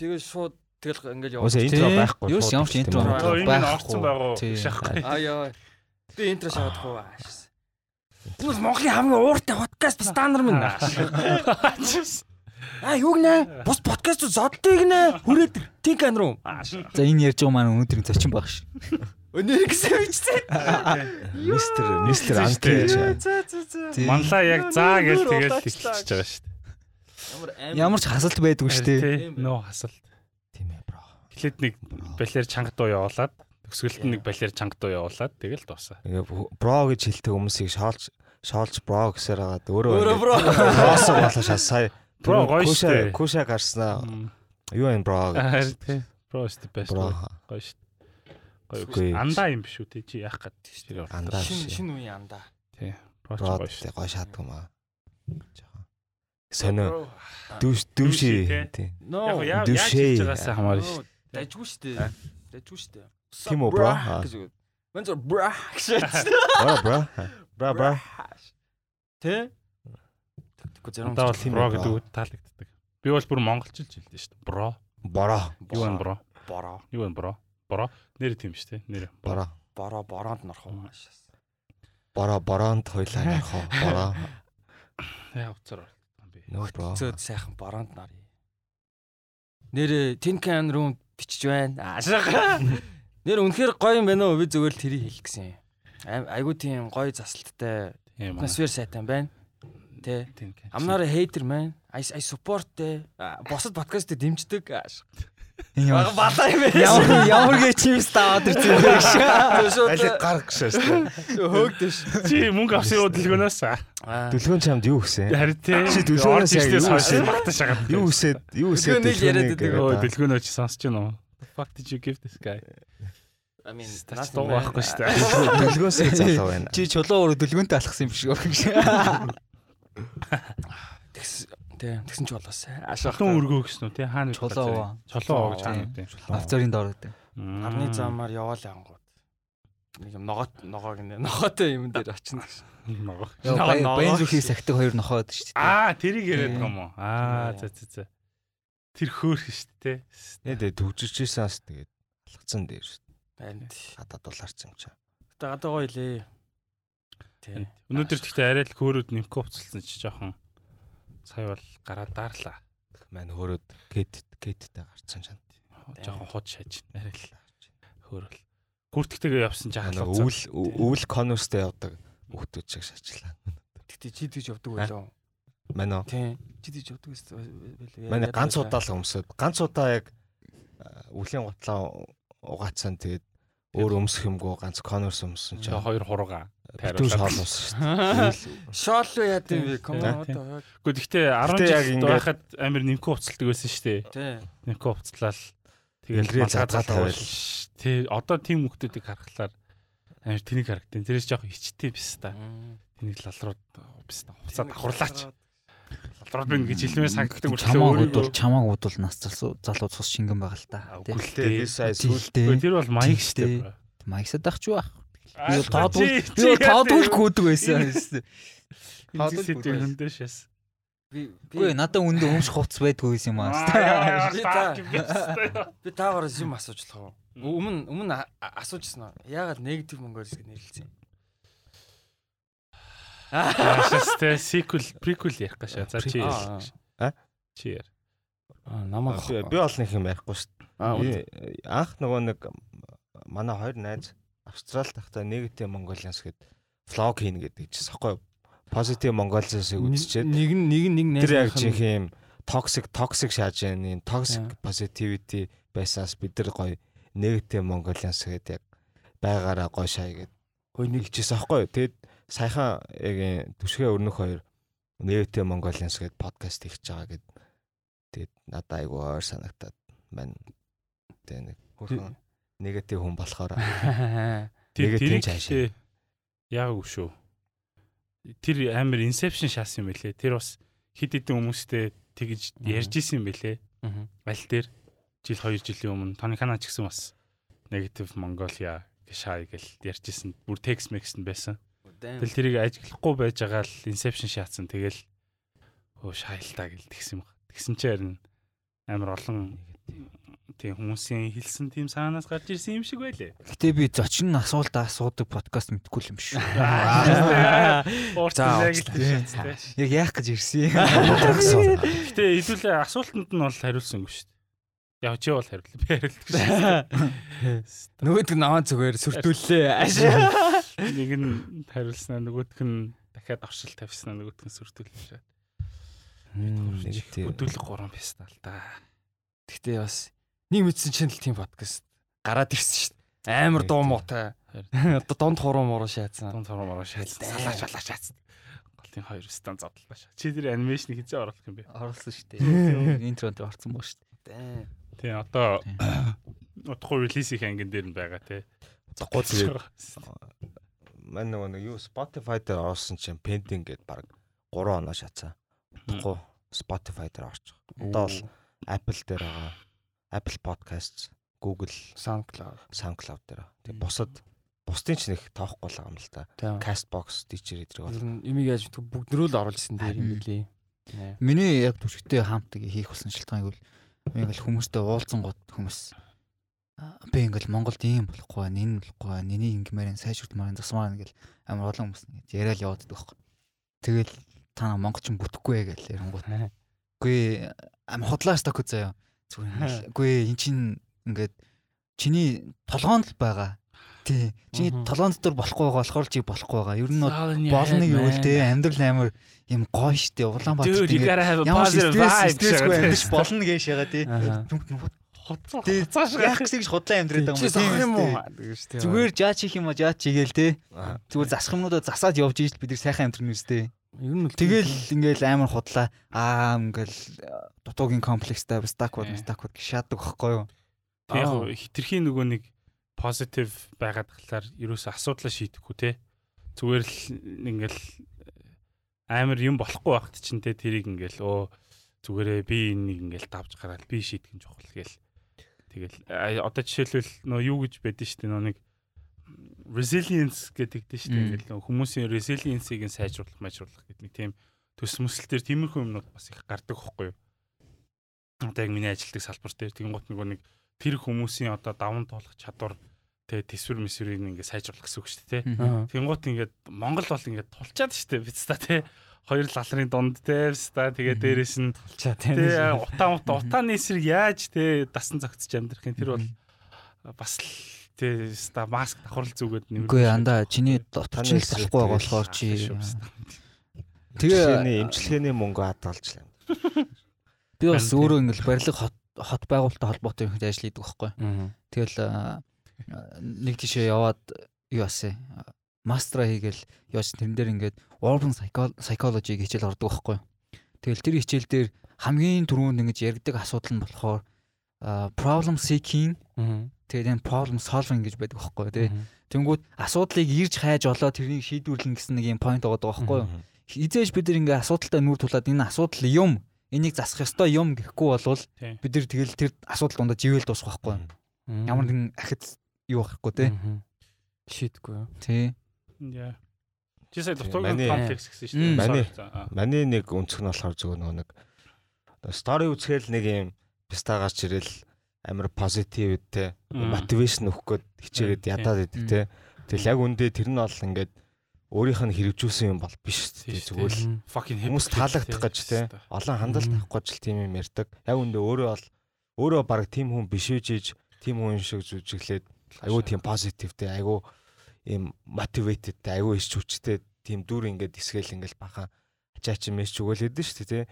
тэгээд шууд тэгэл ингээл яваад. Уусаа интро байхгүй. Юу ч ямар ч интро Оо энэ байхгүй. орцсон байгаа уу? Шахах. Аа яа. Би интро шахаад хуу. Энэ бол Монголын хамгийн ууртай подкаст стандарт минь. Аа юу гинэ? Бус подкаст зоддыг нэ хүрээд тинкан руу. За энэ ярьж байгаа маань өнөөдрийн зочин баг ш. Өнөө гэсэн бичсэн. Мистер мистер. Тий. Манлаа яг заа гэж тэгэл хэлчихэж байгаа дээ. Ямар ч хасалт байдгүй шүү дээ. Нөө хасал. Тийм ээ бро. Эхлээд нэг балер чанга дуу явуулаад төгсгөлд нь нэг балер чанга дуу явуулаад тэгэл дуусаа. Бро гэж хэлдэг хүмүүсийг шоолж шоолж бро гэсээр хагаад өөрөө Өөрөө бро. Брос болоо шаа сая. Бро гоё Куша штэ. куша гарснаа. Юу энэ бро? Тий. Бро өстө бэст. Бро. Гоё шүү. Гоё Үгүй. шүү. Андаа юм биш үү тий чи яах гээд тий. Андаа Шин биш. шин үеийн андаа. Тий. Бро гоё шүү. гоё шаадгүй маа. Сонио дүүш дүүши тий. Яг яаж хийж байгаасаа хамаарна шүү. Дайжгүй шүү дээ. Дайжгүй шүү дээ. Тийм үү, үг. Мэн зур бра гэж. Бро бро. Бро бро. Тэ? Тэгэхгүй зарим Андаа бол бро гэдэг үг таалагддаг. Би бол бүр монголчилж хэлдэг шүү дээ. Бро. Боро. Юу вэ бро? бороо. Юу вэ бро? Бро. Нэр тийм шүү дээ. Нэр. Боро. Бороо бороонд норох уу. Боро боронд хойлоо нөхөө. Боро. Яа уцаар Зөөд сайхан бороонд нарыг. Нэр Тинкан руу бичиж байна. Аашаа. Нэр үнэхээр гоё юм байна уу? Би зүгээр л тэрийг хэлэх гэсэн. Ай- Айгуу тийм гоё аа. Атмосфер сайтай байна. Тэ. A hater man. I I support. А, Босод подкастыг дэмждэг. Ааш. Ямар балаа юм байна. ямар ямар гээ чимс таваад ирсэн бэ ш. Али Шууд гар гшээс. хөөгдөш. Чи мөнгө авсан уу дэлгөөнөөс? Аа. Дүлгөөн чамд юу гэсэн? Харин тий. Чи дэлгөөнөөс яг юу багтаа шагаад. Юу үсээд юу үсээд Дүлгөөнийг яриад дэлгөөнийг байдаг. Өө яриад. дэлгөөнөө чи сонсож байна уу? The fuck did you give this guy? I mean, Тач дуу байхгүй шүү дээ. Дэлгөө- Дэлгөөсөө залуу байна. Чи чулуу өөрөө дүлгөөнтэй алхсан юм биш үү. Тэгс тэ тэгсэн ч болоос. Ашаах. Хатан өргөө гэсэн үү тий? Хаана Чулуу. Чулуу гэж хаана үү? Авцорын доор гэдэг. Арны замаар яваал ангууд. Нэг юм ногоот ногоо гинэ. Ногоотой юм дээр очино гэж. Ногоо. Баян зүрхийг сахдаг хоёр нохоод шүү дээ. Аа, тэрийг яриад байгаа юм уу? Аа, за за за. Тэр хөөх шүү дээ. Нэ дэ төвжирчээсэн ас тэгээд алгацсан дээр шүү. Байна. Гадаад дулаарсан юм чаа. Тэ гадаа гоё лээ. Тэ. Өнөөдөр тэгтээ арай л хөөрөд нэмэх уцалсан чи жоохон сая бол гараа daарлаа. Маань хөрөөд гэт гэттэй гарцсан чам. Жоохон хот шааж. Л хөөрөл. Хүртгтэйгээ явсан чи Ана халууцаа. өвөл өвөл конверстэй явдаг хүүхдүүд шиг шачлаа. Тэгтээ чи тэгж явдаг байлоо. Манай Тий. Чи тэгж явдаг байлээ. манай ганц удаа л өмсөд ганц удаа яг а, үлийн гутлаа угаацсан тэгээд өөр өмсөх юмгүй ганц конверс өмссөн Чи чинь хоёр хурууга. битүү шоол өмссөн шүү Шоол уу яа гэм бэ? Тийм. Коммодо. Гэхдээ тэгтээ 10 Гэтэ яг жил байхад амар нэмэх уцалдаг байсан шүү дээ. Тий. Нэмэх уцалал тэгэл залгавал байл. тий одоо тийм хүмүүсийг харахаар амар тэнийг харагдیں۔ Тэрээс жоохон ичтэй биш та. Тэнийг лалрууд биш та. Хуцаа давхарлаач. Лалрууд байна гэж хэлмээр санагддаг Чамааг бодвол чамааг бодвол нас залуу залуу цус шингэн байгаа л та. Би сая сүүл Жилдээ Тэр бол Жилдээ. шүү дээ. Маягсад ах ч юу ах. Би Би бол тоодгүй би бол тоодгүй гүйдэг байсан. Тоодгүй Тоодгүй гүйдэг. хөндөшөөс. Би Үгүй надад үндэ өмш хувц байдгүй юм аа. Би та- би таагараас юм асууж болох уу? Өмнө өмнө асуужсэн уу? Яагаад негатив монгол гэж нэрлэлсэн юм? Яашастай sequel prequel ярих гашаа. За чи яар. А? Чи яар. Аа, намайг би бол нэг юм ярихгүй шүү. Би анх нөгөө нэг манай хоёр найз Австрал тахта негатив Mongolians гэд влог хийнэ гэдэг чинь сахгүй позитив Mongolians-ыг үзчихэд нэг нь нэг нь нэг найз тэр яг жинхэнэ юм toxic toxic шааж яаны toxic positivity байсаас бид нар гоё negative Mongolians гэдэг яг байгаараа гоё шаа гэд гоё нэг хэлчихсэн аахгүй юу. Тэгэд саяхан яг энэ түшгээ өрнөх хоёр negative Mongolians гэдэг подкаст хийж байгаа гэд тэгэд надад айгүй ойр санагтаад маань тэг нэг хөрхөн negative хүн болохоор гэхдээ яг үү шүү. Тэр амар inception шаасан юм бэлээ. Тэр бас хид хидэн хүмүүстэй тэгж ярьж исэн юм. Мгм. Аль дээр жил 2 жилийн өмнө Тони Кана ч гэсэн бас negative Mongolia гэж шаа гэл ярьж исэн. Бүр text mix нь байсан. Тэгэл тэрийг ажиглахгүй байж байгаа л inception шаацсан. Тэгэл өө шайл та гэл тэгсэн юм. Тэгсэн чи харин амар олон Тийм хүмүүсийн хэлсэн тийм санаанаас гарч ирсэн юм шиг байлээ. Гэтэ би зочин асуултаа асуудаг подкаст мэдгүй юм шүү. Яг яах гэж ирсэн юм. Гэтэ хэдүүлээ асуултанд нь бол хариулсангүй шүү дээ. Яг чи бол хариуллаа. Би хариулдаг шүү. Нөгөөд нь аваа зүгээр сүртүүллээ. Нэг нь хариулснаа нөгөөх нь дахиад оршил тавьснаа нөгөөх нь сүртүүлсэн шээ. Negative. Өдөлг 3 пистал та. Гэтэ бас нэг мэдсэн чинь л тийм подкаст гараад ирсэн шүү дээ. Амар дуу муутай. Одоо донд хуруу муруу шаацсан. Тун цороо мараа шаацсан. Салаач салаач шаацсан. Голтын хоёр стан зодлоо шаа. Чи тэр анимашн хизээ оруулах юм бэ? Оруулсан шүү дээ. Интронд орсон боо шүү дээ. Тийм одоо утгагүй релиз их ангин дээр нь байгаа те. Утгагүй тэгээд мань нөгөө нэг юу Spotify дээр орсон чинь pending гэдээ баг 3 оноо шатсан. Утгагүй Spotify дээр орчих. Одоо бол Apple дээр байгаа. Apple Podcasts, Google, SoundCloud. SoundCloud дээр. Тэг бусад бусдын ч нэг тоохгүй л байгаа юм л та. Тийм. Castbox, Stitcher эдрэг бол. Имиг яаж бүгдрөө л оруулсан дээр юм билий. Миний яг түшигтэй хамтыг хийх болсон шалтгаан гэвэл би ингээл хүмүүстэй уулзсан гот хүмүүс би ингээл Монголд ийм болохгүй байна, энэ болохгүй байна, энийг ингэмээр энэ сайжруулмаар энэ засмаар ингээл амар олон хүмүүс ингэж яриад яваад байдаг байхгүй. Тэгэл та монголчин бүтэхгүй ээ гэж ярингууд. Үгүй амар худлаа сток заяа. Зүгээр үгүй эн чин ингээд чиний толгоонд л байгаа. Тий. Чиний Мгм. толгоонд дотор болохгүй байгаа болохоор чи болохгүй байгаа. Ер нь болно гэвэл те амьдрал амар юм гоё штэ. Улаанбаатар a ямар positive стресс vibe. стрессгүй амьдч болно гэж ягаа тий. Аа. Хоцоо. Тий. Хоцоож Яг гэж худлаа амьдраад байгаа юм уу? тийм. Зүгээр жаач хийх юм а жаач хийгээл те. Зүгээр засах юмнуудаа засаад явж ийж бид нар сайхан амьдрын үстэй. Ер нь л Тэгэл ингээл амар худлаа аа ингээл дутуугийн комплекстай даквад гэж шаадаг байхгүй юу? Яг хитрхийн нөгөө нэг позитив байгаад тахлаар ерөөсө асуудлаа шийдэхгүй те. Зүгээр л ингээл амар юм болохгүй байхад чинь те тэрийг ингээл өө зүгээрээ би энийг ингээл давж гараад би шийдэх нь чухал гээл. Тэгэл одоо жишээлбэл нөө юу гэж байдэн штэ нөө нэг resilience гэдэг дээ штэ Мм. ингээл нөө хүмүүсийн resilience-ийг нь сайжруулах мажруулах гэдэг нэг тийм төс мөсөл төр тиймэрхүү юмнууд бас их гардаг хөхгүй юу. Одоо яг миний ажилтдаг салбар дээр тэгэн гот нөгөө нэг тэр хүмүүсийн одоо даван туулах чадвар тэгээ төсвөр мэсвэрийг ингээ сайжруулах гэсэн үг шүү дээ. Аа. Тэнгуут ингээд Монгол бол ингээд тулчаад шүү дээ биз та тий. Хоёр лалрын дунд тий биз та тэгээ дээрэс нь Ча тий утаа утаа утааны эсрэг яаж тий дасан зогцож амьдрах юм? Тэр бол бас л тий биз та маск давхарлал зүгээд нэмэр. Үгүй андаа чиний дотор чинь л болохгүй байгаа болохоор чи Тэгээ эмчилгээний мөнгө хадгалж лээ. би бас өөрөө ингээл барилга хот хот байгуулалттай холбоотой юм ажил хийдэг байхгүй. Тэгэл нэг тийшээ яваад юу асаа мастера хийгээл яаж тэрэн дээр ингээд urban psycho- psychology хичээл ордог байхгүй? Тэгэл тэр хичээл дээр хамгийн түрүүнд ингэж яригдаг асуудал нь болохоор problem seeking тэгээд энэ problem solving гэж байдаг байхгүй? Тэгээ тэнгууд асуудлыг ирж хайж олоо тэрнийг шийдвэрлэн гэсэн нэг юм point байгаа байхгүй юу? Хизээж бид ингээ асуудалтай нүүр тулаад энэ асуудал юм энийг засах ёстой юм гэхгүй болвол Тий. бид нар тэгэл тэр асуудал дондоо живэл дуусах байхгүй? Ямар нэгэн ахиц юу байхгүй те. шийдэхгүй? Тий. Яа. Чи сая дутуугийн комплекс гэсэн шүү дээ. Манай-. Манай нэг өнцг нь болохоор зөвхөн нөгөө нэг стори үзэхэл нэг юм писта гарч ирэл амар позитив те мотивашн өгөх гээд хичээгээд ядаад идэг те. Тэгэл яг үндэ тэр нь бол ингээд өөрийнх нь хэрэгжүүлсэн юм бол биш зүгээр л fucking хүмүүс таалагдах гэж те. Олон хандлт авах гэж л тийм юм ярьдаг. Яг үндэ өөрөө бол өөрөө баг тийм хүн биш үжиж тийм хүн шиг зүжиглээд айгүй тийм позитивтэй айгүй ийм мотиватэд айгүй иш хүчтэй тийм дүр ингээд эсгээл ингээд бахан ачаач мэс чүгэл хэдэн шүү дээ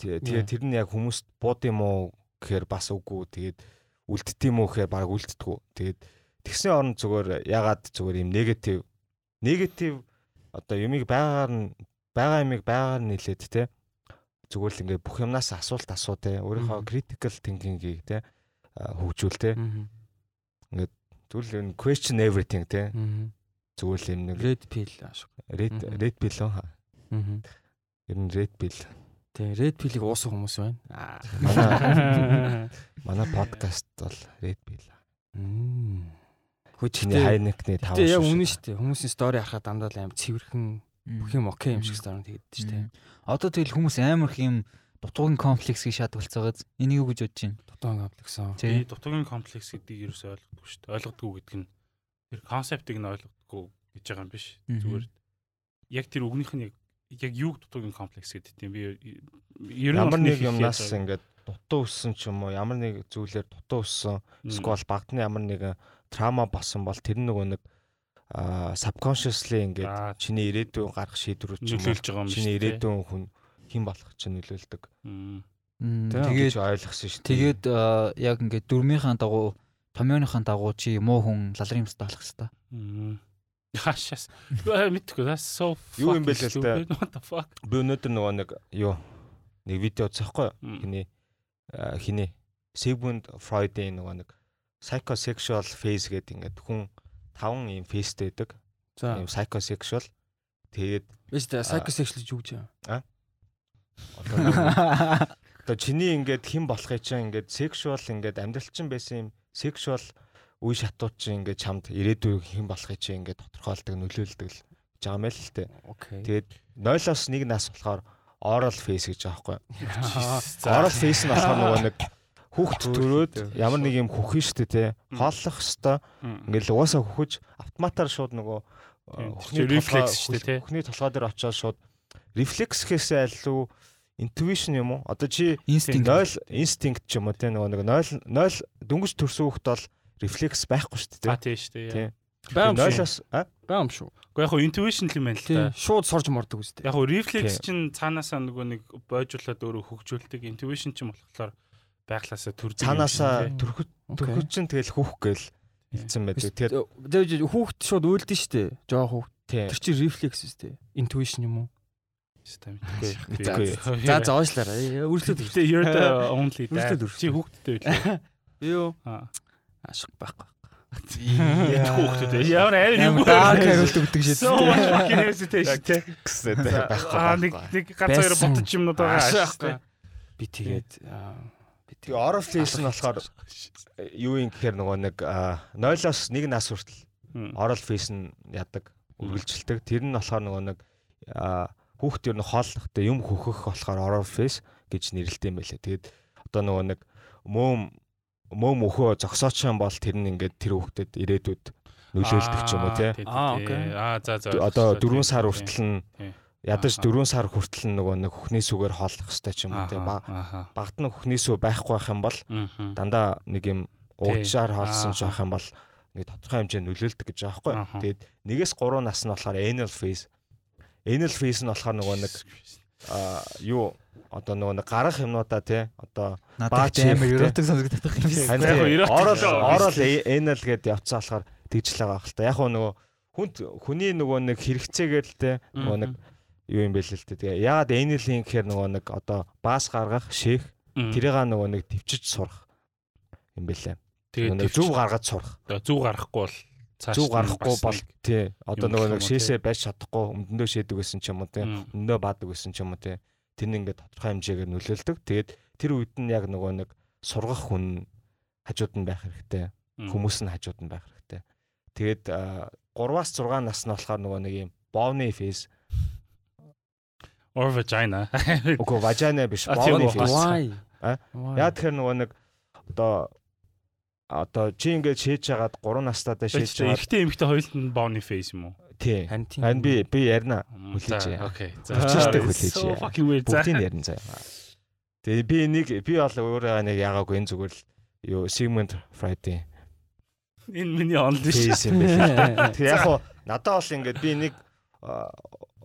тий. Тэгээ тэр нь яг хүмүүст бууд юм уу гэхээр бас үгүй тэгээд үлддэт юм уу гэхээр баг үлддэггүй. Тэгээд тэгсний оронд зүгээр ягаад зүгээр юм негатив негатив одоо юмыг байгаагаар нь байгаа юмыг байгаагаар нь нилээд те зүгээр л ингээд бүх юмнаас асуулт асуу те өөрийнхөө critical thinking-ийг те хөгжүүл те. Зүгээр л энэ question everything те зүгээр л юм нэг Red pill ашиг. red red pill уу Аа. ер нь red pill Тэг red pill-ийг уусан хүмүүс байна. Аа. манай манай подкаст бол red pill Мм. Хөө чиний хайнекны тав Гэтэ яг үнэн шүү дээ. Хүмүүсийн стори харахад дандаа л аим цэвэрхэн бүх юм окей юм шиг стори тэгээд шүү дээ. Одоо тэгэл хүмүүс амар их юм дутуугийн комплекс гэж шаардлагацаагаад энийг юу гэж бодож байна? Дутуун комплексон. Би дутуугийн комплекс гэдгийг ерөөсөй ойлгохгүй шүү дээ. Ойлгодгүй гэдэг нь тэр концептыг нь ойлгохгүй гэж байгаа юм биш. Зүгээр яг тэр үгнийх нь яг яг юу дутуугийн комплекс гэдэг тийм би ер нь Ямар нэг юмнаас ингээд дутуу өссөн ч юм уу ямар нэг зүйлээр дутуу өссөн сквал багтны ямар нэгэн трама болсон бол тэр нөгөө нэг аа subconsciously ингээд Аа, чиний ирээдүйн гарах шийдвэрүүд ч юм уу нөлөөлж байгаа юм биш. чиний ирээдүйн хүн хэн болох чинь нөлөөлдөг. Тэгээд гэж ойлгосон шүү тэгээд аа, яг ингээд дөрмийнхаа дагуу томьёоныхаа дагуу чи муу хүн лалрын юмстай болох хэвээр. Хашаас. Мэдхгүй that's so Юу юм бэ л fuck? би өнөөдөр нөгөө нэг юу нэг видео үзэхгүй хиний хиний Sigmund Freud-ийн нөгөө нэг psychosexual phase гэдэг ингээд хүн таван юм фейстэй байдаг. За. Ийм psychosexual. Тэгээд Биш тэ psychosexual юу гэж юм? нөгөө- одоо чиний ингээд хэн болохыг чинь ингээд sexual ингээд амьдрал чинь байсан юм sexual үе шатууд чинь ингээд чамд ирээдүйн хэн болохыг чинь ингээд тодорхойлдог нөлөөлдөг л гэж байгаа мэл л тээ. Тэгээд 0-оос 1 нас болохоор oral phase гэж байгаа байхгүй. Oral phase нь болохоор нөгөө нэг хүүхд төрөөд ямар нэг юм хөхөн штэ те. Хооллох хэвээр Мм. ингээл угаасаа хөхөж автоматар шууд нөгөө Тийм, хөхний рефлекс штэ, те. Хөхний толгой дээр очиод шууд рефлекс гэхээсээ илүү intuition юм уу? Одоо чи Инстинкт. 0 instinct ч юм уу те нөгөө нэг 0 0 дөнгөж төрсөн хүүхд бол рефлекс байхгүй штэ А те. тийм шүү дээ. Тийм. Баам шүү. 0-оос а Баам шүү. Гэхдээ яг хуу intuition л юм байна л та. Шууд сорж мордог үстэй. Яг хуу reflex Тийм. чинь цаанаасаа нөгөө нэг бойжуулаад өөрөө хөгжүүлдэг. Intuition чинь болохоор байглаасаа юм цаанаасаа Окей. төрөхөд чинь тэгэл хүүх гээл хэлсэн байдаг. Тэгээд хүүхд шууд үйлдэн штэ. Жоо хүүхд. тийм. Тэр чинь рефлекс үстэй. Intuition юм уу? Мэдгүй. За за уушлаарай. Үргэлжлээд Гэхдээ you're the only dad. Чи хүүхдтэй байлаа. Юу? Ашиг байхгүй. Хүүхдтэй байлаа. Ямар аим юм Амар dark хариулт өгдөг шээ. So much fucking hesitation тий. гэсэн Аа нэг байхгүй. нэг ганц хоёр ботч юмнууд байгаа Ашиг. Би тэгээд би phase нь болохоор юу юм гэхээр нөгөө нэг аа, 0-оос 1 нас хүртэл oral phase нь ядаг үргэлжилдэг. Тэр нь болохоор нөгөө нэг аа, хүүхд ер нь хооллохтой юм хөхөх болохоор oral phase гэж нэрлэдэг юм байлээ. Тэгээд одоо нөгөө нэг мөөм мөөм өхөө зогсооч юм бол тэр нь ингээд тэр хүүхдэд ирээдүйд нөлөөлдөг ч юм уу тий. Аа, окей. Аа за за. Одоо 4 сар хүртэл нь ядаж Аха. 4 сар хүртэл нь нөгөө нэг хөхний сүгээр хооллох хэвээр ч юм уу тий. Багт нь хөхний сүв байхгүй байх юм бол дандаа нэг юм уучаар хоолсон ч байх юм бол нэг тодорхой хэмжээнд нөлөөлдөг гэж байгаа байхгүй. Тэгээд нэгээс 3 нас нь болохоор anal phase. Anal phase нь болохоор нөгөө нэг аа, юу одоо нөгөө нэг гарах юмнуудаа тий одоо Баач амар хийх, ерөөтөг сонсогддог юм шиг. орол л орол anal гэдээ явцсан болохоор тэгжлээ байгаа хэл та. Яг нөгөө хүнд хүний нөгөө нэг хэрэгцээгээр л тий нөгөө нэг юу юм бэ л л тий. Тэгээ яагаад anal юм гэхээр нөгөө нэг одоо баас гаргах, шээх тэрийг нөгөө нэг төвчж сурах юм бэлээ. нэг зөв гаргаж сурах. зөв гарахгүй бол Зүг гарахгүй бол тий одоо нөгөө нэг шээсээ байж чадахгүй өмдөндөө шээдэг гэсэн ч юм уу тий Мм. өмдөө баадаг гэсэн ч юм уу тий тэр нь ингээд тодорхой хэмжээгээр нөлөөлдөг тэгээд тэр үед нь яг нөгөө нэг сургах хүн хажууд нь байх хэрэгтэй хүмүүс нь хажууд нь байх хэрэгтэй тэгээд 3-аас 6 нас нь болохоор нөгөө нэг юм бовны фейс or vagina. үгүй важана биш? А? Why? яа тэгэхээр нөгөө нэг одоо одоо чи ингээд шээж хагаад 3 настайдаа шээж Шийдэж хагаад эрэгтэй эмэгтэй хоёулт нь бооны face юм уу? тий Харин би би ярина Хүлээж За. Окей. Хүчтэй it's хүлээж. За. бүгдийг ярина заяа. Тэгээ би нэг би бол өөрөө нэг яагаагүй энэ зүгээр л юу Sigmund Freud-ийн Энэ миний онл биш. кейс юм байна. Тэгээ яг хуу надад бол ингээд би нэг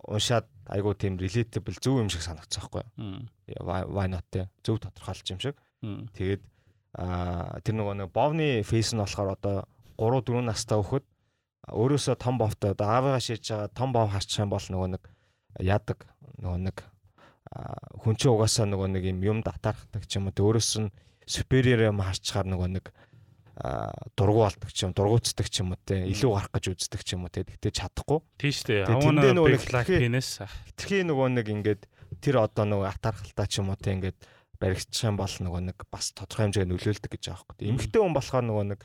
уншаад айгуу тийм relatable зөв юм шиг санагдсан байхгүй юу. Why not те зөв тодорхойлж юм шиг. Тэгээд а тэр нөгөө нэг бовны фейс нь болохоор одоо 3 4 настай хөхөд өөрөөсөө том бовтой одоо аавыгаа шийдэж байгаа том бов харчих юм бол нөгөө нэг яадаг нөгөө нэг хүн чинь угаасаа нөгөө нэг юм юм татархдаг ч юм уу өөрөөс нь superior юм харчаар нөгөө нэг а, дургу болдог ч юм дургуутдаг ч юм уу те илүү гарах гэж үздэг ч юм уу те тэгтээ чадахгүй Тийм шүү дээ. I Тэгээ wanna тэндээ нөгөө big нэг black хэлхээ- penis. хитрхи нөгөө нэг ингээд тэр одоо нөгөө атархалтай ч юм уу те ингээд баригдчих юм бол нөгөө нэг бас тодорхой хэмжээгээр нөлөөлдөг гэж байгаа байхгүй. Эмэгтэй хүн болохоор нөгөө нэг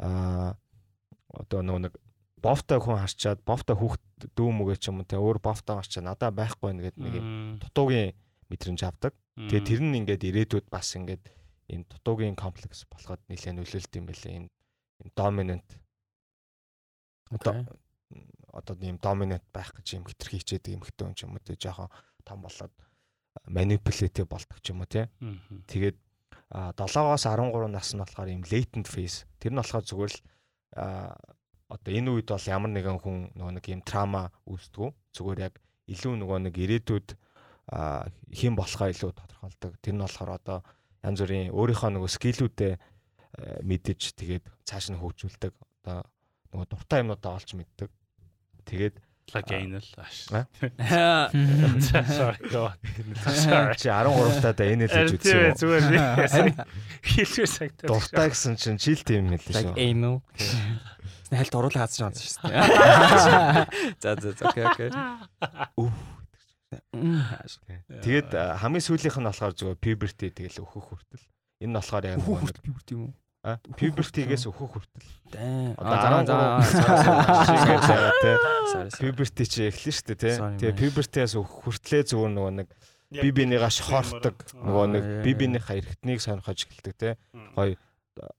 аа одоо нөгөө нэг бовтой хүн харчаад бовтой хүүхд дүү мүгэ ч юм уу те өөр бовтой харчаад надаа байхгүй гэдэг нэг юм дутуугийн мэдрэмж авдаг. Тэгээ тэр нь ингээд ирээдүйд бас ингээд ийм дутуугийн комплекс болоход нэлээд нөлөөлт юм байлээ. Энэ ийм доминант одоо одоо ийм доминант байх гэж юм хитрхи хичээдэг юм хэтэн юм уу те жоохон том болоод манипулятив болдог ч юм уу те. Тэгээд 7-оос 13 нас нь болохоор ийм latent phase. Тэр нь болохоор зүгээр л одоо энэ үед бол ямар нэгэн хүн нөгөө нэг ийм трама үүсдэг. Зүгээр яг илүү нөгөө нэг ирээдүйд хэн болохоо илүү тодорхойлдог. Тэр нь болохоор одоо янз бүрийн өөрийнхөө нөгөө скиллүүдээ мэдэж тэгээд цааш нь хөгжүүлдэг. Одоо нөгөө дуртай юмнуудаа олж мэддэг. Тэгээд ааш. Sorry. Чи 13 таа да энэ л гэж үзсэн юм. Зүгээр. Хэлвэр сагтаа. Дуртай гэсэн чинь чил тийм мэл шүү. Anal. Хальт оруулаа хадсан шанс шүү дээ. За за за окей окей. Тэгээд хамгийн сүүлийнх нь болохоор зүгээр puberty тэгэл өөхөх хүртэл. Энэ нь болохоор яг өөхөх хүртэл puberty юм уу? А? Puberty-гээс өөхөх хүртэл. Одоо 13 puberty чи эхлэн шүү дээ тий. Тэгээ puberty-аас өөхөх хүртлээ зүгээр нөгөө нэг би бинийгаа шохордог нөгөө нэг би бинийхаа эргэтнийг сонирхож эхэлдэг тий. Гоё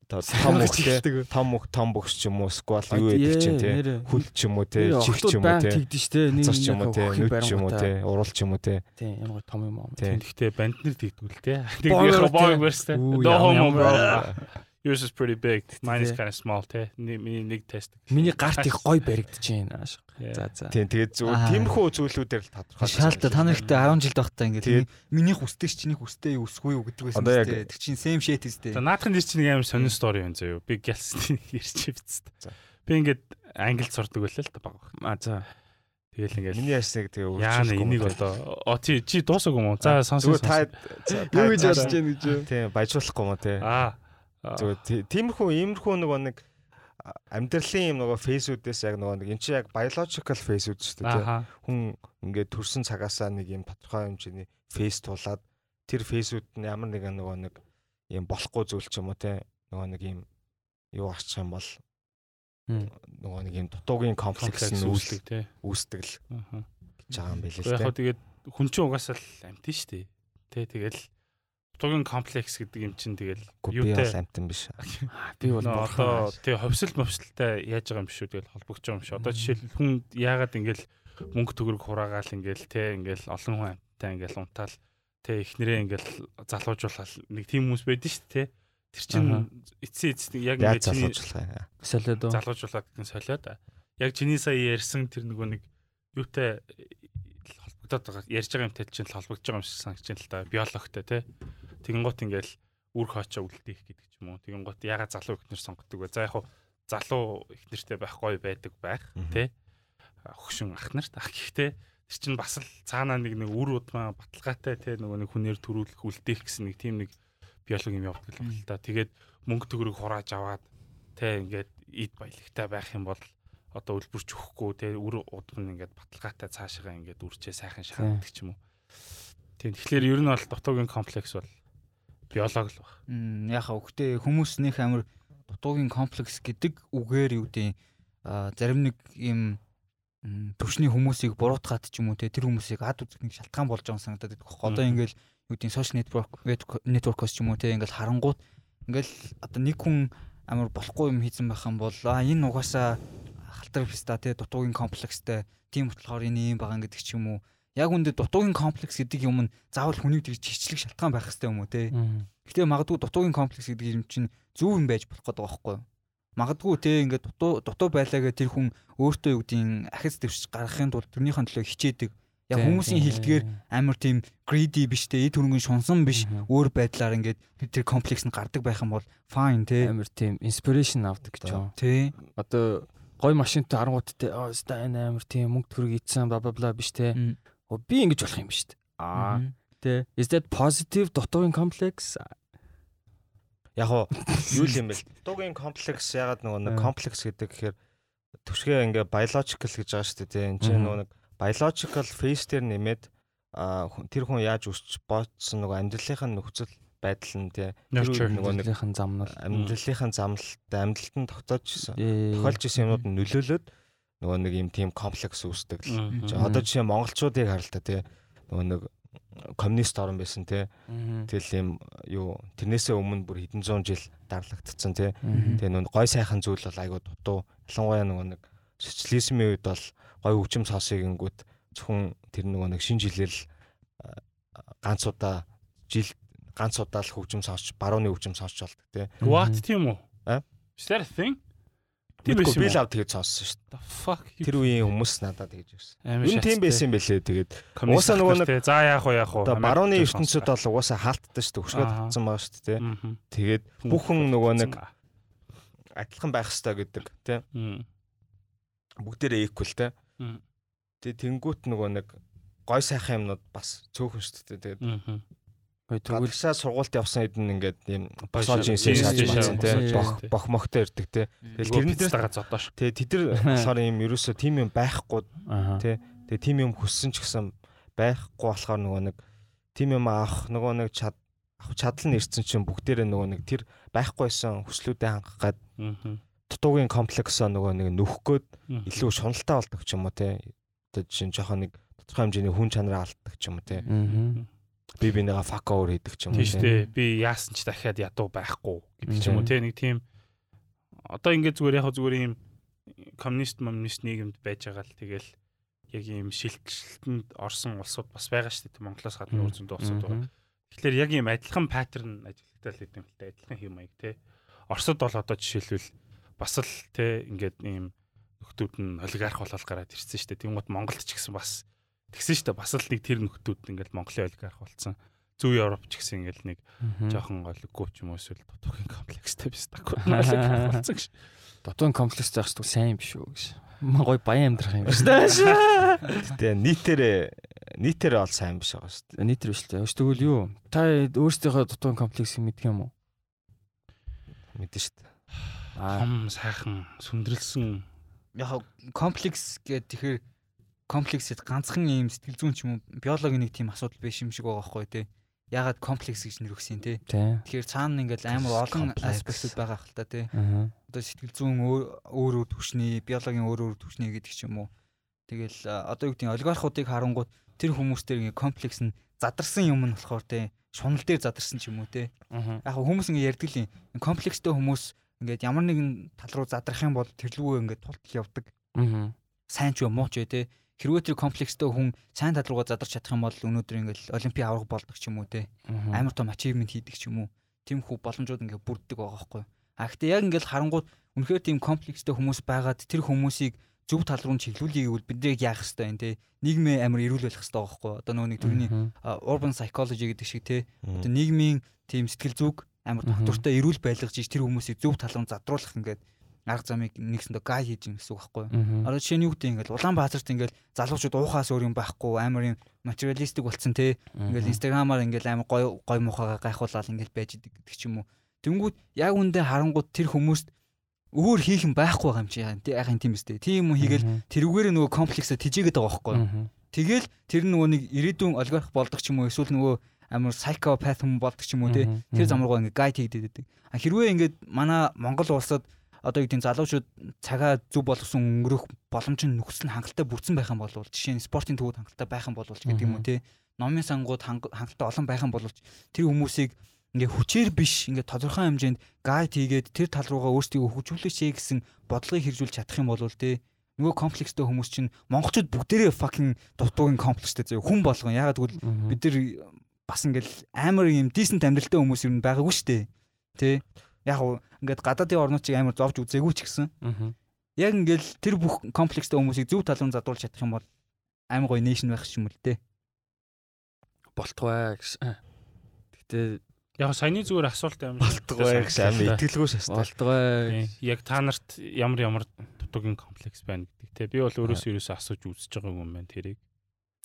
том мөх те том мөх том бөхс ч юм уу сквал юу гэдэг чинь те хүл ч юм уу те чих ч юм уу те тэгдэж те нэг ч юм уу те нүд ч юм уу те урал ч юм уу те тийм ямар том юм аа. Тэгтээ банднэр тэгдгүүл те тэгдэх боо верс те no homo bro Yours is pretty big. Mine is kind of small те. Миний нэг тест. Миний гарт их гой баригдаж байна. За за. Тийм тэгээд зүгээр тиймэрхүү зүйлүүдээр л тодорхой. Шаалта та нарт 10 жил байхдаа ингээд миний хүсдэг чиний хүстэй юу өсгүй юу гэдэг байсан үү? Тэг чинь same shit үстэй. За наадхан дэр чинь амар сонин стори байна заяа. Би гэлсний ярьчих биз. Би ингээд англид сурдаг байлаа л та баг. А за. Тэгэл ингээд миний ярьсныг тэгээ Яа энийг одоо о чи чи дуусаагүй юм уу? За сонсоо. Та юу гэж ярьж байна гэж. Тийм баяжуулахгүй юм уу те. Аа Зүгээр тиймэрхүү иймэрхүү нөгөө нэг амьдралын юм нөгөө фейсүүдээс яг нөгөө нэг эн чинь яг biological фейсүүд шүү дээ хүн ингээд төрсэн цагаасаа нэг юм тодорхой хэмжээний фейс тулаад тэр фейсүүд нь ямар нэгэн нөгөө нэг юм болохгүй зүйл ч юм уу тийм нөгөө нэг юм юу арчих юм бол нөгөө нэг юм дутуугийн комплекс нь үүсдэг тийм үүсдэг л гэж байгаа юм билээ л тийм яг тэгээд хүн чинь угаасаа л амтэн шүү дээ. Тий тэгэл Тугийн комплекс гэдэг юм чинь тэгэл юутай амтан биш. Би бол одоо тий ховсол мовсолтой яаж байгаа юм биш үү тэгэл холбогдож байгаа юм шиг. Одоо жишээл хүн яагаад ингээл мөнгө төгрөг хураагаал ингээл тий ингээл олон хүн амттай ингээл унтаал тий ихнэрээ ингээл залуужуулаад нэг тийм хүмүүс байдэн шүү дээ тий. Тэр чин эцсийн эцэст яг ингээд чиний солиод залуужуулаад гэн солиод. Яг чиний сая ярьсан тэр нөгөө нэг юутай холбогдоод байгаа ярьж байгаа юмтай чинь холбогдож байгаа юм шиг санагдаж байна л да биологтой тий Тэгэн гот ингээл үр хоочоо үлдээх гэдэг ч юм уу. Тэгэн гот ягаад залуу ихнэр сонгодог вэ? За яг хуу залуу ихнэртэй байхгүй байдаг байх тий. Хөгшин ах нарт ах гэхдээ тэр чинь бас л цаанаа нэг нэг үр удмаа баталгаатай тий нөгөө нэг хүнээр төрүүлэх үлдээх гэсэн нэг тийм нэг биологи юм явдаг байна л да. Тэгээд мөнгө төгрөг хурааж аваад тий ингээд ид баялагтай байх юм бол одоо үлбэрч өгөхгүй тий үр удам нь ингээд баталгаатай цаашаа ингээд үрчээ сайхан шахагддаг ч юм уу. Тийм тэгэхээр ер нь бол дутуугийн комплекс бол биолог л баг. Яг хөвгтэй хүмүүс нөх амир дутуугийн комплекс гэдэг үгээр юу гэдэг зарим нэг юм төвшний хүмүүсийг буруутгаад ч юм уу те тэр хүмүүсийг ад үзэх нэг шалтгаан болж байгаа санагдаад байдаг. Одоо ингээл юу гэдэг social network network-оос ч юм уу те ингээл харангуут ингээл одоо нэг хүн амар болохгүй юм хийсэн байх юм бол а энэ угаасаа халтар фиста те дутуугийн комплекстэй тийм болохоор энэ юм байгаа гэдэг ч юм уу яг үндэ дутуугийн комплекс гэдэг юм нь заавал хүнийг тэгж хичлэх шалтгаан байх хэрэгтэй юм уу те. Гэтэ магадгүй дутуугийн комплекс гэдэг юм чинь зөв юм байж болох гэдэг байхгүй юу? Магадгүй те ингээд дутуу дутуу байлаагээ тэр хүн өөртөө юу гэдгийг ахиц дэвш гаргахын тулд тэрнийхэн төлөө хичээдэг. Яг хүмүүсийн хилдгээр амар тийм greedy биш те эд хөрөнгөний шунсан биш өөр байдлаар ингээд тэр комплекс нь гардаг байх юм бол fine те. Амар тийм inspiration авдаг гэж байна. Тэ. Одоо гой машинтай харангууттай оо ста энэ амар тийм мөнгө төгрөг ийдсэн бла бла бла биш те би ингэж болох юм биш үү? Аа. Тэ. Is that positive дутуугийн комплекс? Яг уу юу юм бэ? Дутуугийн комплекс ягаад нөгөө нэг комплекс гэдэг гэхээр төвшгээ ингээ biological гэж байгаа шүү дээ. Тэ. Энд чинь нөгөө нэг biological phase дээр нэмээд тэр хүн яаж өсч боцсон нөгөө амьдралынхаа нөхцөл байдал нь тий тэр нөгөө нэгэн замнал амьдралынхаа замналт амьдралд нь тогтоожсэн тохиолж исэн юмнууд нь нөлөөлөд нөгөө нэг юм тийм комплекс үүсдэг л. Одоо жишээ монголчуудыг харалтаа тий. Нөгөө нэг коммунист орн байсан. Мгм. Тэгэл юм юу тэрнээсээ өмнө бүр хэдэн зуун жил дарлагдцсан те. Мгм. Тэгээ нүн гой сайхан зүйл бол айгуу дутуу. Ялангуяа нөгөө нэг социализмын үед бол гой хөгжим сонсыг ингүүт зөвхөн тэр нөгөө нэг шинэ жилээр л а, ганц удаа жил ганц удаа л хөгжим сонсч барууны хөгжим сонсч болдог те. What тийм үү? Is that a thing? Тийм байсан би л ав тэгээд сонссон шүү The fuck? дээ. Тэр үеийн хүмүүс надад тэгж ирсэн. Юу тийм байсан юм бэлээ тэгээд Уусаа нөгөө те. За яах вэ яах вэ? барууны ертөнцид бол угаасаа хаалттай шүү дээ. Хөшгөө татсан байгаа шүү дээ. Тэгээд бүхэн нөгөө нэг адилхан байх хэрэгтэй гэдэг те. Мм. Бүгдээрээ equal те. Мм. Тэгээд тэнгуут нөгөө нэг гой сайхан юмнууд бас цөөхөн шүү дээ. Тэгээд Гадагшаа сургуульд явсан хэд нь ингээд юм Бошоо- босоо жинсээ жинс шааж жишээ байсан те болсон бох бох мохтой ирдэг те Тэгэл Тэрнээс тэрнээс дагаа зодоош. тэгээ тэд нар болохоор юм ерөөсөө тим юм байхгүй. Тэ. тэгээ тим юм хүссэн ч гэсэн байхгүй болохоор нөгөө нэг тим юм авах нөгөө нэг чад авах чадал нь ирсэн чинь бүгдээрээ нөгөө нэг тэр байхгүйсэн хүслүүдэд хангах гад дутуугийн комплексоо нөгөө нэг Мгм. илүү шуналтай болдог ч юм уу те одоо жишээ нь жоохон нэг тодорхой хэмжээний хүн чанараа алддаг ч юм уу те Мгм. би бинийгаа fuck over хийдэг ч юм уу Тийм шүү дээ. Би яасан ч дахиад ядуу байхгүй гэдэг ч юм уу те нэг тийм одоо ингээд зүгээр яг зүгээр ийм коммунист коммунист нийгэмд байж байгаа л тэгэл яг ийм шилтгэлтэнд орсон улсууд бас байгаа шүү дээ. Монголоос гадна өөр зөндөө улсууд байгаа. Тэгэхээр яг ийм адилхан паттерн ажиглагтай л гэдэг юм л та адилхан хэм маяг те. Оросд бол одоо жишээлбэл бас л те ингээд ийм нөхдүүд нь олигарх болол гараад ирсэн шүү дээ. Тэнгууд Монголд ч гэсэн бас тэгсэн шүү дээ. Бас л нэг тэр нөхдүүд ингээд Монголын олигарх болсон. Зөв Европ ч гэсэн ингээд нэг жоохон голгүй ч юм уу эсвэл дутуугийн комплекстэй биш олигарх болсон гэж. Дотоон комплекс заах шүү сайн биш үү гэж. Гой баян амьдрах юм биш үү? тэгээ нийтээрээ нийтээрээ ол сайн биш байгаа шүү дээ Нийтэр биш л дээ. Тэгвэл юу? Та өөрсдийнхөө дотоон комплексыг мэддэг юм уу? мэдэн шүү дээ Аа. Том сайхан сүндрэлсэн яг комплекс гэдэг тэгэхээр комплексэд ганцхан юм сэтгэл зүйн ч юм уу биологийн нэг тийм асуудал биш юм шиг байгаа байхгүй тий. Ягаад комплекс гэж нэр өгсөн тий. Тэ. Тэгэхээр цаана ингээл амар олон аспектууд байгаа хэл та тий. Одоо сэтгэл зүйн өөр өөр төвшний, биологийн өөр өөр төвшний гэдэг ч юм уу. Тэгэл одоо юу гэдэг олигархуудыг харангууд тэр хүмүүс дээр ингээ комплекс нь задарсан юм нь болохоор тий. Шунал дээр задарсан ч юм уу тий. Яг хүмүүс ингээ ярьдаг л юм. Комплекстэй хүмүүс ингээд ямар нэгэн тал руу задрах юм бол тэр лүүгээ ингээд тултал явдаг. Аа. сайн ч юм уу ч вэ те хэрвээ тэр комплекстэй хүн сайн тал руугаа задарч чадах юм бол өнөөдөр ингээл олимпийн авраг болдог ч юм уу те. Амар том ачивмент хийдэг ч юм уу. Тийм хүү боломжууд ингээ бүрддэг байгаа байхгүй. А гэхдээ яг ингээл харангууд үнэхээр тийм комплекстэй хүмүүс байгаад тэр хүмүүсийг зөв тал руу чиглүүлэе гэвэл бид яг яах хэрэгтэй юм те. Нийгмээ амар эрүүл байх хэрэгтэй байгаа байхгүй. Одоо нөгөө нэг төрний urban psychology гэдэг шиг те. Одоо нийгмийн тийм сэтгэл зүг амар Мгм. доктортой эрүүл байлгаж иж тэр хүмүүсийг зөв тал руу задруулах ингээд арга замыг нэгсэндээ гай хийж гин гэсэн үг байхгүй юу? Одоо жишээ нь юу гэдэг ингээл Улаанбаатарт ингээл залуучууд уухаас өөр юм байхгүй амар юм материалистик болцсон те. Ингээл инстаграмаар ингээл амар гой гой мухагаа гайхуулаад ингээл байж идэг гэдэг ч юм уу. Тэнгүүд яг үндэ харангууд тэр хүмүүст өөр хийх юм байхгүй байгаа юм чи яа те яхин тийм үстэй. Тийм юм хийгээл тэрүүгээр нөгөө комплексаа тижээгээд байгаа байхгүй юу. Тэгэл тэр нөгөө нэг ирээдүйн олигарх болдог ч юм уу эсвэл нөгөө амар psychopath хүн болдог ч юм уу те. Тэр зам руугаа ингээ гайд хийгдээд байдаг. А хэрвээ ингээд манай Монгол улсад одоо юу гэдэг залуучууд цагаа зөв болгосон өнгөрөх боломж нь нөхцөл нь хангалттай бүрдсэн байх юм бол жишээ нь спортын төвүүд хангалттай байх юм бол ч гэдэг юм уу те номын сангууд ханг- хангалттай олон байх юм бол тэр хүмүүсийг ингээ хүчээр биш ингээ тодорхой хэмжээнд гайд хийгээд тэр тал руугаа өөрсдийгөө хөгжүүлээч гэсэн бодлогыг хэрэгжүүлж чадах юм бол те нөгөө комплекстэй хүмүүс чинь монголчууд бүгдээрээ fucking дутуугийн комплекстэй зөө хүн болгон. Ягаад гэвэл бид нар бас ингээл амар юм decent амьдралтай хүмүүс юм байгаагүй шүү дээ. Тэ. Яг уу ингээд гадаадын орнууд чиг амар зовж үзээгүй ч гэсэн яг ингээл тэр бүх комплекстэй хүмүүсийг зөв талын задуулж чадах юм бол амар гоё нейшн байх юм л дээ. болтгой гэсэн. Гэтэ Яг саяны зүгээр асуулт амар болтгой гэж амин итгэлгүй шээ. болтгой Тийм. Яг та нарт ямар ямар дутуугийн комплекс байна гэдэг те. Би бол өөрөөсөө ерөөсөө асууж үзэж байгаа юм байна тэрийг.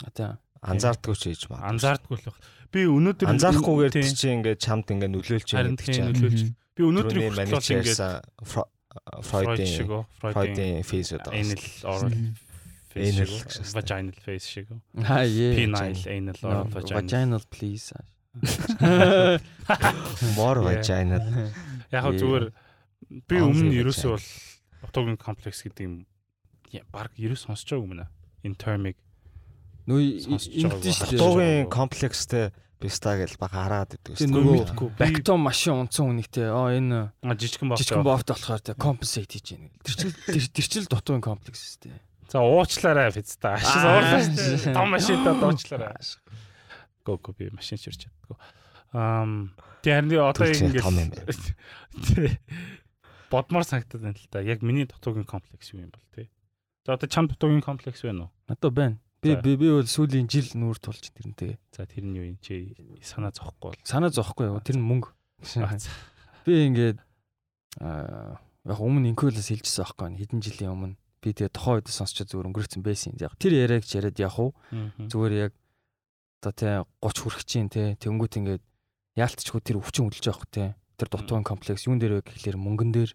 одоо Анзаардгүй ч хийж магадгүй. Анзаардгүй л баг. Би өнөөдөр Анзаарахгүйгээр Тийм. чи ингээд чамд ингээд нөлөөлж байгаа тийм чинь. нөлөөлж. Би хүртэл бол ингээд маничерса Фройд шиг Фройдын оо, Фройдын Фройдын фейс удаа. anal oral face Anal гэж байна. vaginal face шиг аа е penile anal oral vaginal. vaginal please More Yeah. vagina. Яг хөө зүгээр би өмнө ерөөсөө бол дутуугийн комплекс гэдэг юм баг ерөөс сонсож байгаа юм байна. In term-ыг Нөө харж шүү дээ. Дуугийн комплекстэй биста гэж бага хараад идэв шүү. нөгөө мэдгүй. Бактом машин унтсан хүнийхтэй оо энэ А жижигхэн баах. жижигхэн бофт болохоор тэгээ компенсейт хийж яана. Тэр чил тэр- чил дутуугийн комплекс дээ. За уучлаарай физта. Ашиг Аа, уурлаа шүү дээ. шээ. Том машинтаа уучлаарай. Го го би машин ширч чаддгүй. Ам тэр нь одоо Түлхээ ингэ том юм байна. бодмор санагдаад байна л да. Яг миний дутуугийн комплекс юу юм бол тий. За одоо чам дутуугийн комплекс байна уу? Надад байна. Би би би бол сүүлийн жил нүүр тулж тэрнтэй. За тэр нь юу юм чи санаа зовхгүй бол. Санаа зовхгүй юу? Тэр нь мөнгө. Би ингээд аа яг өмнө инколос хэлжсэн байхгүй хэдэн жилийн өмнө би тэгээ тухайн үед сонсчод зүгээр өнгөрцөн байсан. Яг тэр яриаг ч яриад явах уу? Зүгээр яг одоо тэ 30 хүрэх чинь тэ тэнгүүт ингээд яалтчгүй тэр өвчин байгаа хөө тэ. Тэр дутуугийн комплекс юун дээр вэ гэхлээр мөнгөн дээр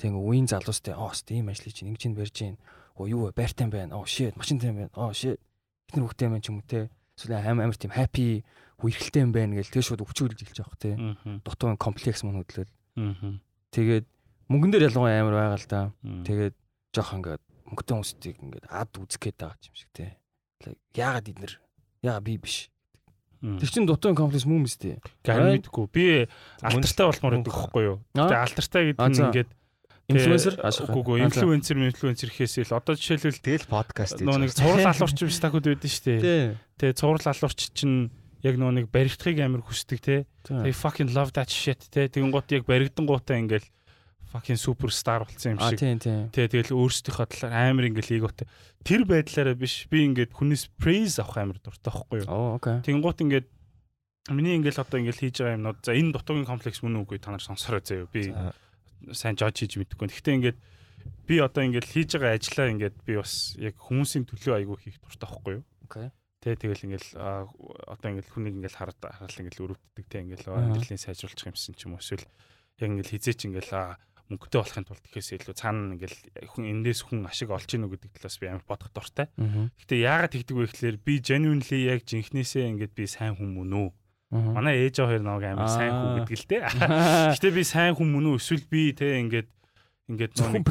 ингээд үеийн залуустай оо сте ийм ажлыг чинь ингэж нь барьж гин. Оо юу вэ? Байртай байна. Оо shit машинтай байна. Оо shit ихнэр хөхтэй байна ч юм уу тэ. Эсвэл аим амар тийм happy үерхэлтэй юм байна гэл тэг шууд хөдөлж эхэлж тэ. Мгм. Дутуугийн комплекс мөн хөдлөл. Тэгээд мөнгөн дээр ялангуяа амар байгаа л да. Тэгээд жоох ингээд мөнгөтэй хүмүүстийг ингээд ад үзэх гээд байгаа юм шиг те. Яагаад эднэр? Яагаад би биш? Тэр чин дутуугийн комплекс мөн биз дээ. Гарын мэдгүй. Би алтартай болмоор байдаг байхгүй юу? Тэгээ алтартай гэдэг нь ингээд Инфлюенсер Үгүй үгүй инфлюенсер инфлюенсер гэхээсэл одоо жишээлбэл Тэгэл подкаст нөө нэг цуврал алуурч биш тахуд байдсан шүү дээ. Тэгээ цуврал алуурч чинь яг нөө нэг баригдахыг амар хүсдэг те. They fucking love that shit те. Тэгэн гут яг баригдан гутаа ингээл fucking суперстар болсон юм шиг. тий тий. Тэ тэгэл өөрсдийнхөө талаар амар ингээл эготой. Тэр байдлаараа биш би ингээд хүнээс praise авах амар дуртай байхгүй юу? Оо окей. Тэгэн гут ингээд миний ингээл одоо ингээл хийж байгаа юмнууд за энэ дутуугийн комплекс мөн үгүй та нар сонсороо заяа. Би сайн жож хийж мэдэхгүй. Гэхдээ ингээд би одоо ингээд хийж байгаа ажлаа ингээд би бас яг хүмүүсийн төлөө айгүй хийх дуртай байхгүй юу? Окей. Тэ тэгэл ингээл одоо ингээл хүнийг ингээл хараад хараад ингээл өрөвддөг тэ ингээл амьдралын сайжруулах юмсан ч юм уу эсвэл яг ингээл хизээч ингээл мөнгөтэй болохын тулд ихээс илүү цаана ингээл хүн эндээс хүн ашиг олж гинүү гэдэг талаас би амар бодох дуртай. Гэтэ яагаад тэгдэг вэ гэхлээр би genuinely яг жинхнээсээ ингээд би сайн хүн мөн үү? Манай ээж хоёр намайг амар сайн хүн гэдэг л дээ. Гэтэ би сайн хүн мөн үү эсвэл би те ингээд ингээд нэг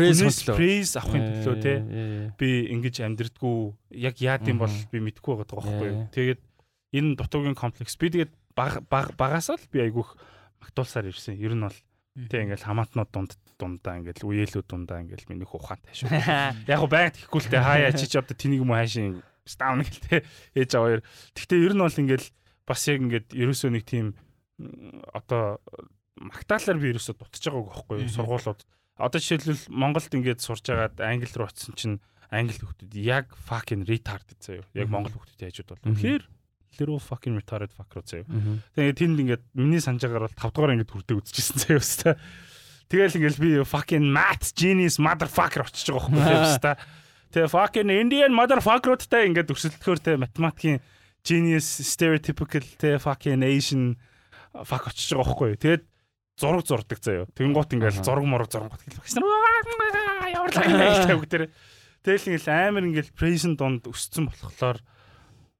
praise авахын төлөө те Ээ. би ингэж амьдрдгүү яг яад юм бол би мэдгүй байгаа байхгүй юу. Тэгээд энэ дутуугийн комплекс би тэгээд баг баг- багасаа л би айгүйх магтуулсаар ирсэн. Ер нь бол тэг ингээл хамаатнууд дунд дундаа ингээл үеэлүүд дундаа ингээл миний ухаантай шүү. Яг го байг тэхгүй л те хаяа чи ч одоо тэнийг юм хаашийн стаун гэл те ээж аваар. Гэхдээ ер нь бол ингээл бас яг ингээд ерөөсөө нэг тийм одоо магтаалаар би ерөөсөө дутж байгааг байхгүй юу сургуулиуд. Одоо жишээлбэл Монголд ингээд сурж агаад англи руу очисон чинь англи хүмүүс яг fucking retarded заяа. Яг монгол хүмүүс яажуд бол. Тэгэхээр little fucking retarded fuck руу заяа. Тэгээд тэнд ингээд миний санджаагаар бол 5 дугаар ингээд хүрдэг үзчихсэн заяа өстэй. Тэгэл ингээд би fucking math genius motherfucker очиж байгаа байхгүй юу өстэй. Тэгээ fucking Indian motherfucker-уудтай ингээд өрсөлдөхөөр те математикийн genius stereotypical те fucking Asian fuck очиж байгаа байхгүй. Тэгээд зураг зурдаг гут ингээд Аха. зураг мураг зураг гот гэлээ. Ямар л англи хэлтэй Тэгэл ингээд амар ингээд praise донд өссөн болохоор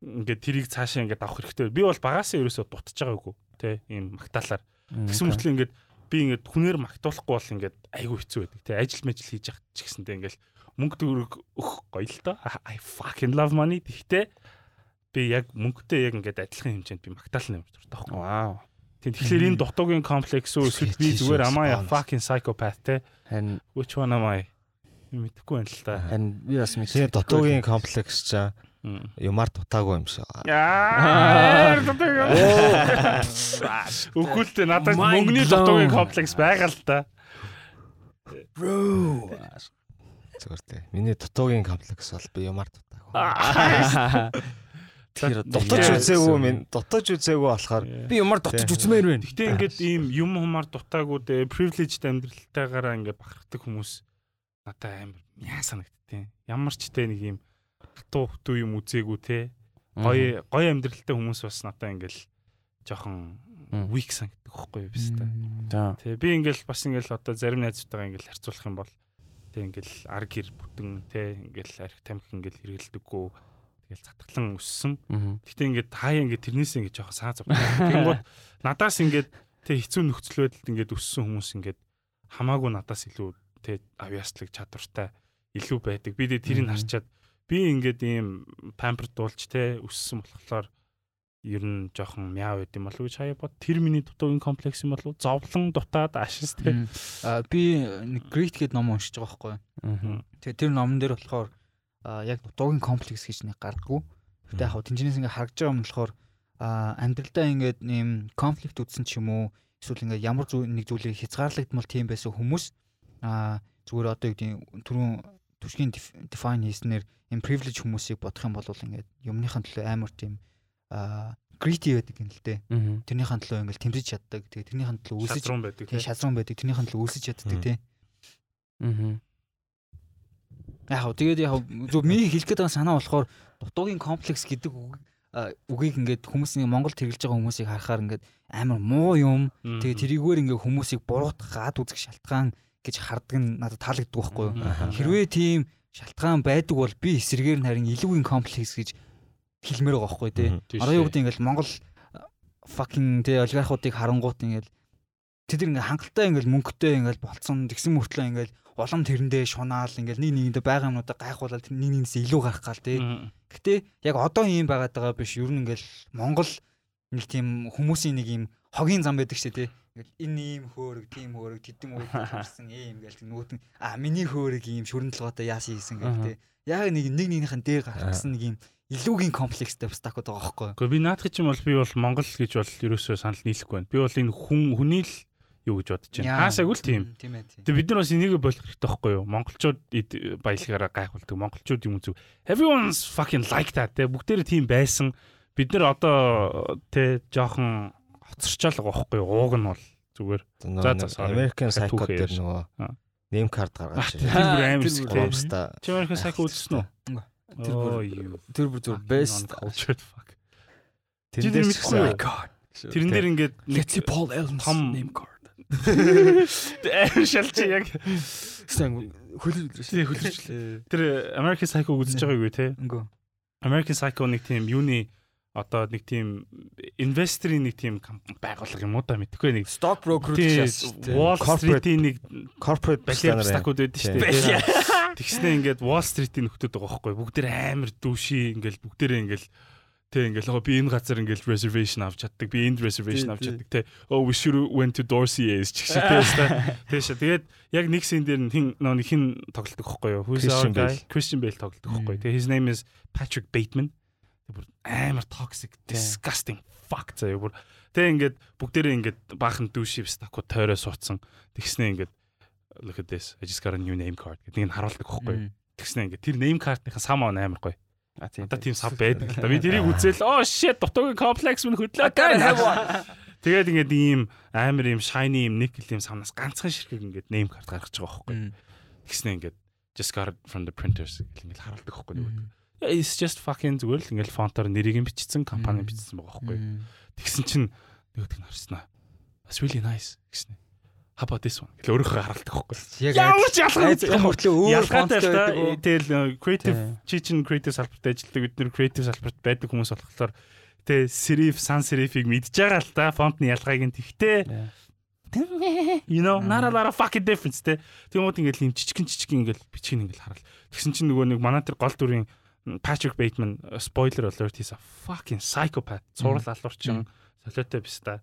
ингээд тэрийг цаашаа ингээд авах хэрэгтэй. Би бол багасаа ерөөсөө дутж байгаагүй те ийм магтаалаар. Тэгсэн мөртлөө ингээд би ингээд хүнээр магтуулахгүй бол ингээд айгүй хэцүү байдаг те ажил мэжил хийж явах ч гэсэнтэй ингээд мөнгө төгрөг өгөх гоё л доо. I fucking love money. Тэгтээ би яг мөнгөтэй яг ингээд адилхан хэмжээнд би магтаал нэмэр дуртай байхгүй. Вау. Тийм тэгэхээр энэ дутуугийн комплекс үү эсвэл би зүгээр am I a fucking psychopath те Харин which one am I мэдэхгүй байна л та. харин би бас Тэгээ дутуугийн комплекс чаа юмар дутаагүй юм шиг. Яа. Өгүүлтэй надад мөнгөний дутуугийн комплекс байгаа л та. bro. Зүгээр тэ. Миний дутуугийн комплекс бол би юмар дутаагүй. Тэр Дутаж үзээгүй минь дутаж үзээгүй болохоор би юмар дотож үзмээр байна. Гэтэ ингээд ийм юм хумаар дутаагүй дээ privileged амьдралтайгаараа ингээд бахархдаг хүмүүс надад амар яа санагдтiin. Ямар ч тэ нэг ийм хатуу хтуу юм үзээгүй те. Гоё гоё амьдралтай хүмүүс бас надад ингээд жоохон weak санагддаг байхгүй юу биш та. Тэ би ингээл бас ингээл одоо зарим найзтайгаа ингээл харьцуулах юм бол тэ ингээл ар гэр бүтэн тэ ингээл арх тамхи ингээл хэрэгэлдэггүй тэгэл затгалан өссөн. Гэтэ ингээд хаяа ингээд тэрнээсээ ингээд жоохон саа зов. Тэнгууд надаас ингээд тэ хэцүү нөхцөл байдалд ингээд өссөн хүмүүс ингээд хамаагүй надаас илүү тэ авьяаслаг чадвартай илүү байдаг. Би тэ тэрийг харчаад би ингээд ийм пампер дуулж те өссөн болохоор ер нь жоохон мяа байд юм болов уу гэж хаяа бод тэр миний дутуугийн комплекс юм болов уу зовлон дутаад ашис А би нэг Great гэдэг ном уншиж байгаа байхгүй. Тэгээ тэр номон дээр болохоор яг дутуугийн комплекс гэж нэг гардггүй. Гэтэ яг тэнцэнээс ингээ харагдж байгаа юм болохоор амьдралдаа ингээд нэм конфликт үтсэн ч юм уу эсвэл ингээ ямар нэг зүйлийг хязгаарлагдмал тийм байсан хүмүүс а зүгээр одоо юу гэдэг түрүүн түшгийн define хийснээр юм privilege хүмүүсийг бодох юм бол ингээд юмныхан төлөө амар тийм greedy байдаг юм л дээ. Тэрнийхэн төлөө ингээл тэмцэж чаддаг. Тэгээ тэрнийхэн төлөө үлсэж шатрун байдаг те шазран байдаг. Тэрнийхэн төлөө үлсэж чаддаг тий. Аа. Яг хөө тэгээд яг зөв миний хэлэх байгаа санаа болохоор дутуугийн комплекс гэдэг үг үгийг ингээд хүмүүсийн Монголд хэрэгжилж байгаа хүмүүсийг харахаар ингээд амар муу юм. Тэгээд тэрийгээр ингээд хүмүүсийг буруутгах гад үзэх шалтгаан гэж хардаг нь надад таалагддаг байхгүй юу? Хэрвээ тийм шалтгаан байдаг бол би эсрэгээр нь харин илүүгийн комплекс гэж хэлмээр байгаа байхгүй тий. Одоо юу гэдэг ингээд Монгол fucking тий олигархуудыг харангуут ингээд тэд ингээд хангалттай ингээд мөнгөтэй ингээд болцсон тэгсэн мөртлөө ингээд улам тэрэндээ шунаал ингээд нэг нэгэндээ байгаа юмнуудаа гайхуулаад тэр нэг нэгнээс илүү гарах гал тий. Гэтэ яг одоо ийм байгаад байгаа биш ер нь ингээд Монгол нэг тийм хүмүүсийн нэг ийм хогийн зам байдаг шүү тий. Ингээд энэ ийм хөөрөг, тийм хөөрөг, тэдэн үүд төрсэн ийм гээл нөгөөт нь а миний хөөрөг ийм шүрэн толгойтой яасан хийсэн гэх тий. Яг нэг нэг нэгнийхэн дээр гарах гэсэн нэг ийм илүүгийн комплекстэй бас такууд байгаа байхгүй? Гэхдээ би наадах чинь бол би бол Монгол гэж бол ерөөсөө санал нийлэхгүй байна. Би бол энэ хүн хүний л юу гэж бодож байна. Хаасаагүй л тийм. Тэгээ бид нар бас энийг болох хэрэгтэй байхгүй юу? Монголчууд баялагаараа гайхуулдаг. Монголчууд юм зүг. Everyone's fucking like that. Тэ бүгдээрээ тийм байсан. Бид нар одоо тэ жоохон хоцорчаал байгаа байхгүй юу? Ууг нь бол зүгээр. За, за. American Psycho дээр нөгөө card Аа, гаргаж Тэр байна. бүр Тэр амар бүр шүү. Гомста. Чи American Psycho үзсэн үү? Тэр бүр- Oh. Тэр бүр зөв best. cultured fuck. Тэр дээр юу? гэсэн- Тэрэн дээр ингээд нэг Let's see Paul Allen том- name card. Амар шалчи яг. Сэн хөлөж тий хөлөрчлээ. Тэр American Psycho үзэж байгаагүй те. Үгүй. American Psycho нэг тийм юуны одоо нэг тийм инвесторын нэг тийм компани байгуулга юм уу да мэдхгүй нэг. Stock broker гэж Wall Street-ийн нэг corporate балиар стакууд байдаг шүү дээ. Тэгснэ ингээд Wall Street-ийн нөхдөд байгаа байхгүй. Бүгд тэр амар дүүши ингээд бүгдээрээ ингээд Тэ ингээл оо би энэ газар ингээл reservation авч чаддаг. Би энд reservation авч чаддаг. Тэ oh we should went to Dorsey's ч гэсэн тэ. Тэш тэгээд яг нэг scene дээр хин нэг хин тоглолдог байхгүй юу? Who's our guy? Christian Bale тоглолдог байхгүй? Тэгээ his name is Patrick Bateman. Тэг бүр амар toxic, disgusting fuck заяа бүр. Тэ ингээд бүгдээрээ ингээд баахан дүүшивс тако тойроо суудсан. Тэгснэ ингээд look at this. I just got a new name card гэдэг нь харуулдаг байхгүй юу? Тэгснэ ингээд тэр name card-ийн сам амар гоё. А тийм. Одоо тийм сав байдаг л да. Би тэрийг үзэл оо shit дутуугийн комплекс минь хөдлөө. Тэгээд ингээд ийм амар ийм shiny ийм никл ийм савнаас ганцхан ширхэг ингээд name card гаргаж байгаа байхгүй. Тэгснэ ингээд just got from the printers ингээд харуулдаг байхгүй. Yeah, It's just fucking зүгээр л ингээд фонтоор нэрийг нь бичсэн, компани бичсэн байгаа байхгүй. Тэгсэн чинь нөгөөдг нь харснаа. That's really nice гэснэ. How about this one? Гэл өөрөөхөө харуулдаг байхгүй. Яг Ямар ч ялгаа айц мөртлөө өөр ялгаатай л фонттой? Тэгэл э, creative чи чин creative салбарт ажилладаг. Бид нэр creative салбарт байдаг хүмүүс болохоор тэ serif sans serif-ийг мэдж байгаа л та. Фонтны ялгааг нь тэгтээ. You know not a lot of fucking difference тэ. Тэгмүүд ингээл юм жижигэн жижигэн ингээл бичгийг ингээл харал. Тэгсэн чинь нөгөө нэг манай тэр гол дүрийн Patrick Bateman uh, spoiler alert he's a fucking psychopath. Цуврал алуурчин солиотой биш та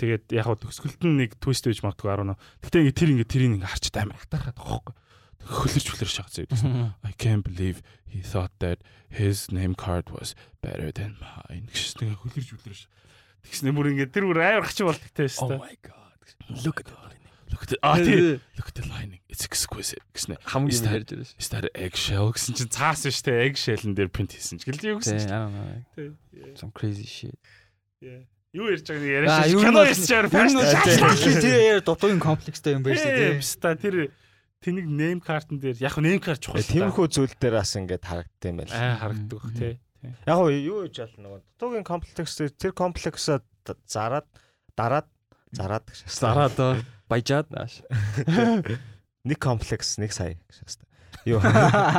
тэгээд яг хөө төгсгөлт нь нэг twist гэж магадгүй 10 нөө гэтээ ингээ тэр ингээ тэрийг ингээ харчад амар хатаархаад байгаа хөөхгүй. Хөлөрч хөлөрч шахаж заяа I can't believe he thought that his name card was better than mine. Гэсэн нэг хөлөрч хөлөрч тэгснэ бүр ингээ тэр бүр амар хачин болдог те Oh my god. Look at the Look at the ah тий. Look at the lining. It's exquisite. Гэсэн Is хамгийн that- байгаа шүү. Is that eggshell? Гэсэн чинь цаасан шүү дээ. Eggshell-ын дээр print хийсэн ч гэлээ юу гэсэн чинь Some crazy shit. yeah. Юу ярьж байгааг юу нь кино нь бол фаш тэр яар дутуугийн комплекстэй юм байна шүү дээ. Бста тэр тэнийг name card-н дээр яг name card чухал. Тиймэрхүү зүйл дээр бас ингээд харагддаг юм байл. аа харагддаг бах тий. Яг гоо юу гэж болно нөгөө дутуугийн комплекс тэр комплексаа зараад дараад зараад гэж шээ. Зараад баяжаад нааш. нэг комплекс нэг сая гэж шээ. Юу.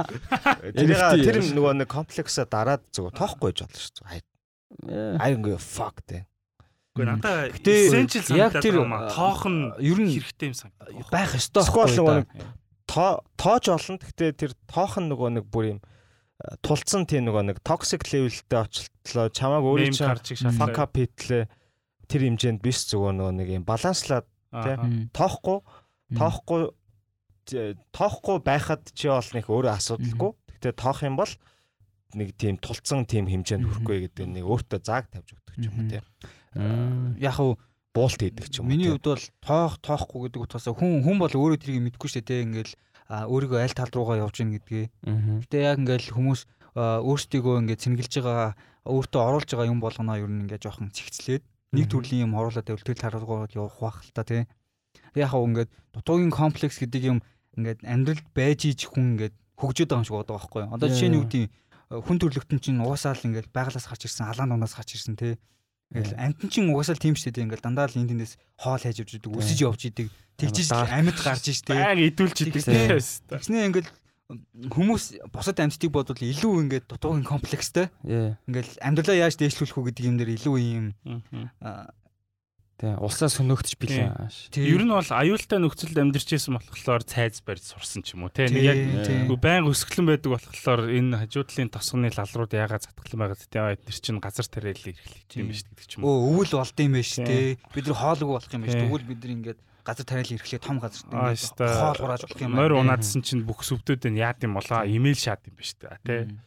Тэр тэр нөгөө нэг комплексаа дараад зүгээр тоохгүй гэж болно шүү. Don't give a fuck тэ. Гэхдээ надаа essential яг санагдаад маа. Тоох нь ер нь хэрэгтэй юм санагдав. байх ёстой Сквал байхгүй нөгөө юу? нэг тоо тоож олон гэхдээ тэр тоох нь нөгөө нэг бүр юм тулцсан тийм нөгөө нэг toxic level-тэй очлоо чамааг өөрөө чинь fuck up хийтлээ тэр хэмжээнд биш зүгээр нөгөө нэг юм баланслаад Аа. тоохгүй тоохгүй тоохгүй байхад чи бол нэг өөрөө асуудалгүй. Гэхдээ тоох юм бол нэг тийм тулцсан тийм хэмжээнд хүрэхгүй гэдэг нэг өөртөө зааг тавьж өгдөг юм тийм. Яг хав Буулт хийдэг ч юм уу. Миний хувьд бол тоох тоохгүй гэдэг утгаас хүн хүн бол өөрөө тэрийг мэдэхгүй шүү дээ ингээл өөрийгөө аль тал руугаа явж гин гэдгээ. Гэтэ яг ингээл хүмүүс өөрсдийгөө ингээд цэнгэлж байгаа өөртөө оруулж байгаа юм болгоно ер нь ингээд жоохон цэгцлээд нэг төрлийн юм оруулаад байвал тэл таруугаад явах бах л та тий. Яг хав ингээд дутуугийн комплекс гэдэг юм ингээд амьдралд байж иж хүн ингээд хөгжөөд байгаа юм шиг боддог байхгүй юу. Одоо жишээ нь юу гэдэг хүн төрлөختөн чинь угаасаа л ингээд байгалаас гарч ирсэн алаан унаас гарч ирсэн тий. Ингээл амтэн чин угаасаа тийм шүү дээ. Ингээл дандаа л энд тэндээс хоол хайж явж идэг, өсөж явж идэг. Тэгжиж амьд гарч штэ. Баян идүүлж идэг тийм. Тэгснээ ингээл хүмүүс бусад амьтдыг бодвол илүү ингээд дутуугийн комплекстэй. Ингээл амьдралаа яаж дээшлүүлэх үү гэдэг юм дээр илүү юм Тэ улсаас хөнөөгдөж билээ. ааш. тий- Ер нь бол аюултай нөхцөлд амьдарч исэн болохоор цайз барьж сурсан ч юм уу те. Нэг яг тий, тий. Байнга өсгөлэн байдаг болохоор энэ хажуудлын тосгоны лалрууд яагаад затгалан байгаа гэдэг яа эдгээр чинь газар тариал эрхлэх юм биш гэдэг ч юм уу. Өө өвөл болд юм байна шүү Тий. дээ. Бид нар хоолгүй болох юм байна шүү. Тий. Тэгвэл бид нар ингээд газар тариал ирэхлээр том газар ингээд хоол хурааж болох юм Морь унаадсан чинь бүх сүвдүүд нь яад юм болоо имэйл шаад юм биш. Мм.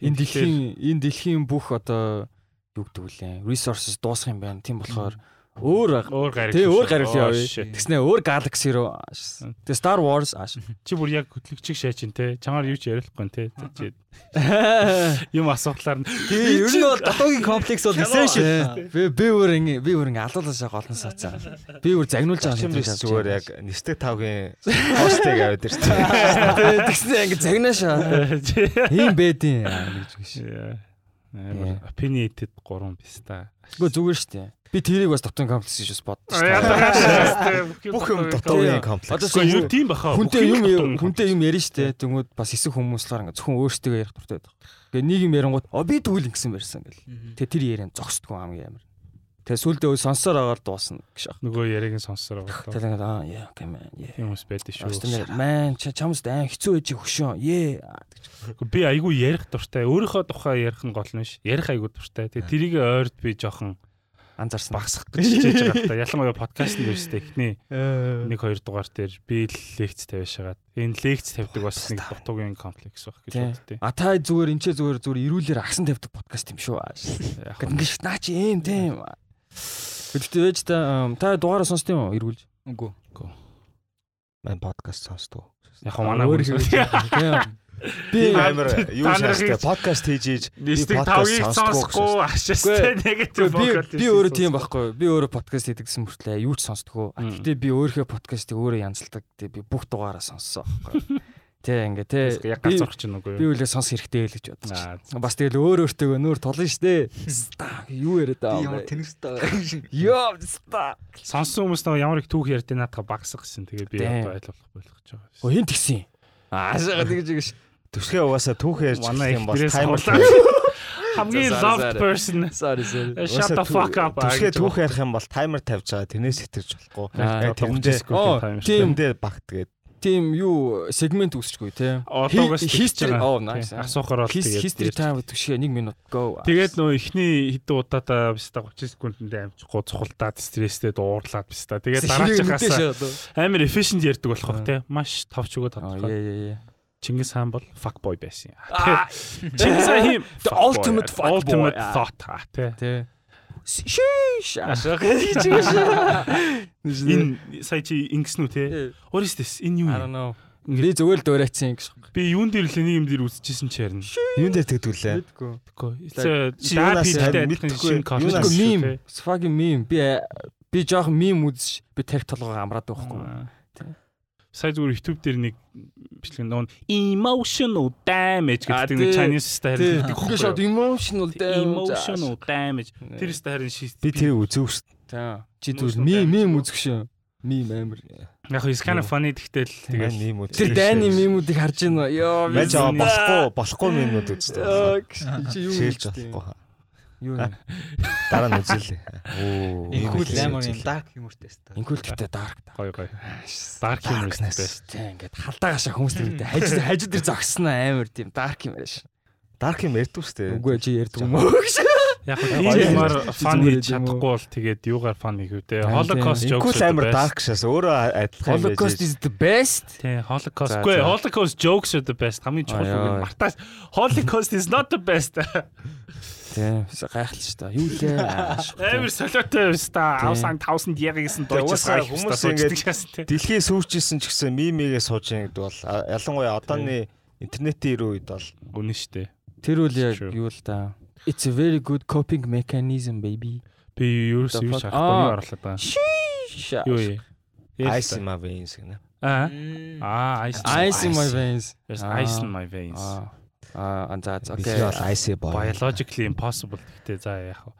Энэ дэлхийн энэ дэлхийн бүх одоо юу гэдэг вүлээ? Resources дуусах юм байна. Тийм болохоор өөр өөр гариг. Тэ өөр гариг явъя. shit. Тэгснэ өөр galaxy руу. ааш. Тэ Star Wars ааш. Чи бүр яг хөтлөгчийг шаачин те. Чамаар юу ч ярихгүй те. Чи юм асуулаар нь Тий, ер нь бол дутуугийн комплекс бол essential. Би би өөр ингэ би өөр ингэ алуулаашаа голно сацаа. Би өөр загнуулж байгаа юм биш зүгээр яг нэстэг тавгийн постыг аваад ирсэн. Тэгснэ ингэ загнаашаа. Ийм байдیں۔ гэж. Яа. Амар opinionated 3 биш та. Гэхдээ зүгээр штэ. Би тэрийг бас дутуугийн комплекс гэж бас боддоо. Бүх юм дутуугийн комплекс. Одоо юу тийм баха. Хүнтэй юм хүнтэй юм ярина штэ. Тэнгүүд бас эсэх хүмүүслэр ингэ зөвхөн өөрсдөө ярих дуртай байдаг. Тэгээ нэг юм ярингууд оо би тэгвэл ингэсэн барьсан гэл. Тэгээ тэр яриан зогсдгүй хамгийн амар. Тэгээ сүлдээ өө сонсоор агаар дуусна гэж ах. нөгөө яриаг нь сонссоор байгаа. Тэгээ ингээд аа яа кэмэн яа. Тийм хүмүүс байдаг шүү. Мэн чамс айн хэцүү байж хөшөө. Ее. Би айгүй ярих дуртай. Өөрийнхөө тухай ярих нь гол нь ш. Ярих айгүй дуртай. Тэгээ тэрийг ойрд би жоохон Анзаарсан. багсах гэж хичээж байгаа та. Ялангуяа подкаст нь биш техний нэг хоёр дугаар дээр би лекц тавьж шагаад. Энэ лекц тавьдаг бас нэг дутуугийн комплекс баг гэж Тийм. боддتي. А та зүгээр энэ ч зүгээр зүгээр ирүүлэр агсан тавьдаг подкаст юм шүү. Ингээд наа чи ийм тийм. Гэхдээ вэж та та дугаараа сонсд юм уу эргүүлж? Үгүй. Ман подкаст сонсдог. яг манай өөр хүн Тийм. Би амар юу та шаастай подкаст хийж ийж Дистик подкаст сонсохгүй ашаастай негатив би би өөрөө тийм байхгүй. Би өөрөө подкаст хийдэгсэн мөртлөө юу ч сонсдоггүй. А Мм. Гэхдээ би өөрийнхөө подкастыг өөрөө янзалдаг. Тэ би бүх дугаараа сонссон байхгүй. Тэ ингээ тэ. яг ганцорч чинь үгүй Би үлээ сонс хэрэгтэй л гэж. Аа, Бас тэгэл өөр өөртөө нүүр толно штэ. Ста юу яриад Би байгаа ямар юм бэ? тэнэстэй. Йоо ста. Сонсон хүмүүс нөгөө ямар их түүх ярьдیں۔ наадах багсах гэсэн. Тэгээ би ойлгох болох гэж байгаа. Оо хин тэгсэн. Аашаа тэгж ингэж. Төсгөө угаасаа түүх ярьж юм бол экспресс таймер Хамгийн loved sorry. person. Sorry sorry. Shut the fuck up. Төсгөө түүх ярих юм бол таймер тавьж байгаа. Тэрнээс хэтэрч болохгүй. Тэрэндээ Оо, тийм. тэрэндээ багтгээд тийм юу сегмент үүсчихгүй те. History oh тийм, nice. асуухаар бол His- history тэгээд time гэдэг шиг 1 минут go. Тэгээд нөө ихний хэдэн удаадаа биста 30 секундэд амжихгүй цухалдаад стресстэй дуурлаад биста. Тэгээд дараачихаас амар efficient ярьдаг болох тий. Маш товч өгөө Аа тодорхой. Чингис хаан бол fuck boy байсан. Аа Чингис хаан хим The ultimate fuck boy. ultimate thought тий. Шиш. Энэ сая чи ингэсэн үү is this? Энэ юу I юм? don't know. Би зүгээр л дуурайцсан гэж. Би юун дээр л нэг юм дээр үзчихсэн чи харин. юун дээр тэгдүүлээ. Мэдгүй. Тэгэхгүй. Чи мэдхгүй, мим. Fucking meme. Би би жоох мим үзэж би тарих толгоо амраад байхгүй. Сая зүгээр YouTube дээр нэг бичлэг нөө emotional damage гэдэг нэг. Chinese style гэдэг Ингээ шууд emotional damage. emotional damage. Тэр стаар харин шийд. Би тэр үзэв шүү дээ. Тэ. Чи зүгээр мим юу? үзэх шүү. Мим амир. Яг is kind of funny гэхдээ л Тэгээд ийм үү. Тэр дайны мимүүдийг харж байна. Йоо. Мэж болохгүй болохгүй үздэг. Аа, Чи юу үзтээ? болохгүй. Юу юм? Дараа нь үзэлээ. Оо. Ийм амар юм dark humorтэй өстой. Инкул гэтээ dark та. гой гой. Dark humor best. Тэ ингээд халдаа гашаа хүмүүс тэр хажид хажид тэр зогсноо амар тийм dark юм байна ш. Dark юм ярьдгүй шүү дээ. Үгүй чи ярьдаг юм уу гэж. Яг Гоё нь тийм юмар юм. фан хийж чадахгүй бол тэгээд юугаар фан хийх вэ Holocaust jokes. Инкул амар dark шээс өөрөө адилхан юм Holocaust байж. is the best. Тий, Holocaust. За, Гүй, за. Holocaust jokes are the best. Хамгийн чухал үг нь мартаж. Holocaust is not the best. Тийм гайхалтай шүү дээ. Юу лээ. Амар солиотой юм ста. Тийм. Авсан 1000 ягийнсэн Тэгээ дойчос уусаа хүмүүс тий. Дэлхий сүүрчсэн ч гэсэн мимигээ сууж яа гэдэг бол ялангуяа одооны интернетийн ирүү үед бол Үнэн штэ. Тэр үл яг юу л да. It's a very good coping mechanism baby. Би юу The юу шахахгүй юу орлоо та. Shit. Юу юм? ice in my veins гэнэ. Аа. Аа, ice. Ice in my veins. There's ice in my veins. Аа. Аа, за за Окей. ice boy. Biologically impossible гэхдээ за яах вэ?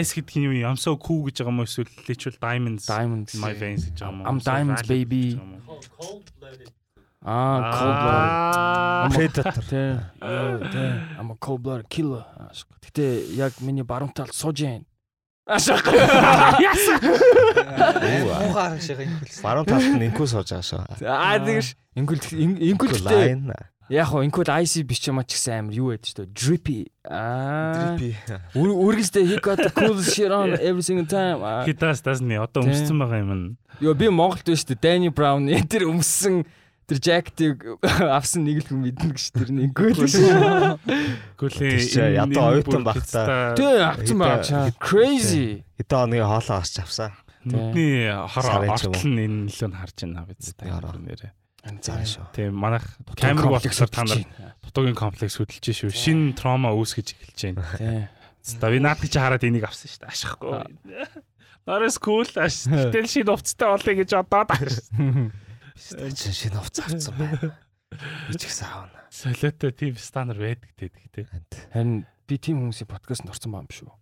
Ice гэдэг нь юу юм? I'm so cool гэж байгаа юм уу эсвэл literal diamonds Diamonds. my veins гэж байгаа юм уу? I'm So diamonds, baby. юм уу? Аа, cold blood. Аа. Predator. Тэ. I'm a cold blood killer. Гэтэ яг миний баруун талд сууж байна. Ашиг. Муухай харагшаа инхүүлсэн. Баруун талд нь инкүү сууж байгаа шүү. Аа тэгэж ингүүл ингүүлтэй Line. Яг хоо ингүүл IC биш ч ч гэсэн амар юу байдаг шүү дээ. Drippy. Аа. Drippy. Үргэлжлээ he got the cool shit on every single time. He does doesn't he? Одоо өмссөн байгаа юм нь. Йоо би Монголд биш шүү дээ. Danny Brown тэр өмссөн тэр жактыг авсан нэг л хүн мэднэ гэж тэр нэг. Гүлээ. Тэр чинь ядуу оюутан баг та. Тэ авсан байгаа. Crazy. Хэдэн хоногийн хоолоо гарч авсан. Нүдний хор ч ортол нь энэ нөлөө нь харж байна биз та нэрээ. Заа шүү. Тийм манайх камер болохоор та нар дутуугийн комплекс хөдөлж шүү. Шинэ трома үүсгэж эхэлж байна. Тэ. За би наад чи хараад энийг авсан шүү дээ. Ашихгүй. Нарас кул аш. Тэгэл шинэ уцтай олё гэж одоод авсан. Чи шинэ хувц авсан байна. Би ч гэсэн аавна. Солиотой тийм стандар байдаг те гэхдээ. Харин би тийм хүмүүсийн подкастт орсон баам шүү.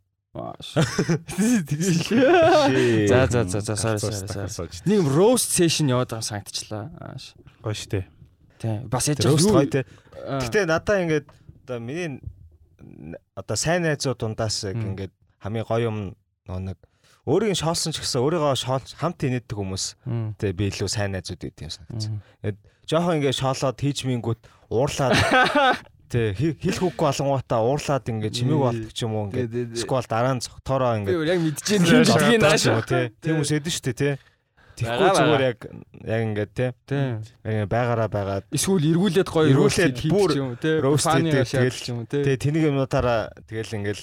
Shit. За за за за sorry sorry sorry. Нэг roast session яваад байгаа санагдчихлаа. Ааш. Гоё штэ. Тий. Бас яаж юу- гоё. Аа. Гэтэ надаа ингээд одоо миний одоо сайн найзууд дундаас яг ингээд хамгийн гоё юм нөө нэг өөрийг нь шоолсон ч гэсэн өөрийгөө шоол хамт инээдэг хүмүүс тэ би илүү сайн найзууд гэдэг юм санагдсан. Мм. Жохон ингээд шоолоод хийж мингүүт уурлаад тэ хи- хэлэх үггүй болонгуудаа уурлаад ингээд чимээг болдог ч юм уу ингээд сквал дараа нь цогтороо Би ингээд яг мэдчихээн юм гэдгийг нааш. тэ тийм хүмүүс эдэн штэ тэ Тэгэхгүй зүгээр яг яг ингээд тэ Тий. яг ингээд байгаараа байгаад Эсвэл эргүүлээд гоё Эргүүлээд бүр тий. шаардлагатай тэгэл- ч юм уу тий. тэгээ тэнийг юмнуудаараа тэгэл ингээд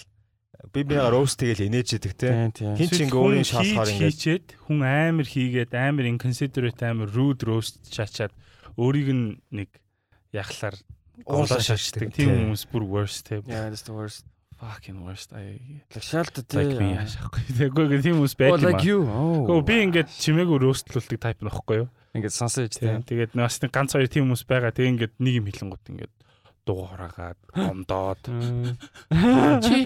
би биега роуст тэгэл инээж идэг тэ Тий, тий. хин ч ингээ өөрийн шалхаар ингээд хийчээд хүн амар хийгээд амар inconsiderate амар rude roast чачаад өөрийг нь нэг яхалаар Уурлаа шашдаг. Тийм тий. хүмүүс бүр worst те. Yeah, that's the worst. Fucking worst. I Лагшаалт тий. like me яшаахгүй. Тэгэхгүй тийм хүмүүс Oh, байдаг юм. like you. Гэхдээ Oh. би ингээд чимээгүй roastlуулдаг type нөхгүй юу? ингээд сонсож. Тийм. Тэгээд бас нэг ганц хоёр тийм хүмүүс байгаа. Тэгээ ингээд нэг юм хэлэнгут ингээд дуу хораагаад гомдоод чи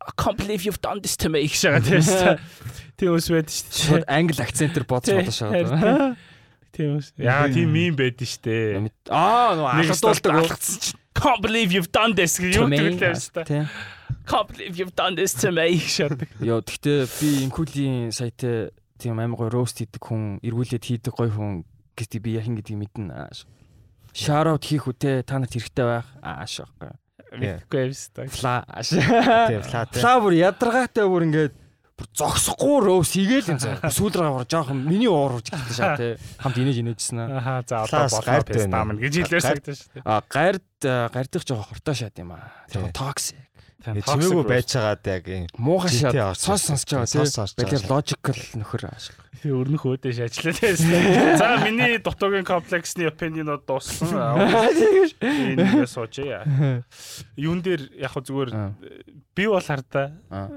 I can't believe you've done this to me байгаа тийм. Тийм хүмүүс байдаг шүү дээ. Шууд англи акцентээр бодож бодож шаад. Тийм үс. Яа тийм юм байдаг штэ. Аа, Нэг алгадуулдаг. алгадсан чинь can't believe you've done this гэж юу гэдэг лээ штэ. Can't believe you've done this to me гэж. Йоо, гэхдээ би инкулийн сайтаа тийм амар гоё роуст хийдэг хүн, эргүүлээд хийдэг гоё хүн гэдэг би яхин гэдгийг мэднэ. Out хийх үтэй та нарт хэрэгтэй байх. Ааш байхгүй. Мэдгүй юм штэ. Фла. Тийм флат тэ Фла бүр ядаргаатай бүр ингээд зогсохгүй роуст хийгээл юм заа. Сүүл рүү бүр жоохон миний уурж гэлээ шаа тий. Хамт инээж инээжсэн аа. Аха за одоо болоо гайртай пес байна. таамн гэж хэлээ штэ штэ. А гард гардих жоохон хортой шат юм аа. Тий. токсик. чимээгүй байцаагаад яг юм Муухай шат. ирсэн. сонсож байгаа тий. Балер logical нөхөр ааш. Өрнөх өөдөөш ажиллаа тийм. За миний дутуугийн комплексны opinion-ууд дууссан. Энэ сууж яа. Юун дээр яг зүгээр Аа. би бол хардаа Аа.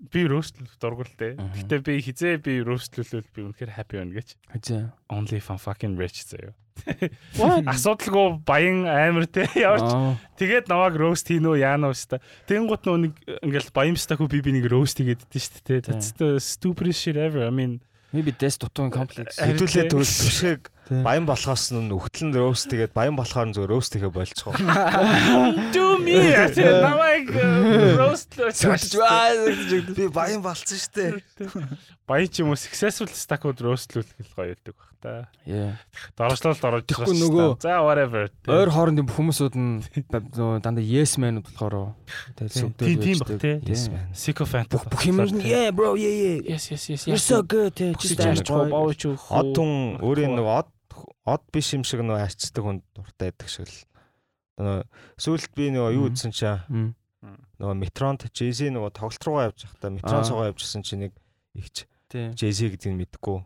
Би рөөстлөх дургуултай. Аа. Гэтэ би хизээ би рөөстлүүлвэл би үнэхээр happy байна гэж. Хэзээ. Only I'm fucking rich заяа. Асуудалгүй баян амар те яварч тэгээд намайг роуст хийн үү яана уу ста. Тэнгут нөө нэг ингээл баян стаху би би нэг роуст хийгээд дэ штэ те. That's the stupidest shit ever. I mean Maybe that's. Харин хэдүүлээ тий. төвс түшгийг Тий. Баян болохоос нь үхтэл нь роуст тэгээд баян болохоор нь зөв роуст хийгээ болцгоо. Do me. Намайг роустлооч. Би баян болцсон штэ. Баян ч юм уу successful stack-ууд роустлуулах л гоё байдаг бах та. Яа. Дорожлол дорож Тэгэхгүй нөгөө- За whatever. Ойр хоорондын хүмүүсүүд нь нөгөө дандаа yes man-ууд болохоор тэгэл Тийм тийм бах man. Sycophant. Бүх юм нь yeah bro yeah yeah. Yes yes yes. You're so good. Just Just enjoy. бооч. Од хүн өөрийн нөгөө од од биш юм шиг нөгөө арчдаг хүнд дуртай байдаг шиг л. Нөгөө сүүлд би нөгөө юу Мгм. үзсэн чаа нөгөө метронд Jay-Z нөгөө тоглолт руугаа явж байхдаа метрон Аа. суугаа явжсэн чинь нэг ихч Тий. Jay-Z гэдгийг нь мэдгүй.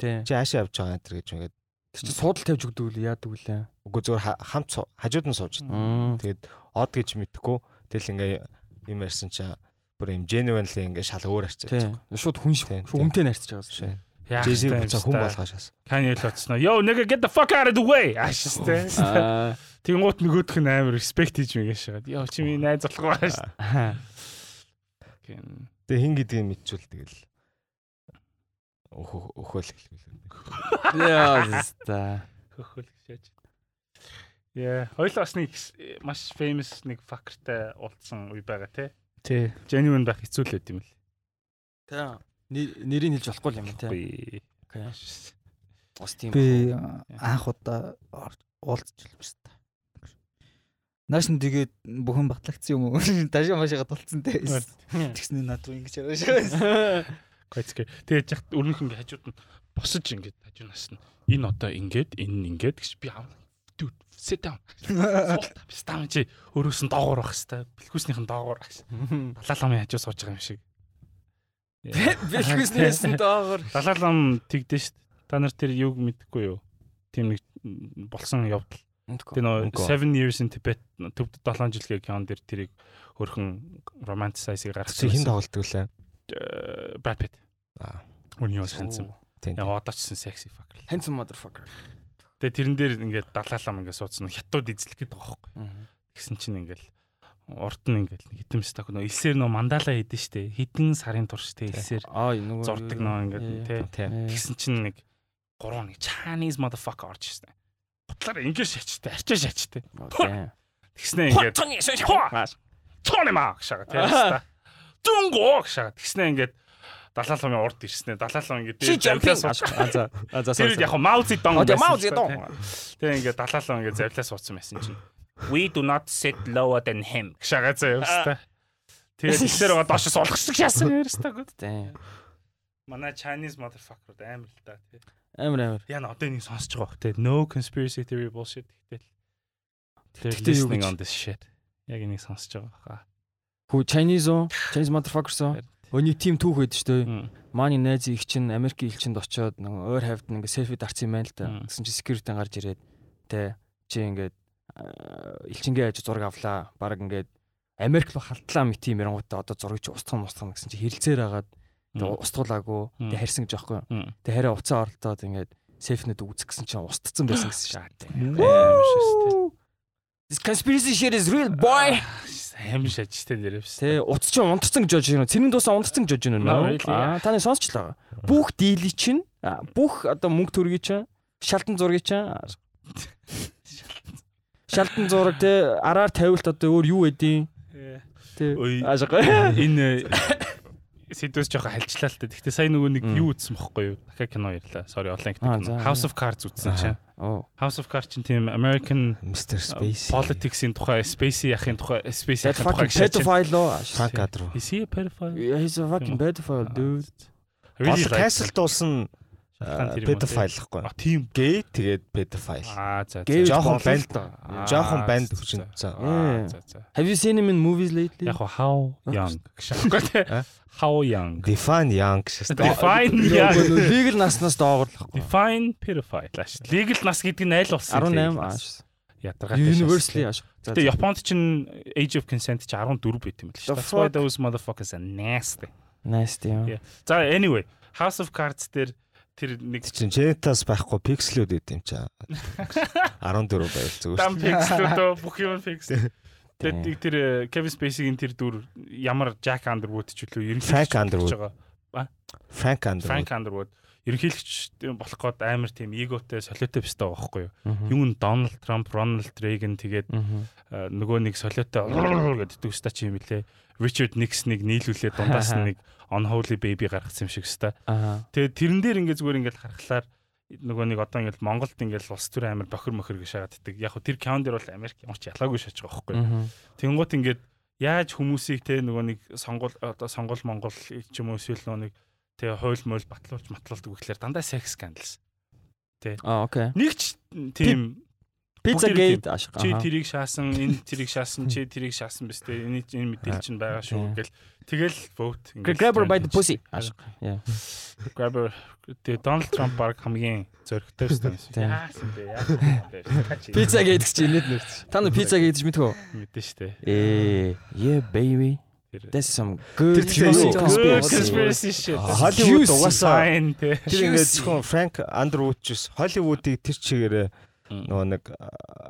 Чи хаашаа явж байгаа энэ гэж ингээд Тэр чи суудал тавьж өгдөг үл яадаг үлээ. үгүй ха- хамт хажууд нь сууж байна. Тэгээд од гэж мэдгүй. Тэгэл ингээ юм ярьсан чаа бүр юм genuinely ингээ шал өөр арчаад. Тий. Шууд хүн хүнтэй нарцж байгаа юм. Jay-Z буцаа хүн болгоо шаас. Kanye л оцсноо. Yo nigga get the fuck out of the way. Ашигтай. Аа. Тэнгуут нөгөөх нь амар respect хийж мэгээ шагаад. Yo чи минь найз болох байгаа шүү. Тэгээ хин гэдгийг мэдчихвэл тэгэл өхөөл хэлвэл. Яа зста. Хөхөл гişэж. Яа, хоёлоо бас нэг маш famous нэг fuckerтай уулзсан үе байгаа те. Тий. Genuine байх хэцүү л байт юм л. Тий. Нэрийг хэлж болохгүй юм тий. Би Окей. Ус тийм. Би анх удаа орж- уулзч л биш та. Нааш нь тэгээд бүхэн батлагдсан юм уу? Дашаа машигаа тулцсан те. Тэгснэ над руу ингэж яваа шээ. гойцгээ. Тэгээд яг өрнөх ингээ хажууд нь босож ингээд хажуунаас нь энэ одоо ингээд энэ нь ингээд гэж би аав. Dude, sit down. Суулта биш таа чи өрөөс нь доогуур байх хэвээр. Бэлхүүснийх нь доогуур байх шээ. Далаалмын хажуу сууж байгаа юм шиг. Бэлхүүснээс нь доогор. Далаалам тэгдэж шít. Та нар тэр юуг мэдэхгүй юу? Тийм нэг болсон явдал. Тэр нөө Үгүй. 7 years in Tibet төвд 7 жилгээ кинон дэр тэрийг хөрхөн romanticize-ыг Чи гаргасан. хин тоглолтгүй лээ. Э, Brad Pitt. Аа. Үний бас. Тийм. Яг одоочсон sexy fucker. Handsome motherfucker. Тэгээ тэрэн дээр ингээд далаалам ингээд суудсан хятад эзлэх гэдэг байгаа байхгүй. Тэгсэн чинь ингээд урд нь ингээд нэг хитэн стак нөө илсээр нөө мандала хийдэн штэ. Хитэн сарын турш тэ нөгөө зурдаг нөө ингээд тэ. Тийм. Тэгсэн чинь нэг гурван нэг Chinese motherfucker орж ирсэн. Бутлаар ингээд шачтай, арчаа шачтай. Тэгснэ ингээд Тони маа гшага тийм. Дүнгоо гшага. Тэгснэ ингээд далаалмын урд ирснэ. Далаалам ингээд Чи завлаас jumping. сууж- А за. А за. Тэр яг л та, Цзэдong. тийм. Тэгээ ингээд далаалам ингээд завлаас суудсан байсан чинь. We do not sit lower than him. Гшага заяа өстой. Тэгээд ихсэр байгаа доош суулгах шиг шаасан ярьстай гоо. Тийм. Манай Chinese motherfucker амар л та тий. Амар амар. Яа н одоо энийг сонсож байгаа бох тий. No conspiracy theory bullshit гэтэл. Тэр Гэхдээ юу listening гэж- on this shit. Яг энийг сонсож байгаа хаа. Хүү Chinese уу? Chinese motherfuckers уу? Өний тим түүх байдаг шүү дээ. Мааны найз их чинь Америкийн элчинд очоод нэг өөр хавьд нэг селфи дарсан юм байна л да. Мм. Гэсэн чи security гарч ирээд тэ чи ингээд аа, элчингээ ажиж зураг авлаа. Бараг ингээд Америк руу халтлаа мэт юм ярангуудаа одоо зургийг чи устгах устгах гэсэн чи хэрэлцээр агаад тэгээ устгуулаагүй тэгээ харьсан гэж аахгүй. Тэгээ хараа уцаа оролцоод ингээд селфинүүд үзэх гэсэн чинь устцсан байсан гэсэн шүү. Амар шээ. This conspiracy shit is real boy. Амар шажтай нэрвс. Тэ утас чинь унтарсан гэж бодож байна. Цэрэн дуусаа унтарсан гэж бодож байна. Аа таны сонсчлаа. Бүх дийлий чинь бүх одоо мөнгө төргий чинь шалтан зургийг чинь шалтан зураг те араар тавилт одоо өөр юу эдийн Ой. аашгаа. Энэ сэдвээс жоохон хальчлаа л та. Гэхдээ сая нөгөө нэг юу үзсэн бохгүй юу? Дахиад кино ярьлаа. Sorry, онлайн кино. House of Cards үзсэн чинь. Оо. House of Cards чинь тийм American Mr. Space. politics-ийн тухай, Spacey яхын тухай, Spacey That яхын тухай pedophile лоо. Frank Adro. Is he a pedophile? Yeah, He's a fucking pedophile dude. Really like that. дуусан Шалтгаан тэр юм уу, pedophile хгүй. А тийм. Гей тэгээд pedophile. Аа за. Болов банд. л доо. Аа, Жоохон банд хүчин. за. За. Have you seen him in movies lately? Яг how young? How young. Define young гэсэн. Define young. Legal наснаас доогоорлохгүй. Define pedophile. Ааш. Legal нас гэдэг нь аль болсон? 18 ааш. Ядаргатай. Universally ааш. За. Японд чинь age of consent чи 14 байт юм л шүү. That's why those motherfuckers are nasty. Yeah. За anyway, House of Cards дээр тэр нэг чинь Genitals байхгүй pixelүүд үүд юм чаа. 14 байл зүгээр. дам пикслүүдөө бүх юм пикс. Тэгээд тэр э, Kevin Spacey-гийн тэр дүр ямар Jack Underwood ч үлээ ерөнхийдөө Frank ч Underwood. Frank Underwood. Frank Underwood ерөнхийлөгч болох гээд амар тийм эготой солиотой бистэй байгаа байхгүй юу. Юу н Donald Trump, Ronald Reagan тэгээд нөгөө нэг солиотой гэдэг дүүстэй чи юм билээ. Richard Nixon-ыг нийлүүлээд дундаас нэг Unholy Baby гаргасан юм шиг. Аа. Тэгээд тэрэн дээр ингээд зүгээр ингээд харахаар нөгөө нэг одоо ингээд Монголд ингээд улс төр амар бохир мохир гэж шагааддаг. Яг хөө тэр каун дээр бол Америк ямар ч ялгаагүй шааж байгаа байхгүй юу. Тэнгуут ингээд яаж хүмүүсийг те нөгөө нэг сонгол одоо сонгол монгол ч юм уу эсвэл нөгөө нэг те хууль мойл батлуулж матлуулдаг гэхлээр дандаа секс скандалс. Аа, окей. Нэг ч тийм Pizza Gate ашиг. чи тэрийг шаасан, энэ тэрийг шаасан, чи тэрийг шаасан биз дээ. Энэ энэ мэдээлэл чинь байгаа шүү гэл. Тэгэл vote Grabber by the pussy. Ашиг. Яа. Grabber тэгээ Donald Trump баг хамгийн зөрөгтэй байсан. Яасан бэ? Яасан бэ? Pizza Gate гэж нэт нэрч. Та нар Pizza Gate гэж мэдэх үү? мэдэн штэ. Э, yeah baby. That's some good conspiracy. shit. Hollywood угаасаа тэр ингээд зөвхөн Frank Underwood ч Hollywood-ийг тэр чигээрээ нөгөө нэг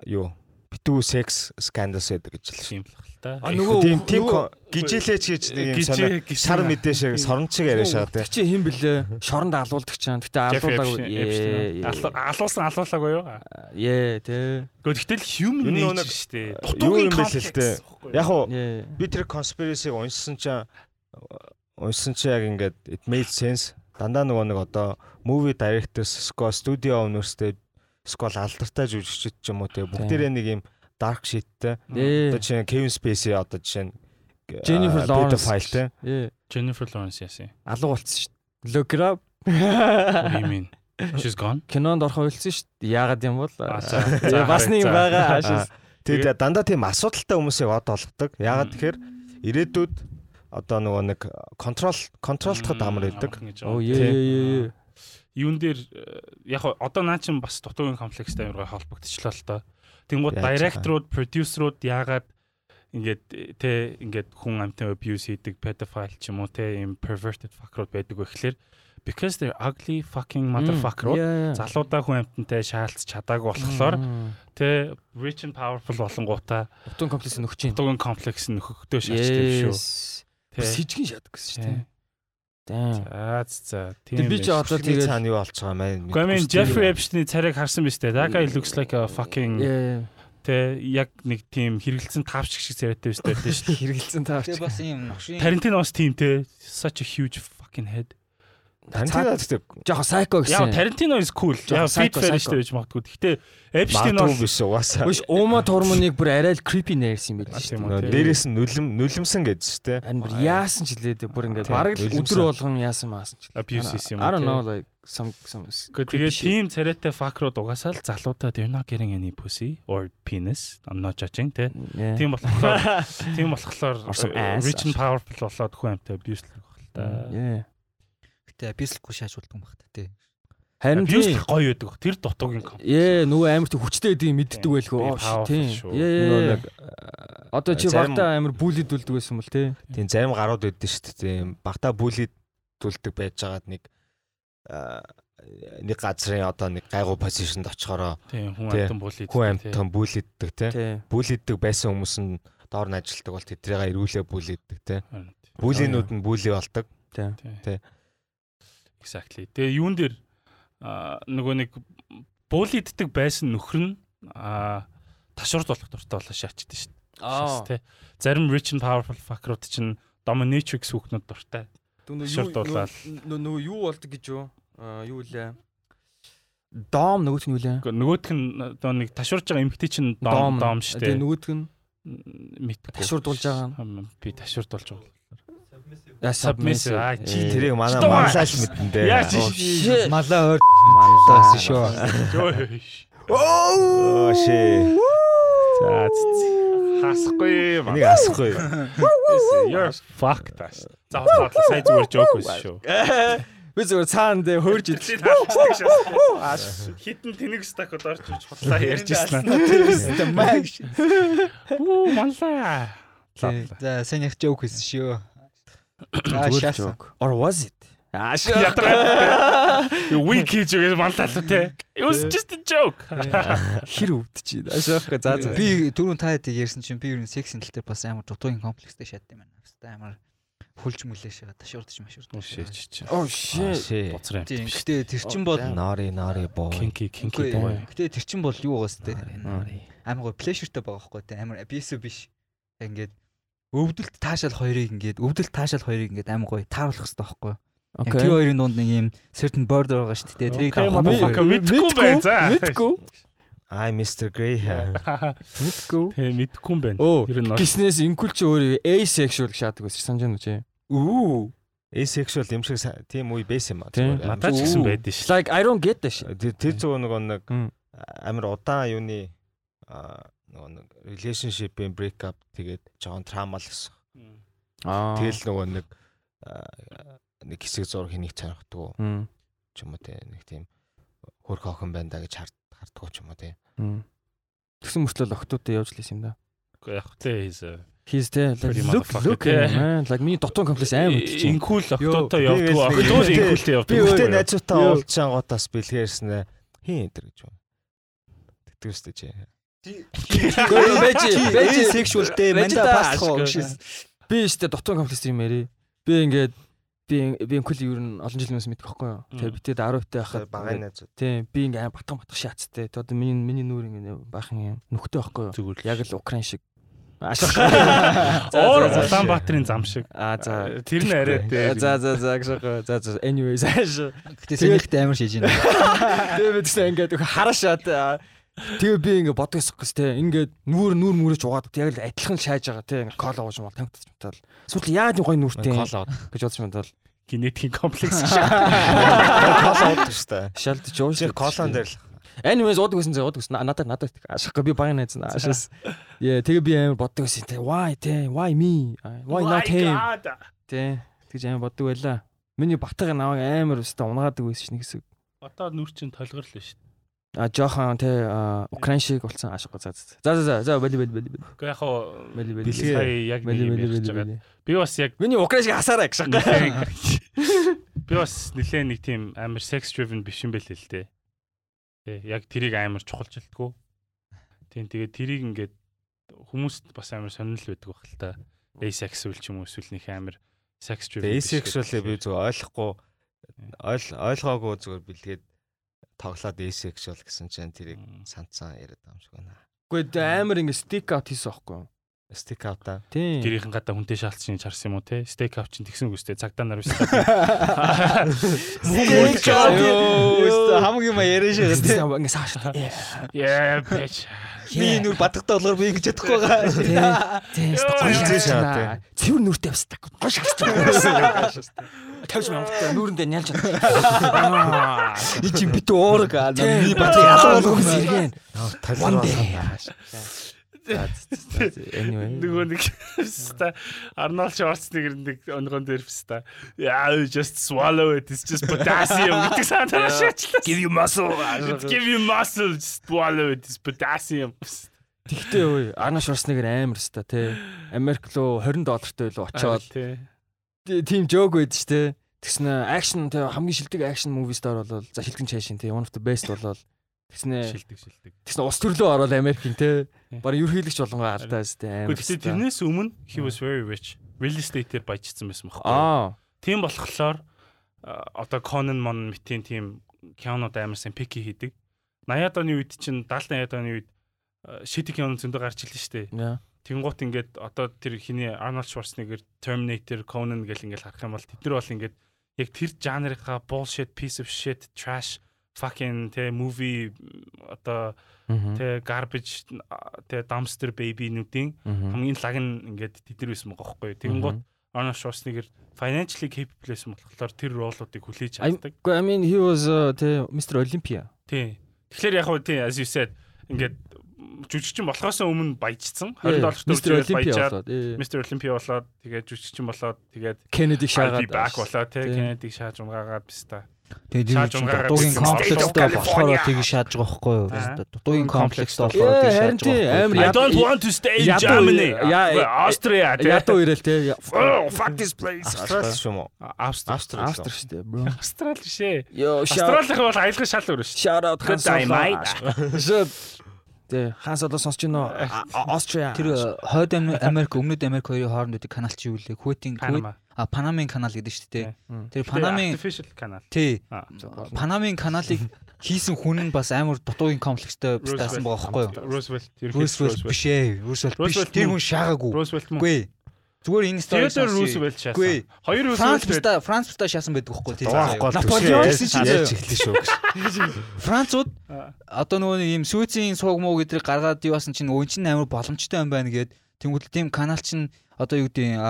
юу? Битүү секс скандалс гэдэг гэж л Тийм л хэл та. А, нөгөө- тийм тийм гижээлээч гэж нэг юм санаа гижээ- шар мэдээ шиг сорончиг яриа шаа Тэр тий. чи хэн блэ? Шоронд алуулдаг ч юм. Гэтэ алуулаагүй. Алуулсан алуулаагүй юу? Е, тэ. Гэхдээ гэтэл human nature нэг- штэ. юу Дутуугийн юм бэ л л дээ. юу? Яг уу би тэр conspiracy-г уншсан чинь уншсан чинь яг ингээд it made sense. Дандаа нөгөө нэг одоо movie directors, score studio owners-тэй скол алдартай жүжигчид ч юм уу те бүгдээрээ нэг юм dark shit-тэй. Одоо жишээ нь Kevin Spacey одоо жишээ нь Jennifer а, Lawrence. Е. Jennifer Lawrence яасан. Алуу болцсон шүү дээ. Look it up. You mean? She's gone. Кинонд орох ойлсон шүү дээ. Яагаад юм бол? За, Бас нэг байгаа. Аа, Ашиг. Тэгээд дандаа тийм асуудалтай хүмүүсийг од олгодог. Ягаад тэгэхээр ирээдүйд одоо нөгөө нэг контрол контролтоход амар е. Юун дээр э, яг одоо наа чин бас дутуугийн комплекстэй амар холбогдчихлоо л доо. Тэнгууд директорууд, продюсерууд яагаад ингээд те ингээд хүн амтан abuse хийдэг pedophile ч юм уу те юм perverted fucker байдаг вэ гэхлээр because they're ugly fucking motherfucker. Залуудаа хүн амтантай шаалц чадаагүй болохоор те rich and powerful болонгуудаа Утун комплекс нөхч юм. дутуугийн комплекс нөхөхдөө шаачдаг шүү. Бас хижгэн шатдаг гэсэн шүү Те. За за тийм би ч одоо тэгээд цаана юу болж байгаа мэн. Мен Jeffrey Epstein-ийн царайг харсан биз дээ. That guy looks like a fucking тэ яг нэг тийм хэрэгэлсэн таавч шиг царайтай биз дээ шүү дээ. Хэрэгэлсэн таарч. Тэгээ бас ийм нөхшийн Tarantino бас тийм тэ such a huge fucking head. Тарантино гэдэг Жохо сайко Яа гэсэн. Tarantino is cool. Яа шүү дээ гэж магадгүй. Гэхдээ магадгүй бол биш угаасаа. Үгүй уума турмуныг бүр арай л creepy нэрсэн юм байл шүү үү, дээ. Дээрээс нь нүлэм нүлэмсэн гэж тэ. Харин бүр яасан ч хэлээ дээ бүр ингээд бараг л өдөр болгон яасан маасан ч. abuse юм I don't know те. like some some Гэхдээ тэгээ тийм царайтай fucker-ууд угаасаа л залуудаа they're not getting any pussy or penis. I'm not judging тэ. Yeah. Тийм болохоор тийм болохоор rich and powerful болоод хүн амтай abuse л байх л та. Yeah. Гэтэ бислэхгүй шаажуулдаг юм багт тий. Харин л гоё байдаг. Тэр дутуугийн комплекс. Яа нөгөө амар тийм хүчтэй юм мэддэг байлгүй. Нөө яа. нэг Одоо чи багтаа амар бүлэдүүлдэг байсан бол тий. тийм зарим гарууд байдсан шүү дээ. Багтаа бүлэд түлдэг байж байгаад нэг нэг газрын одоо нэг гайгуу позишнд очихороо хүн Тий. амтан бүлий. хүн амьтан бүлэддэг. Тий. Бүлэддэг байсан хүмүүс нь доор нь ажилтдаг бол тэдрийг эргүүлээ бүлэддэг. Тий. Бүлийнүүд нь бүлээ болдог. Тий. Exactly. Тэгээ юун дээр нөгөө нэг буулиддаг байсан нөхөр нь аа, ташуурд болох дуртай болоо шаачдаг шүү дээ. Аа. Тий. Зарим rich and powerful fucker-ууд чинь dominatrix хүүхнүүд дуртай. Шурдуулаад. Нөгөө юу болдог гэж юу? Юу лээ? Дом нөгөөт нь юу лээ? Нөгөөх нь одоо нэг ташуурж байгаа эмэгтэй чинь дом дом шүү Тэгээ дээ. нөгөөт нь Мэдгүй. ташуурдуулж байгаа Би ташуурдуулж байгаа. Яа, Submissive. Аа, чи Э. Тэрийг манай манлааш мэдэн дээ. Oh, иш- shit. Малаа ойр Манлаа Таас шүү. Оо шээ. За хасахгүй. Энийг асахгүй. You're fucked. таш. За хотлоо сая зүгээр жоок байсан шүү. Би зүгээр цаана дэ хөөрж ид. Чи таалцдаг шээ. Хитэн тэнэг стакод орж иж хотлоо ярьж ирсэн. Оо манлаа. За сайн яг жоок хийсэн шүү. Аа Зүгээр шаасан. joke. Or was it? Аа шээ. Ядраа. You weak хийж өгөөс манлаа л те. It was just a joke. Хэр өвдөж байна. Ашаахгүй за за. Би түрүүн та хэдийг ярьсан чинь би ер нь сексийн тал дээр бас амар дутуугийн комплекстэй шатдаг юм байна. Хэвээ амар хүлж мүлээш ташуурдаж машуурдаж. Шээч чи. Oh Аа, shit. шээ. Тийм. юм. Гэтэ тэр чин бол Нари нари боо. Кинки кинки боо. Гэтэ тэр чин бол юу байгаас тээ. Амар гоо плешертэй байгаа байхгүй тээ. Амар abusive биш. Ингээд өвдөлт таашаал хоёрыг ингээд өвдөлт таашаал хоёрыг ингээд амар гоё тааруулах хэрэгтэй байхгүй. Тэр Окей. хоёрын дунд нэг юм certain border байгаа шүү дээ. Тэрийг давах motherfucker, мэдгүй байх за. Мэдгүй. I Mr Graham. Мэдгүй. Тэ мэдгүй юм байна. Ер нь Гиснээс инкул чи өөрөө asexual шаадаг байсан санаж байна уу чи? Үу. Asexual юм шиг тийм үе байсан юм аа. Тийм. зүгээр. надад ч гэсэн байдэн ш. Like I don't get that shit. Тэр тэр зөв нэг Мм. амар удаан юуны аа, нөгөө нэг relationship-ийн break up тэгээд жоон траумал гэсэн. Аа. Тэгэл нөгөө нэг нэг хэсэг зураг хэнийг чанахгүй Мм. ч юм уу те нэг тийм хөрх охин байна да гэж хард хардгуу ч юм уу те. Тэгсэн мөртлөө октоодтой явж лээс юм да. Гэхдээ яг he's a He's there like look look те. man. Like миний дотоод комплекс аим үтчих. инкул октоотой би явдгаа. Октоо би- инкултэй Би явдаг. өөртөө найзуудтай Юу? уулзч ангуудаас бэлгээрснэ хин энэ гэж өстэй чи. Бэж бэж sexualтэй Байж манда та, пасхоо ашиг. гэж. би ихтэй дотоод комплекс юм яри. Би ингээд би би инкул юу н олон жилийн өмнөөс мэдэх байхгүй юу. Тэгээ битээд 10 тай байхад Багын найзууд. Тийм би ингээ аим батган батган шаацтай. Тэгээ одоо миний миний нүүр ингээ баахан юм нүхтэй байхгүй юу. Зүгээр Яг л украин шиг. Ашиг. Оор Улаанбаатарын зам шиг. А за. Тэр нь арай дээ. За за за гэж. За за anyways ааш. Гэтэ сэнийхтэй амар шийж байна. Тэгээ би тэгсэн ингээд харашаад тэгээ би ингээ бодгоосох гэс те ингээд нүүр нүүр мөрөж угаад яг л адилхан шааж байгаа те ингээ кол ууж мал танктаж мтал. Сүүл яаж гоё нүртэй Кол аваад. гэж бодож мтал. генетикийн комплекс шиг. Кол аваад шүү дээ. Шалдж ууж. Чи колон дээр л Anyways уудаг гэсэн зэ уудаг гэсэн надад надад ашиггүй би багын найз наашаас. Яа тэгээ би амар боддог гэсэн те why те why me why not him те тэгж амар боддог байлаа. Миний батга наваг амар өстө унгаадаг байсан ш нь гэсэн. Одоо нүр чин толгор л шүү. А жоохон те украин шиг болсон ашиггүй за за за за за бали бали бали Гэхдээ яг хоо бали бали сая яг нэг ярьж байгаа. Би бас яг Миний украин шиг хасаараа гэж байгаа. би бас нэлээ нэг тийм амар sex driven биш юм байл л дээ. Тэ яг тэрийг амар чухалчилдгүү. Тийм тэгээд тэрийг ингээд хүмүүст бас амар сонирхол байдаг бах л та. Asexual ч юм уу эсвэл нэг амар sex driven. asexual би зөв ойлгохгүй ойл ойлгоогүй зүгээр бэлгээд тоглоод asexual гэсэн чинь тэрийг Мм. санацсан яриад байгаа юм шиг байна. Гэхдээ амар ингээ stick out хийсэн байхгүй юу? Out та. Тийм. Гэрийнхэн гадаа хүнтэй шаалтсан чинь чарсан юм уу те? Steak up чинь тэгсэн үстэй цагдаа нар биш. Out. Юу хамгийн юм яриа дээ. Ингээ ингээ сааш. Yeah bitch. Би нүр бадагтай болохоор би ингэж чадахгүй байгаа. Тийм. Шаа. Цэвэр нүртэй бас таг. Гоё шаа. 50 мянган нүүрэндээ нялж чадсан. Би чи бит уураг. Миний бат болгох сэргэн. Anyway. Нөгөө нэг ста Арнольд Шварценеггер нэг онгон дээр фста. Yeah, just swallow it. It's just potassium гэдэг санаа шаачлаа. Give you muscle. Give you muscle, just swallow it. It's potassium. Тэгтээ үй Арна Шварценеггер амар өста тий. Америк руу 20 доллартай байлуу очоод тий. Тийм жоок байд ш тий. Тэгснэ акшн тий хамгийн шилдэг акшн муви стар болол за шилдэг чайшин тий one of the best болол тэгснэ Шилдэг шилдэг. тэгснэ ус төрлөө ороод Америкийн тий. Тий. Бараг ерхийлэгч болгоо алдаас тий амар. Гэхдээ тэрнээс өмнө he was very rich. Real estate-ээр баяжсан байсан байхгүй аа Тийм болохоор одоо Conan Mon митийн тийм кинонууд амар сайн пики хийдэг. 80-аад оны үед чинь 70-80-аад оны үед шидэг кино зөндөө гарч илэн штэ. яа. Тэнгуут ингээд одоо тэр хиний Arnold Schwarzenegger Terminator Conan гэл ингээд харах юм бол тэд нар бол ингээд яг тэр жанрынхаа bullshit piece of shit trash fucking тэ movie одоо тэ garbage тэ dumpster baby нүдийн хамгийн лаг нь ингээд тэд нар байсан байгаа байхгүй. Тэнгуут Arnold Schwarzenegger financially capable байсан болохоор тэр ролуудыг хүлээж. Гэхдээ I mean he was uh, тий Mr Olympia. Тий. Тэгэхээр яг хөө тий as you said ингээд жүжигчин болохоос өмнө баяжсан. 20 доллартай Olympia баяжаад болоод. ээ. Mr Olympia болоод тэгээд жүжигчин болоод тэгээд I'll шаагаад. be back болоо тий Тий. Kennedy шааж унгаагаад биз та. Тэгээд бичсэн. комплекстэй болохоор тийг шааж байгаа байхгүй юу? Аа. Дутуугийн комплекстэй Ээ, болохоор тийг шааж байгаа. амар I яд- don't want to stay in Germany. яа- Austria. Ядуу ирэл. Oh fuck this place. Австрал шүү мө? Австрал. Австрал. Шүү дээ. Австрал. Yo shout Австралийнх бол аялгын шал өөр шүү. shout out Good time, mate. Шот. Тэ хаан содо сонсч гинөө Аустрия. Тэр э, хойд Ам- Америк, өмнөд Америк хоёрын хооронд үүдэх канал чи юу лээ? Панама. а Панамын канал гэдэг шүү дээ. Тэр Панамын artificial канал. тий. Панамын каналыг хийсэн хүн нь бас амар дутуугийн комплекстэй байсан байгаа байхгүй юу? Roosevelt. Roosevelt биш ээ. Roosevelt биш. Тэр хүн шаагаагүй. Roosevelt мөн. Үгүй. Зүгээр энэ story Theodore Roosevelt шаасан. Хоёр бистаа Франц бистаа шаасан байдаг байхгүй тий. Дугаахгүй Наполеон гэсэн чинь заяа. эхлэв шүү гэж. Францууд одоо нөгөө юм сүүцийн сууг муу гэдрийг гаргаад юу басан чинь өн чинь амар боломжтой юм байна гэд тэнгуэл тийм канал чинь одоо юу гэдэг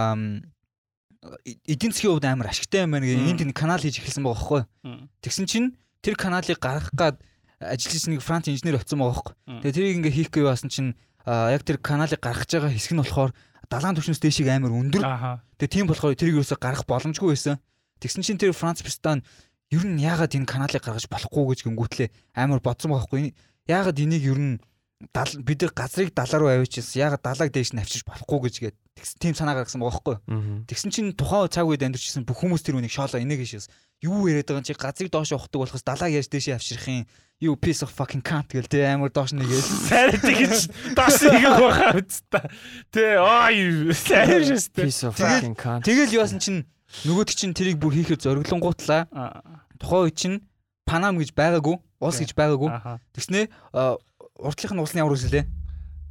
эдийн засгийн хувьд амар ашигтай юм байна гэ Мм. энд энэ канал хийж эхэлсэн байгаа байхгүй. Тэгсэн чинь тэр каналыг гаргах гад ажиллаж нэг Франц инженер очсон байгаа байхгүй. Тэгээ тэрийг ингээ хийх гээ басан чинь яг тэр каналыг гаргаж байгаа хэсэг нь болохоор далайн түвшнээс дэшиг амар өндөр. Тэгээ тийм болохоор тэрийг юусоо гаргах боломжгүй байсан. Тэгсэн чинь тэр Франц Пистан ер нь яагаад энэ каналыг гаргаж болохгүй гэж гингүүтлээ амар бодсон байгаа хгүй. Яагаад энийг ер нь бид нар газрыг далаа руу авчиж яагаад далааг дээш нь авчиж болохгүй гэж гээд тийм санаа гаргасан байгаа хгүй. Мм. Тэгсэн чинь тухайн цаг үед амьдарчсэн бүх хүмүүс тэр үнийг шоолоо инег шээс. Юу яриад байгаа юм чи газрыг доош явахдаг болохоос далааг яаж дээшээ авчрахын юу piece of fucking cunt гэл тэ амар доош нэгээл. Сайрт гэж доош нэг байхаа үстэ. Тэ ой сайр шээ. Piece of fucking cunt. Тэгэл яасан чинь нөгөөд чинь тэрийг бүр хийхээр зориглонгуутлаа тухайн үед чинь Панам гэж байгаагүй, улс гэж байгаагүй. Ааха. Тэгснээ а, урдлынх нь улс нь ямар үсэлээ?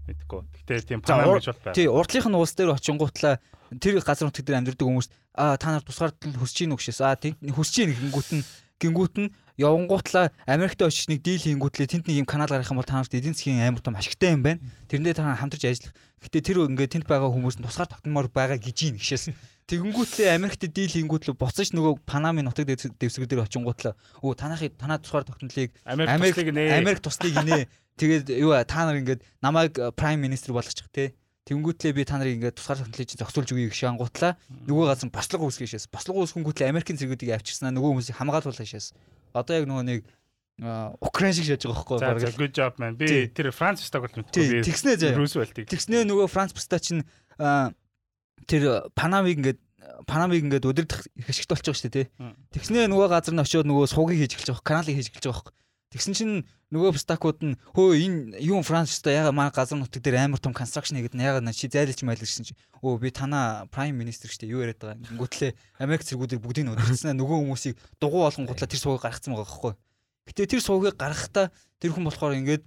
Мэдгүй. Гэтэ тийм панам гэж бол байна. Тий, урдлынх нь улс дээр очингуутлаа тэр газар нутаг дээр амьдардаг хүмүүс аа та нар тусгаар хөсөж ийн үгшээс аа тийм хөсөж ийн гингүүт нь гингүүт нь явангуутлаа Америкт очиж нэг дийл хийнгүүтлээ тэнд нэг юм канал гаргах юм бол та нарт эдийн засгийн амар том ашигтай юм байна. Тэрнээ та хамтарч ажиллах. Гэтэ тэр ингээд тэнд байгаа хүмүүс нь тусгаар тогтмоор байгаа гэж ийн гişээс. Тэгэнгүүтлээ Америкт дийл хийнгүүтлээ буцаж нөгөө Панамын нутаг дэвс- дэвсгэр дээр очингуутлаа өө танахыг танаа тусгаар тогтнолыг Америк туслыг нэ. Америк туслыг инээ. Тэгээд юу та нар ингээд намайг прайм министр болгочих те. Тэнгүүтлээ би та нарыг ингээд тусгаар чинь зохицуулж өгье гэж ангуутлаа. Нөгөө газар бослого үүсгэшээс. Бослого үүсгэнгүүтлээ Америкийн зэргүүдийг авчирснаа нөгөө хүмүүсийг хамгаалуулах шээс. Одоо яг нөгөө нэг аа, Украин шиг шааж байгаа байхгүй юу? good job man. Би тэр Франц мэдгүй. Тий, Би тэгснээ заяа. Тэгснээ нөгөө Франц Пста чинь аа, тэр Панамыг ингээд Панамыг ингээд өдөрдөх хэшигт болчих шүү дээ. Тэгснээ нөгөө газар нь очиод нөгөө суугийг хийж эхэлж байгаа, каналыг хийж эхэлж байгаа байхгүй. Тэгсэн чинь нөгөө пстакууд нь хөө энэ юу Францста яга манай газар нутаг дээр амар том констракшн хийгээд яга чи зайлж майлж гэсэн чи өө би танаа прайм министр штэ юу яриад байгаа юм. Гүтлээ Америк зэргүүдээр бүгдийг нь өдөрцснээ нөгөө хүмүүсийг дугуй болгон гутлаа тэр суугийг гаргацсан байгаа байхгүй. Гэтэ тэр суугийг гаргахдаа тэр хүн болохоор ингээд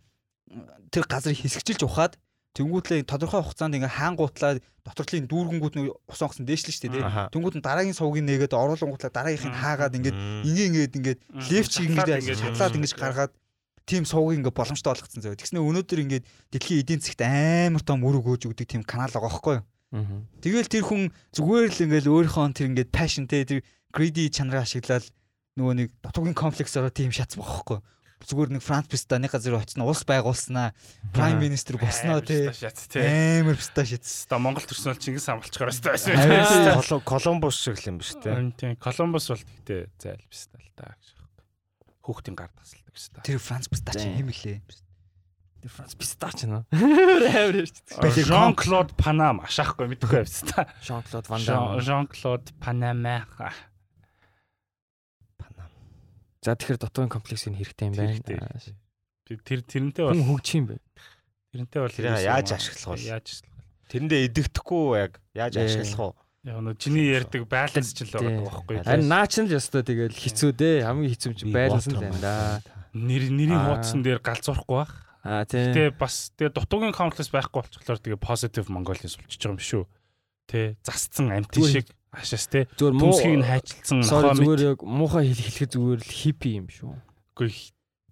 тэр газрыг хэсэгчилж ухаад Тэнгүүтлээ тодорхой хугацаанд ингээ хаангуутлаа доторлын дүүргэнгүүд нь усонгосон дээшлэн штэ тий. Тэнгүүд нь дараагийн сувгийг нээгээд оруулангуутлаа дараагийнхыг хаагаад ингээд ингээ ингээд ингээд Шатлаад ингээд шатлаад ингэж гаргаад тим сувгийг ингээ боломжтой болгоцсон заяа. Тэгснэ өнөөдөр ингээд дэлхийн эдийн засгт амар том үр өгөөж өгдөг тим канал байгаа байхгүй юу? Тэгэл тэр хүн зүгээр л ингээл өөрийнхөө тэр ингээд passion те тэр greedy чанараа ашиглаад нөгөө нэг дотуугийн комплексороо тийм шатсан юу? Зүгээр нэг Франц Пистаны газар очсон улс байгуулснаа prime minister болсноо Тий. амар писта шатсан. Ста Монгол төрсөн бол Чингис хамгалчгаар өстэй байсан. Колумбус шиг л юм биш тийм Колумбус бол тэгтээ зайл биш тал та гэж байна. Хүүхдийн гар тасалдаг биш та. Тэр Франц писта чи юм лээ. Тэр Франц пистач нөө. Амар ярьж. Жан Клод Панам ашаахгүй мэдгүй байсан та. Jean-Claude Van Damme. Жан Клод Панама. За тэгэхээр дотоодын комплексийн хэрэгтэй юм байна. Тэр тэрнтэй бол хөгжих юм байна. тэрнтэй бол яаж ашиглах вэ? Яаж ашиглах вэ? Тэрэндээ идэвдэхгүй яг яаж Ээ. ашиглах вэ? Яг нөө чиний ярьдаг баланс ч л байгаа байхгүй. Харин наач нь л ёстой тэгэл хэцүү дээ. Хамгийн хэцүү чинь байланс л байна да. Нэр нэрийн хуудсан дээр галзуурахгүй бах. Аа тийм. Тэгээ бас тэгээ дутуугийн комплекс байхгүй болчихлоор тэгээ positive Mongolia сулчиж байгаа юм шүү. Тэ засцсан Зүгээр шиг ашаас тэ зүгээр муу түмсгийг нь хайчилсан нохоо зүгээр яг муухай хэл хэлэхэд зүгээр л хиппи юм шүү. мэдгүй.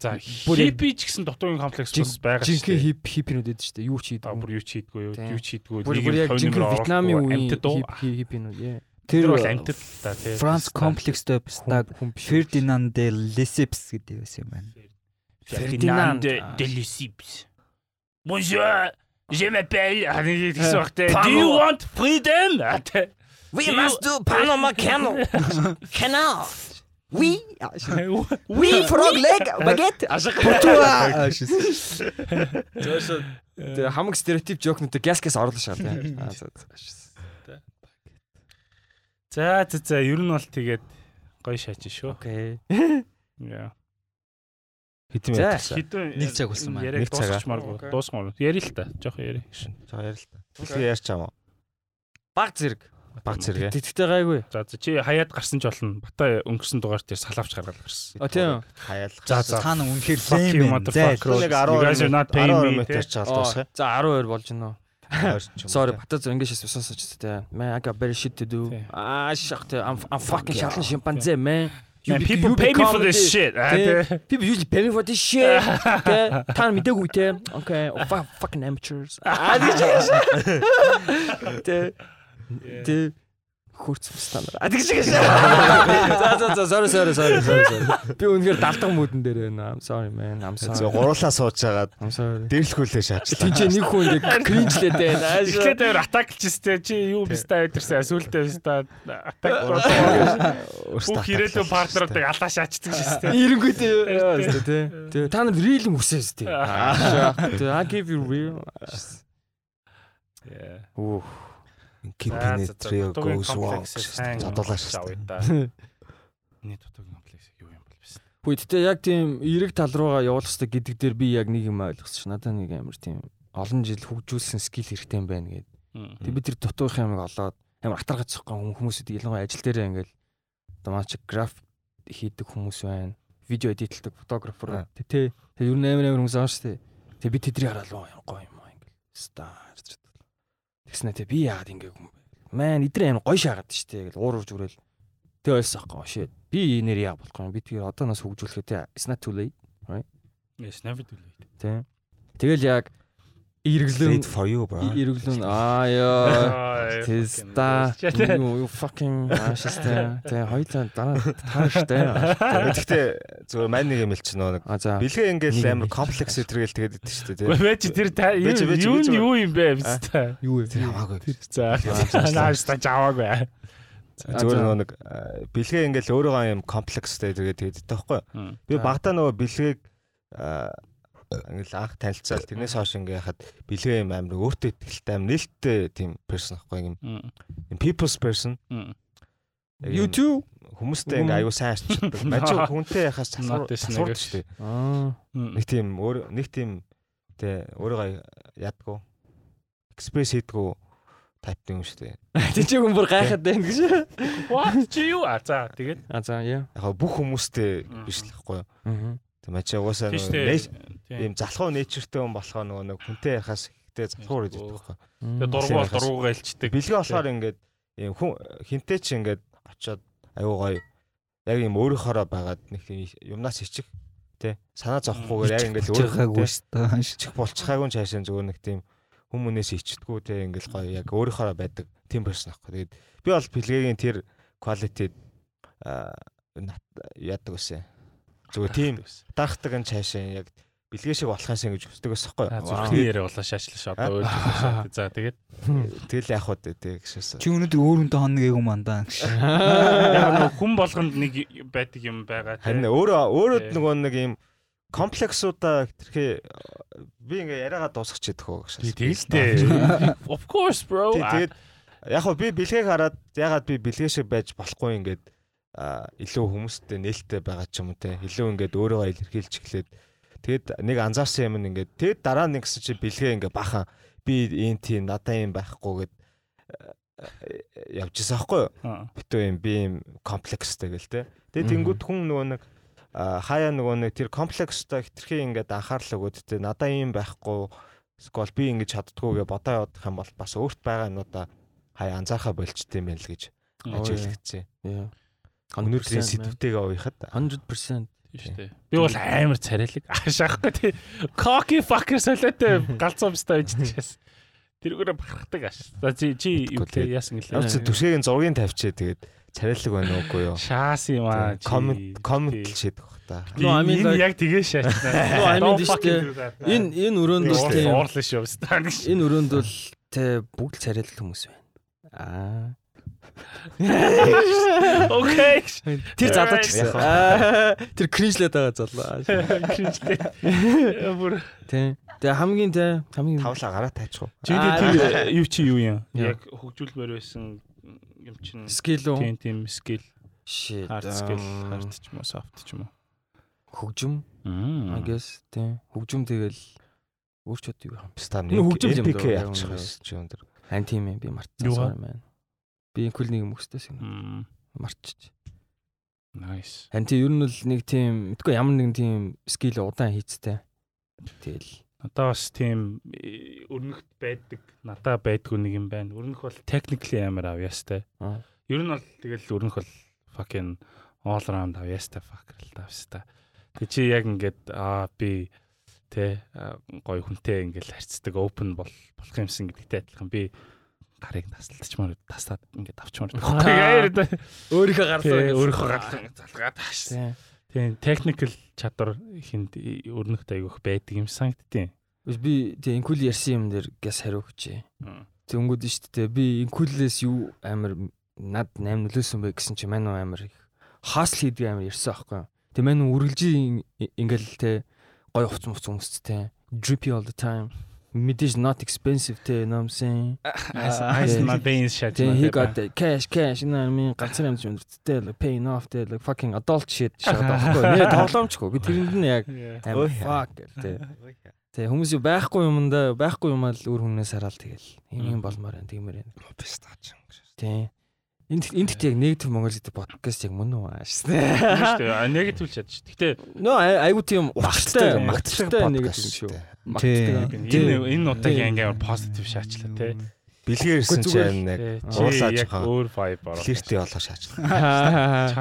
За хиппи ч гэсэн дутуугийн комплекс бас байгаа Жинхэнэ шүү. хип хиппинууд байдаг шүү дээ. Юу ч А хийдэг. бүр юу ч хийдгүй юу ч хийдгүй. Бүр яг жинхэнэ Вьетнамын үеийн хип хиппинууд яа. Тэр бол амтд та тий. Франц комплекстэй биш. Фердинанд де Лесепс гэдэг байсан юм байна. Фердинанд de Lesseps. Bonjour, je m'appelle. Pano. Do you want freedom? We must do Panama Canal. Canal. We We frog leg baguette. Потуа. Тэгээ хамаг стереотип жокнуудыг гяс гяс оруулах шаа тий. За за. За ер нь бол тэгээд гоё шааж шүү. Окей. Яа. Хэдэн За, минут Нэг гэсэн. цаг болсон маань. Яриа Нэг цагаа. дуусгачмааргүй. Окей. Дуусгамаар. Яри л та. Жохон яри. За яар л та. Дэлхий ярьч аав. Баг зэрэг. Баг зэрэг. Тэгтээ гайгүй. За за чи хаяад гарсан ч болно. Бата өнгөрсөн дугаар дээр салавч гаргаад гарсан. А тийм. Хаяалах. За за. Та нар үнэхээр лэм paying 12 me, метр ч алдуусах. За 12 болж юм. Sorry, батаз ингэж сонсож тээ. Man, I got better shit to do. Аа, шах тээ. I'm I'm fucking шалан шимпанзе, man. You Man, people you pay me for this shit. Ah. People usually pay me for this shit. Тэ та нар мэдээгүй те. Okay, oh, fuck- fucking amateurs. Аа гэж. Тэ хурц стандарт. А тэгж гэж. За за за sorry sorry sorry sorry. Би үнэхээр далдаг мөдөн дээр байна. I'm sorry man. I'm sorry. гурлаа суужгаад I'm sorry. дэрлэхүүлээ шаачлаа. Тинчээ нэг хүн ингэ кринжлээд байна. Эхлээд дээр атаклчстэй чи юу бистаа өдөрсөн сүултээ бистаа атак бүх ирээдүйн партнеруудыг алаа шаачдаг шээ. Эрэнгүү тэ. Тэ та нар real хүсээс тэ. Тэ I give you real. Үх. Keeping it real goes. Задуулаа шээ. шээ. Миний дутуугийн комплекс юу юм бол биш. Хүйдтэй яг тийм эрэг тал руугаа явуулах хэрэгтэй гэдэг дээр би яг нэг юм ойлгосон ш. Надад нэг амар тийм олон жил хөгжүүлсэн скил хэрэгтэй юм байна гэдэг. Тэг би тэр дутуух юмыг олоод амар атаргац зөхгүй хүмүүсүүд ялангуяа ажил дээрээ ингээл одоо маань чи граф хийдэг хүмүүс байна. Видео эдитлдэг фотографер. Тэ. Тэг ер нь амар амар хүмүүс аа штэ. Тэг би тэдрийг хараад лоо юм гоё юм аа ингээл. Стар. Тэгснэ тэ би яагаад ингээ юм бэ? Мэн эдрээ амар гоё шаагаад штэ. Гэл уур урж үрэл. Тэг ойлсоо аахгүй shit. Би энээр яа болох юм. Би тэгээ одоо нас хөгжүүлэхэд тэ it's not too late. Yes, never too late. Тэ. Тэгэл яг эргэлэн Great for you bro. эргэлэн аа яа Теста. You fucking ааштай. Тэ хоёлаа дараа тааштай. Гэхдээ зүгээр мань нэг юм хэлчих нөө нэг бэлгээ ингээл амар комплекс өтргээл тэгээд идэв шүү дээ. Байж тэр юу юу юм бэ бистаа. Юу вэ? Тэр хамаагүй. За. Нааш та жаваагүй. Зүгээр нэг а, бэлгээ ингээл өөрөөгөө юм комплекстэй тэгээд тэгээд идэв байхгүй. Би багтаа нөгөө бэлгээг а, ингээл анх танилцаал тэрнээс хойш ингээ яхад бэлгээ юм амар өөртөө ихтэй амар нээлттэй тийм person ахгүй юм юм people's person Яг You юм too. хүмүүстэй ингээ аюу сайн арчдаг. Мажиг хүнтэй яхаас niggas. шүү дээ. Аа. Нэг тийм өөр нэг тийм тэ өөрийгөө ядгуу экспресс хийдгүү тайп юм шүү дээ. Тэ чи хүн бүр гайхаад байна гэж. What чи юу? А за тэгээд А за яа. Яг бүх хүмүүстэй биш л хэвгүй юу. Аа. Тэг мачи угаасаа ийм залхуу нэчртэй хүн болохоо нөгөө нэг хүнтэй яхаас ихтэй залхуур гэдэг байхгүй. Тэгээд дургуул дургуугаа илчдэг. Бэлгээ болохоор ингээд ийм хүн хинтэй ч ингээд очоод аюу гоё яг ийм өөрийнхоороо байгаад нэг юмнаас ичих тэ санаа зовхгүйгээр яг ингээд өөрийнхөө шүү ичих болчихаагүй ч хаашаа зүгээр нэг тийм хүмүүнээс ичдэггүй тэ ингээд гоё яг өөрийнхоороо байдаг тийм person аахгүй. Тэгээд би бол бэлгээгийн тэр quality а яадаг гэсэн. Зүгээр тийм дагтаг энэ цаашаа яг бэлгээ шиг болох юмсан гэж хүсдэг байсан байхгүй. Зүрхний яриа болоо шаашлаа шоо одоо ойлж. За тэгээд Тэгэл яг хаад тэ гэшээс. Чи өнөөдөр өөрөндөө хоног ээгүү мандаа гэж. яг нэг хүн болгонд нэг байдаг юм байгаа. те. Харин өөрөө өөрөө нөгөө нэг юм комплексуудаа хэтэрхий би ингээ яриагаа дуусгач ядах уу гэж. Тэгэлтэй. Of course bro. Тэгээд яг хөө би бэлгээг хараад ягаад би бэлгээ шиг байж болохгүй ингээд илүү хүмүүстэй нээлттэй байгаа ч юм уу те. Илүү ингээд өөрийгөө илэрхийлж эхлээд тэгэд нэг анзаарсан юм ингээд тэгэд дараа нь гэсэн чи бэлгээ ингээд бахан. Би ийм тийм надаа юм байхгүй гэд явжсэн аахгүй юу? Аа. битүү юм би юм комплекстэй гэл те. Тэгээд Мгм. тэнгууд хүн нөгөө нэг хаяа нөгөө нэг тэр комплекстай хитрхи ингээд анхаарал өгөөд те надаа юм байхгүй. Скол би ингэж чаддгүйгээ бодоо явах юм бол бас өөрт байгаа юмудаа хаяа анзаархаа болчт юм байна л гэж ажиглагдсан. Өнөөдрийн 100% сэдвтэйгээ уяхад 100%. Тийш үү. Би бол амар царайлаг. Ашаахгүй тий. Cocky fucker солиотой галзуу бистай байж тийшээс. Тэргүүрээ бахархдаг аш. За чи чи юу яасан гэлээ. явц түшгийн зургийг тавьчээ тэгээд царайлаг байна уугүй юу? Шаас юм аа. Коммент коммент Тий. л шийдэх бах та. Энэ яг тэгээ шаачнаа. Fucking те- do that. Энэ энэ өрөөнд бол тийм уурлаа шүү. Энэ өрөөнд бол тэ бүгд царайлт хүмүүс байна. Аа. Окей. Тэр Яг гэсэн. Тэр кринжлээд байгаа залуу. Кринжтэй. Бүр Тэ. Тэгээ хамгийн тэ хамгийн Тавлаа гараа таачих уу? тэр юу чи юу юм? Яг хөгжүүлмээр байсан юм чин скил үү? тийм тийм скил, Shit. hard skill, um, hard ч юм уу, soft ч юм уу. Хөгжим. I guess тэ. Хөгжим тэгэл өөрчөд юу юм. Стан хөгжим юм даа, чи өндөр. Ань тийм юм би мартсан. Юу вэ? Би инкул нэг юм сигнал Мм, марччих. Nice. Харин тийм ер нь бол нэг тийм мэдгүй ямар нэгэн тийм скил удаан хийцтэй. Тэгэл Надаа бас тийм э, өрнөхт байдаг, надаа байдгүй нэг юм байна. Өрнөх бол technically амар авьяастай. Ер нь бол тэгэл өрнөх бол fucking all around авьяастай fucker л тавьста. Тэг чи яг ингээд аа би тэ гой хүнтэй ингээд харьцдаг open бол болох юмсан гэдэгтэй адилхан би гарыг таслалтчмаар таслаад ингээд авчмаар. өөрийнхөө Тэ өөрийнхөө гарсан залгаад тааш. Тийм. Technical чадвар хинд өрнөхт айгүйх байдаг юм санагдтiin. Би тийм инкул ярьсан юм дээр гэс хариу өгчээ. Тэнгүүд нь шүү дээ. Би инкулээс юу амар над 8 нөлөөсөн бэ гэсэн чи манай амар их хасл хийдэг амар ярьсан аахгүй. Тэг манай үргэлжийн ингээл те гой хувц мувц хүмүүстэй drippy all the time. Мэдээж not expensive те you know what I'm saying. Ice my veins shut. Тэг he got the cash cash you know what I mean ганцхан юм чинь өндөрттэй like paying off те like fucking adult shit шахаад аахгүй. Нэ тоглоомчгүй. Би тэрэнд нь яг амар fuck те. Тэг хүмүүс юу байхгүй юмдаа байхгүй юмаа л өөр хүнээс хараал тэгэл юм юм болмоор байна тиймэр байна. Пистач. Тий. Энд энд яг негатив монгол гэдэг подкаст яг мөн үү ааш. шүү дээ. Негатив л чадчих. Гэтэ Нөө айгу тийм магттай подкаст негатив шүү. Тий. энэ энэ удаагийн анги амар позитив шаачлаа те. Үгүй зүгээр. чинь яг Чи уурлаач яг хаа. өөр vibe ороо. Флиртээ олоо шаачлаа.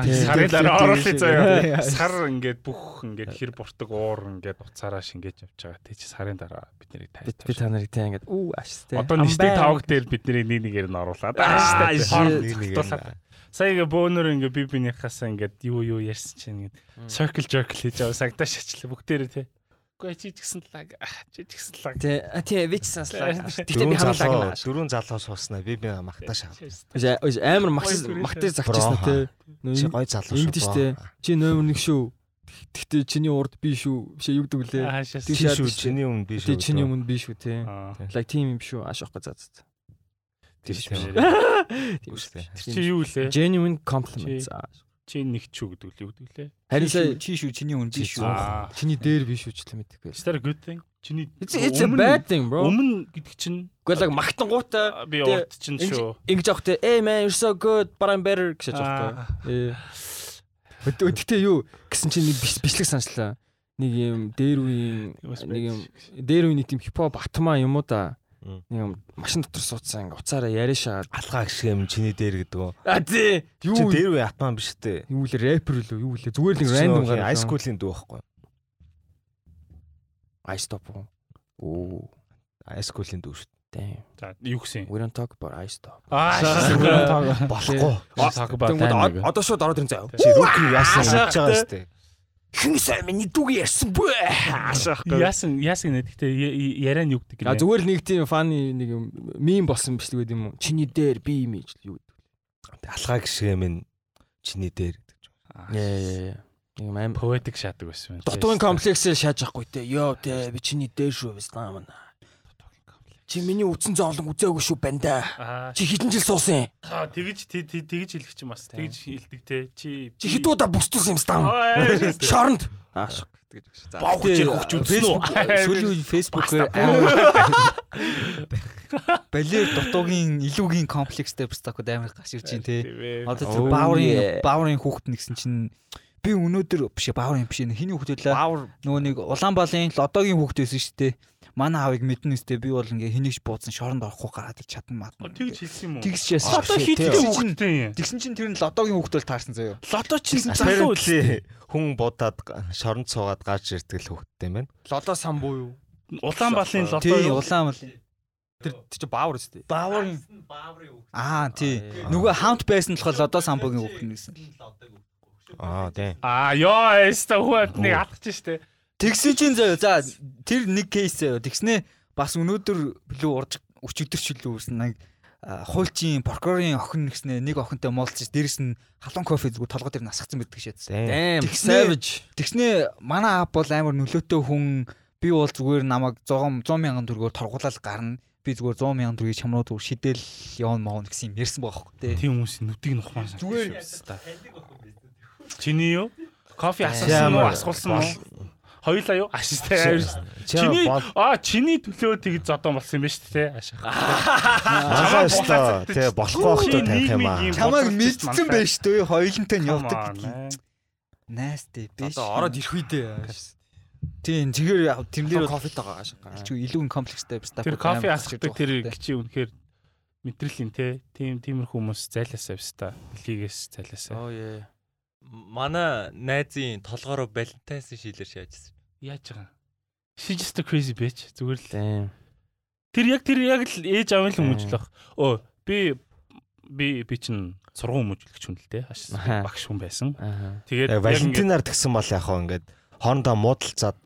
Сарын дараа оруулах заяа. Сар ингээд бүх ингээд хэр буртаг уур ингээд уцаараа шингээж явж байгаа. Тэ чи сарын дараа бид нарыг тайлбар. би та нарыг тий ингээд үү ааш тий. Одоо нэстэг тавг дээр бидний нэг нэгээр нь оруулаад. Аа, shit. Сая ингээ бөөнөр ингээ би бинийхаасаа ингээд юу юу ярьсан чинь ингээд circle jerk хийж аваа сагдаа шачлаа бүгдээрээ те. Үгүй чи ч гэсэн лаг чи ч гэсэн лаг. Тий тий вич санслаа. Гэтэ би хамлаг дөрөв залуу сууснаа би би магтаа шаа. Амар магтаж магтаж загчсан тий. Чи гой залуу шүү. штэ. Чи номер 1 шүү. Гэтэ чиний урд би шүү. Бишээ юу гэдэг лээ. Тий, Чи шүү чиний өмнө би шүү. Тэ чиний өмнө би шүү тий. Like team юм шүү. Ааш ахгүй заа заа. тийш Тийм тийм. шүү. Тийм. Чи юу лээ? Genuine compliment. Чи нэг ч юу гэдэг л юу гэдэг лээ? Харин сая чи шүү чиний үн чи шүү. Чиний дээр би шүү ч л мэдэхгүй. Is that a good thing? Чиний It's, it's a bad thing, bro. Өмнө гэдэг чинь Гэхдээ л магтангуудаа би урд чинь шүү. ингэж авахтай hey man you're so good but I'm better гэж аахгүй. Ээ. Өдөртөө юу гэсэн чинь биш- бичлэг санслаа. Нэг юм дээр үеийн нэг юм дээр үеийн нэг тийм хипхоп батмаа юм уу да. Мм. Нэг юм машин дотор суудсан ингээ уцаараа яриа шаад. Алгаа гişг юм чиний дээр гэдэг үү? А тий. Чи Юу дээр үе атман биш үү? юу л рэпер л юу л зүгээр л нэг рандом high school-ийн дүү байхгүй. I stop. Оо. School-ийн дүү шүү. Damn. За юу гэсэн? We don't talk about I stop. Аа. Болохгүй. Од- одоо шууд ороод ирэн заяа. Чи рүүки яасан хийж байгаа те. шүү дээ. Хэн сайн миний дүүг ярьсан бүү. Ашаахгүй. Яасан яасан нэг гэхдээ яриа нь юу гэдэг А лээ? зүгээр нэг тийм фаны нэг юм мим болсон бичлэг байд юм уу? Чиний дээр би имиж л юу гэдэг. Алгаа гişг юм чиний дээр гэдэг. Яа яа яа. Нэг юм аим поэтик шаадаг байсан дутуугийн комплексээр шааж авахгүй те. Йоо те би чиний дээр шүү вэстаа мана. Чи миний үтсэн зоолон үзээгүй шүү банда. Аа. Чи хэдэн жил суусан? Аа, тэгэж тий- тий- тэгэж хэлэх чинь бас тэгэж хэлдэг те. Чи Чи хэд удаа бүстүүлсэн юм стам? Аа, Шоронд. Ааш. гэж. За. Бог чи хөвч үзсэн үү? Сүүлийн үе фэйсбүүкээр балер дутуугийн илүүгийн комплекстэй бустакууд амар гарч ирж байна те. Одоо бааврын бааврын хүүхэд нэгсэн чинь би өнөөдөр биш бааврын биш хэний хүүхэд вэ? Баавар Нөгөө нэг Улаанбаалын лодогийн хүүхэд байсан шүү дээ. Манай аавыг мэднэ үстэй би бол ингээ хэнийгч буудсан шоронд орохгүй гараад ир чадна маа. Тэгж хэлсэн юм уу? Одоо shit, хит тий. хүүхдтэй. Тэгсэн чинь тэр нь лодогийн хүүхэд бол таарсан заяа. Лото чинь залуу Apparently хүн будаад шоронд суугаад гарч ирдэг л хөвгттэй юм байна. лодо сан буу юу? Улаанбаалын лото Тий, юу? Улаанбаалын Тэр чи баавар үстэй. бааврын Аа тий. Нөгөө хаунт байсан болохоор лодо самбогийн хүүхэд нэгсэн. Аа тийм. Аа, ёо, эста хүүхэд нэг алдчих штэ. Тэгсэн чинь заяа за тэр нэг кейс заяа. Тэгснээ бас өнөөдөр билүү урж өчигдөр ч илүү үүсэн нэг хуульчийн прокурорын охин нэгснээ нэг охинтой муулчих дээрэс нь халуун кофе зүг толгой дээр насгацсан байдаг Тэгснээ- savage. Тэгснээ манай аав бол амар нөлөөтэй хүн би бол зүгээр намайг 100 100 мянган төгрөгөөр торгуулаад гарна. Би зүгээр 100 мянган төгрөгийг чамруу түр шидэл явна маа гэсэн юм ярьсан байгаа хөөхгүй тий. Тийм хүмүүсийн нүдийг нухмаа. Зүгээр. Чиний юу? Кофе асуулсан уу? Ямар Асуулсан уу? Хоёулаа юу? Ашигтай. Чиний Чиний аа чиний төлөө тэгж зодон болсон юм байна шүү дээ. Ашиг. Манайстаа тий болохгүй байх та таних юм аа. Бодлого мэдсэн байж төө хоёулантай нь Come явдаг. Найстай биш. Одоо ороод ирэх үедээ. Тийм зүгээр тэрнэр кофе тагаа ашиг. чи илүү комплекстэй бас Тэр кофе асахдаг тэр чи үнэхээр мэдрэлийн те. Тим тиймэрхүү хүмүүс зайласаа өста. Лигээс зайласаа. Оо яа. Манай найзын толгоороо Valentine's шилэр шаажсан. Яаж байгаа? She just a crazy bitch. Зүгээр л. Тэр яг тэр яг л ээж аав л хүмүүжлэх. Өө би би би чин сургууль хүмүүжлэгч хүн л те. Багш хүн байсан. Тэгээд ингээд- Валентинаар тэгсэн бол яг хаа ингээд хоорондоо муудалцаад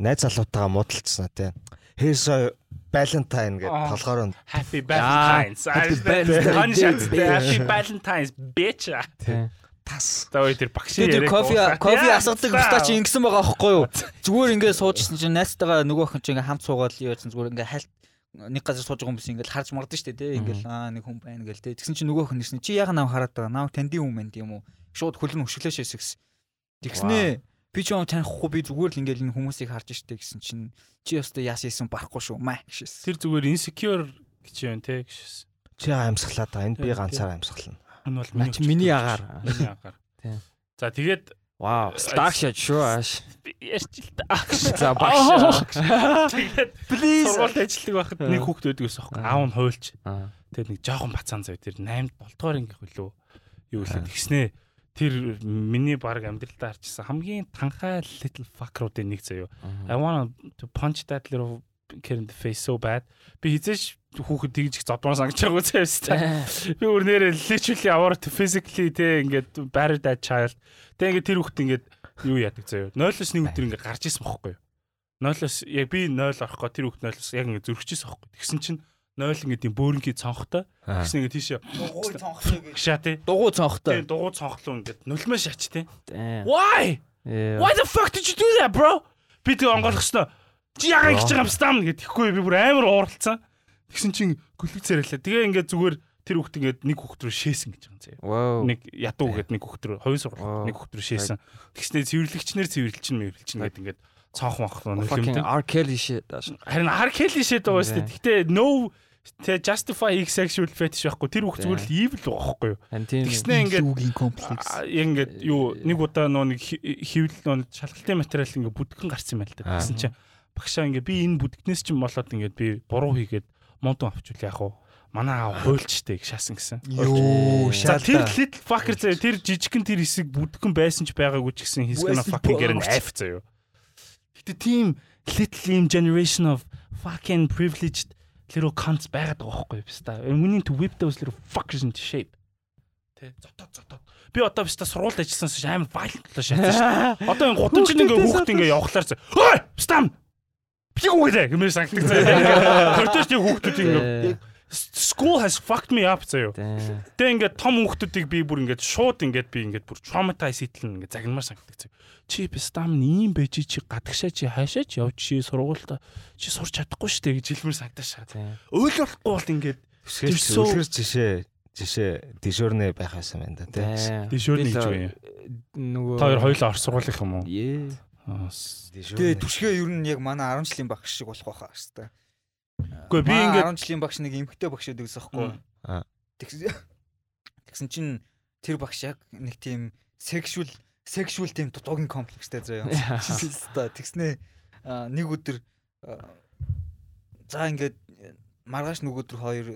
найз залуутаагаа муудалцсан тий. Here's a Valentine гэдэг толгоор нь Happy Valentine's. Happy Valentine's. Happy Valentine's bitch. Тийм. тас. За ой тэр багшийн Тэр яриаг кофе кофе асуудаг бустаа чи ингэсэн байгаа аахгүй юу? Зүгээр ингээд суужсэн чинь найстайгаа нөгөө охин чи ингээд хамт суугаад явуулсан зүгээр ингээд хальт нэг газар сууж байгаа хүмүүс ингээд харж мардсан шүү дээ тий ингээд аа нэг хүн байна гэл тий тэгсэн чинь нөгөө охин нэрсэн чи яга нав хараад байгаа? Нав тандийн хүн байна тийм үү? Шууд хөлн хөшгөлөөшөөс гэсэн тэгснээ би ч юм танихгүй би зүгээр л ингээд энэ хүмүүсийг харж штэ гэсэн чинь чи өстө яас ийсэн барахгүй шүү маа гэшээс Тэр зүгээр insecure гэж юм те гэж. Чи амьсгалаа та энэ би Тийм, ганцаар амьсгална. Энэ бол чи миний агаар. Миний агаар. Тийм. За тэгээд Вау. Shot шүү ааш. ярьж л та. За багш. Тэгээд сургуульд ажилладаг байхад нэг хүүхд байдаг гэсэн юм. Аав нь хуйлч. Тэгээд нэг жоохон бацаан зав тэр 8 7 дугаар анги хөлөө юу лээ тэгснээ тэр миний баг амьдралдаа харчихсан хамгийн танхай little fucker-уудын нэг заяо. I want to punch that little kid in the face so bad. Би хизээш хүүхэд тэгж их зодмоор сангаж байгаа үстэй. Би өөр нэрээ literally to physically те ингээд battered that child. Тэг ингээд тэр хүүхэд ингээд юу яадаг заяо. 0-1 өдөр ингээд гарч исэн бохгүй юу? 0-оос яг би 0 орохгоо тэр хүүхэд 0-оос яг ингээд зөрчихсэн бохгүй. Тэгсэн чинь 0 ингээд юм бөөрнгийн цонхтой. Тэгсэн ингээд тийшээ дугуй цонхлоо гэж гшаа те. дугуй цонхтой Тэгээ дугуй цонхлоо ингээд нулимаа шач те. Damn. Why? Yeah. Why the fuck did you do that, bro? Би тэг онгойлгосноо. Чи яагаад ингэж байгаа юм стам гэд тэгэхгүй би бүр амар ууралцсан. Тэгсэн чинь гүлгцээрэлээ. Тэгээ ингээд зүгээр тэр хүүхд ингээд нэг хүүхд рүү шээсэн гэж байгаа юм заяа. Нэг ядуу гэд нэг хүүхд рүү хоёр Wow. нэг хүүхд рүү шээсэн. Тэгснээр цэвэрлэгчнэр цэвэрлэгчин мэвэрлэгчин гэд ингээд цонх монхлоо Fucking нулимтэй. R Kelly shit. ааш. Харин ар келли шэд байгаа шүү дээ. Гэхдээ no тэ justify x sexual fetish байхгүй. Тэр хүүхд зүгээр л evil байхгүй юу? Харин тийм. Тэгснээ ингээд Юугийн комплекс ингээд юу нэг удаа нөө нэг хи- хөвл нөө шалгалтын материал ингээд бүдгэн гарсан юм байна л да. Тэгсэн чинь багшаа ингээд би энэ бүдгнээс чинь болоод ингээд би буруу хийгээд модон авчвал яах вэ? Манай аав хуйлчтэй гэж шаасан гэсэн. ёо За тэр шаалта little fucker заяа тэр жижигхэн тэр хэсэг бүдгэн байсан ч байгаагүй ч гэсэн he's gonna fucking get an. F заяа. Гэтэ тийм little im generation of fucking privileged little cunts байгаад байгаа байхгүй юу? Биста. Need to whip those little fuckers into shape. Тэ зотоод зотоод. Би одоо биста сургуульд ажилласан шиг амар violent болоо шатсан шүү. Одоо энэ гутан чинь ингээ хүүхд ингээ явахлаар зэ. Ой! Бистам! Би үгүй гэмээр санагдаг заяа. Коридорт яг хүүхдүүд ингээ school has fucked me up. Damn. Тэ ингээд том хүүхдүүдийг би бүр ингээд шууд ингээд би ингээд бүр traumatize хийтлэн ингээд загнамаар санагддаг заяа. Чи бистам ийм байж чи гадагшаа чи хаашаа ч явж чи сургуультай чи сурч чадахгүй штэ гэж хэлмээр санагдаж шаа. Damn. Ойлголохгүй бол ингээд үлгэр жишээ жишээ дижурнэ байх байсан байна да тий. Би гэж байна. Нөгөө та хоёр хоёулаа орс сургуулийнх юм уу? Тэгээ түшгээ ер нь яг манай 10 жилийн багш шиг болох байхаа хэвээр Үгүй би ингээд 10 жилийн багш нэг эмхтэй багш гэсэхгүй Аа. тэгсэн чинь тэр багш яг нэг тийм sexual sexual тийм дутуугийн комплекстэй заяа. А, нэг өдөр за ингээд маргааш нөгөөдөр хоёр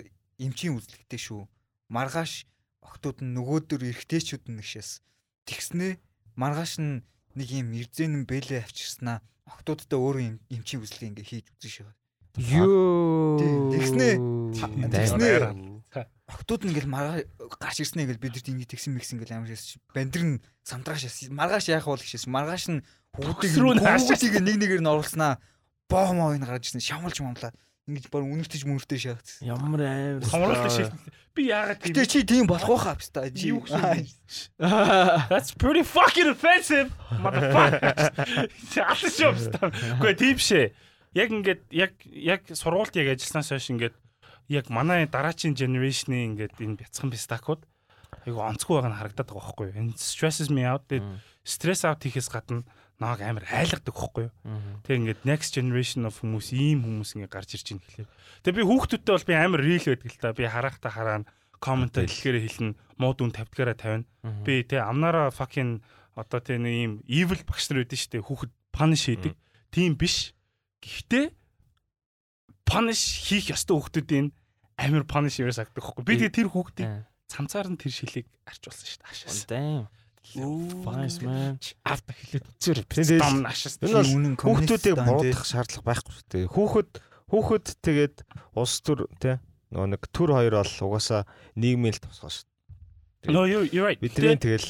эмчийн үзлэгтэй шүү. Маргааш охтууд нь нөгөөдөр эргэжтэйчүүд нэгшээс. Тэгснээ маргааш нь нэг юм эрзэнэн бэлээ авчирснаа охтуудтай өөрөө юм эмчийн үзлэг ингээ хийж үзэн шээ. Юу. Тэгснээ. Тэгснээ. Охтууд нь ингээл маргааш гарч ирснэ ингээл бид нар ингэ тэгсэн мэгс ингээл амар шээс. Бандэр нь самтрааш шээс. Маргааш яах бол гэшээс. Маргааш нь хүүхдийг хүүхдийг нэг нэгээр нь оруулснаа боо моо ин гарч ирсэн. Шамалж мамлаа. Ингэж баг үнэртэж мөнөртөө шаагдсан. Ямар аим. хамруулах шил. Би яагаад Гэтэ чи тийм болох байхаа пста. Чи юу гэсэн That's pretty fucking offensive. Motherfucker. Алс шопстаа. Үгүй тийм шээ. Яг ингээд яг яг сургуульд яг ажилласнаас хойш ингээд яг манай дараачийн generation-ийн ингээд энэ бяцхан бистакууд айгу онцгүй байгаа нь харагдаад байгаа байхгүй юу. Энэ stresses me out. Стресс аут хийхээс гадна намайг амар айлгадаг хөхгүй юу. Тэг ингээд next generation of хүмүүс ийм хүмүүс ингээд гарч ирж байна гэхлээр. Тэг би хүүхдүүдтэй бол би амар real байдаг л та. Би харахта хараа коммент хэлэхээр хэлнэ, муу дүн тавьдгаараа тавина. Би тэг амнаараа fucking одоо тэг нэг ийм evil багш нар байдэн штэ хүүхэд punish хийдэг. Тийм биш. Гэхдээ punish хийх ёстой хүүхдүүдийн амар punish юу сагдаг хөхгүй. Би тэг тэр хүүхдийг цамцаар нь тэр шилийг арчулсан штэ. Ашаас. Damn. Fine man. Авто хэлээд. Тэгээд Дом ашаас. Энэ бол Үнэн хүүхдүүдийг муудах шаардлага байхгүй дээ. Хүүхэд хүүхэд тэгээд улс төр тий нөгөө нэг төр хоёр бол угаасаа нийгмийн л тусгал шүү. No you you're right. Бидний тэгэл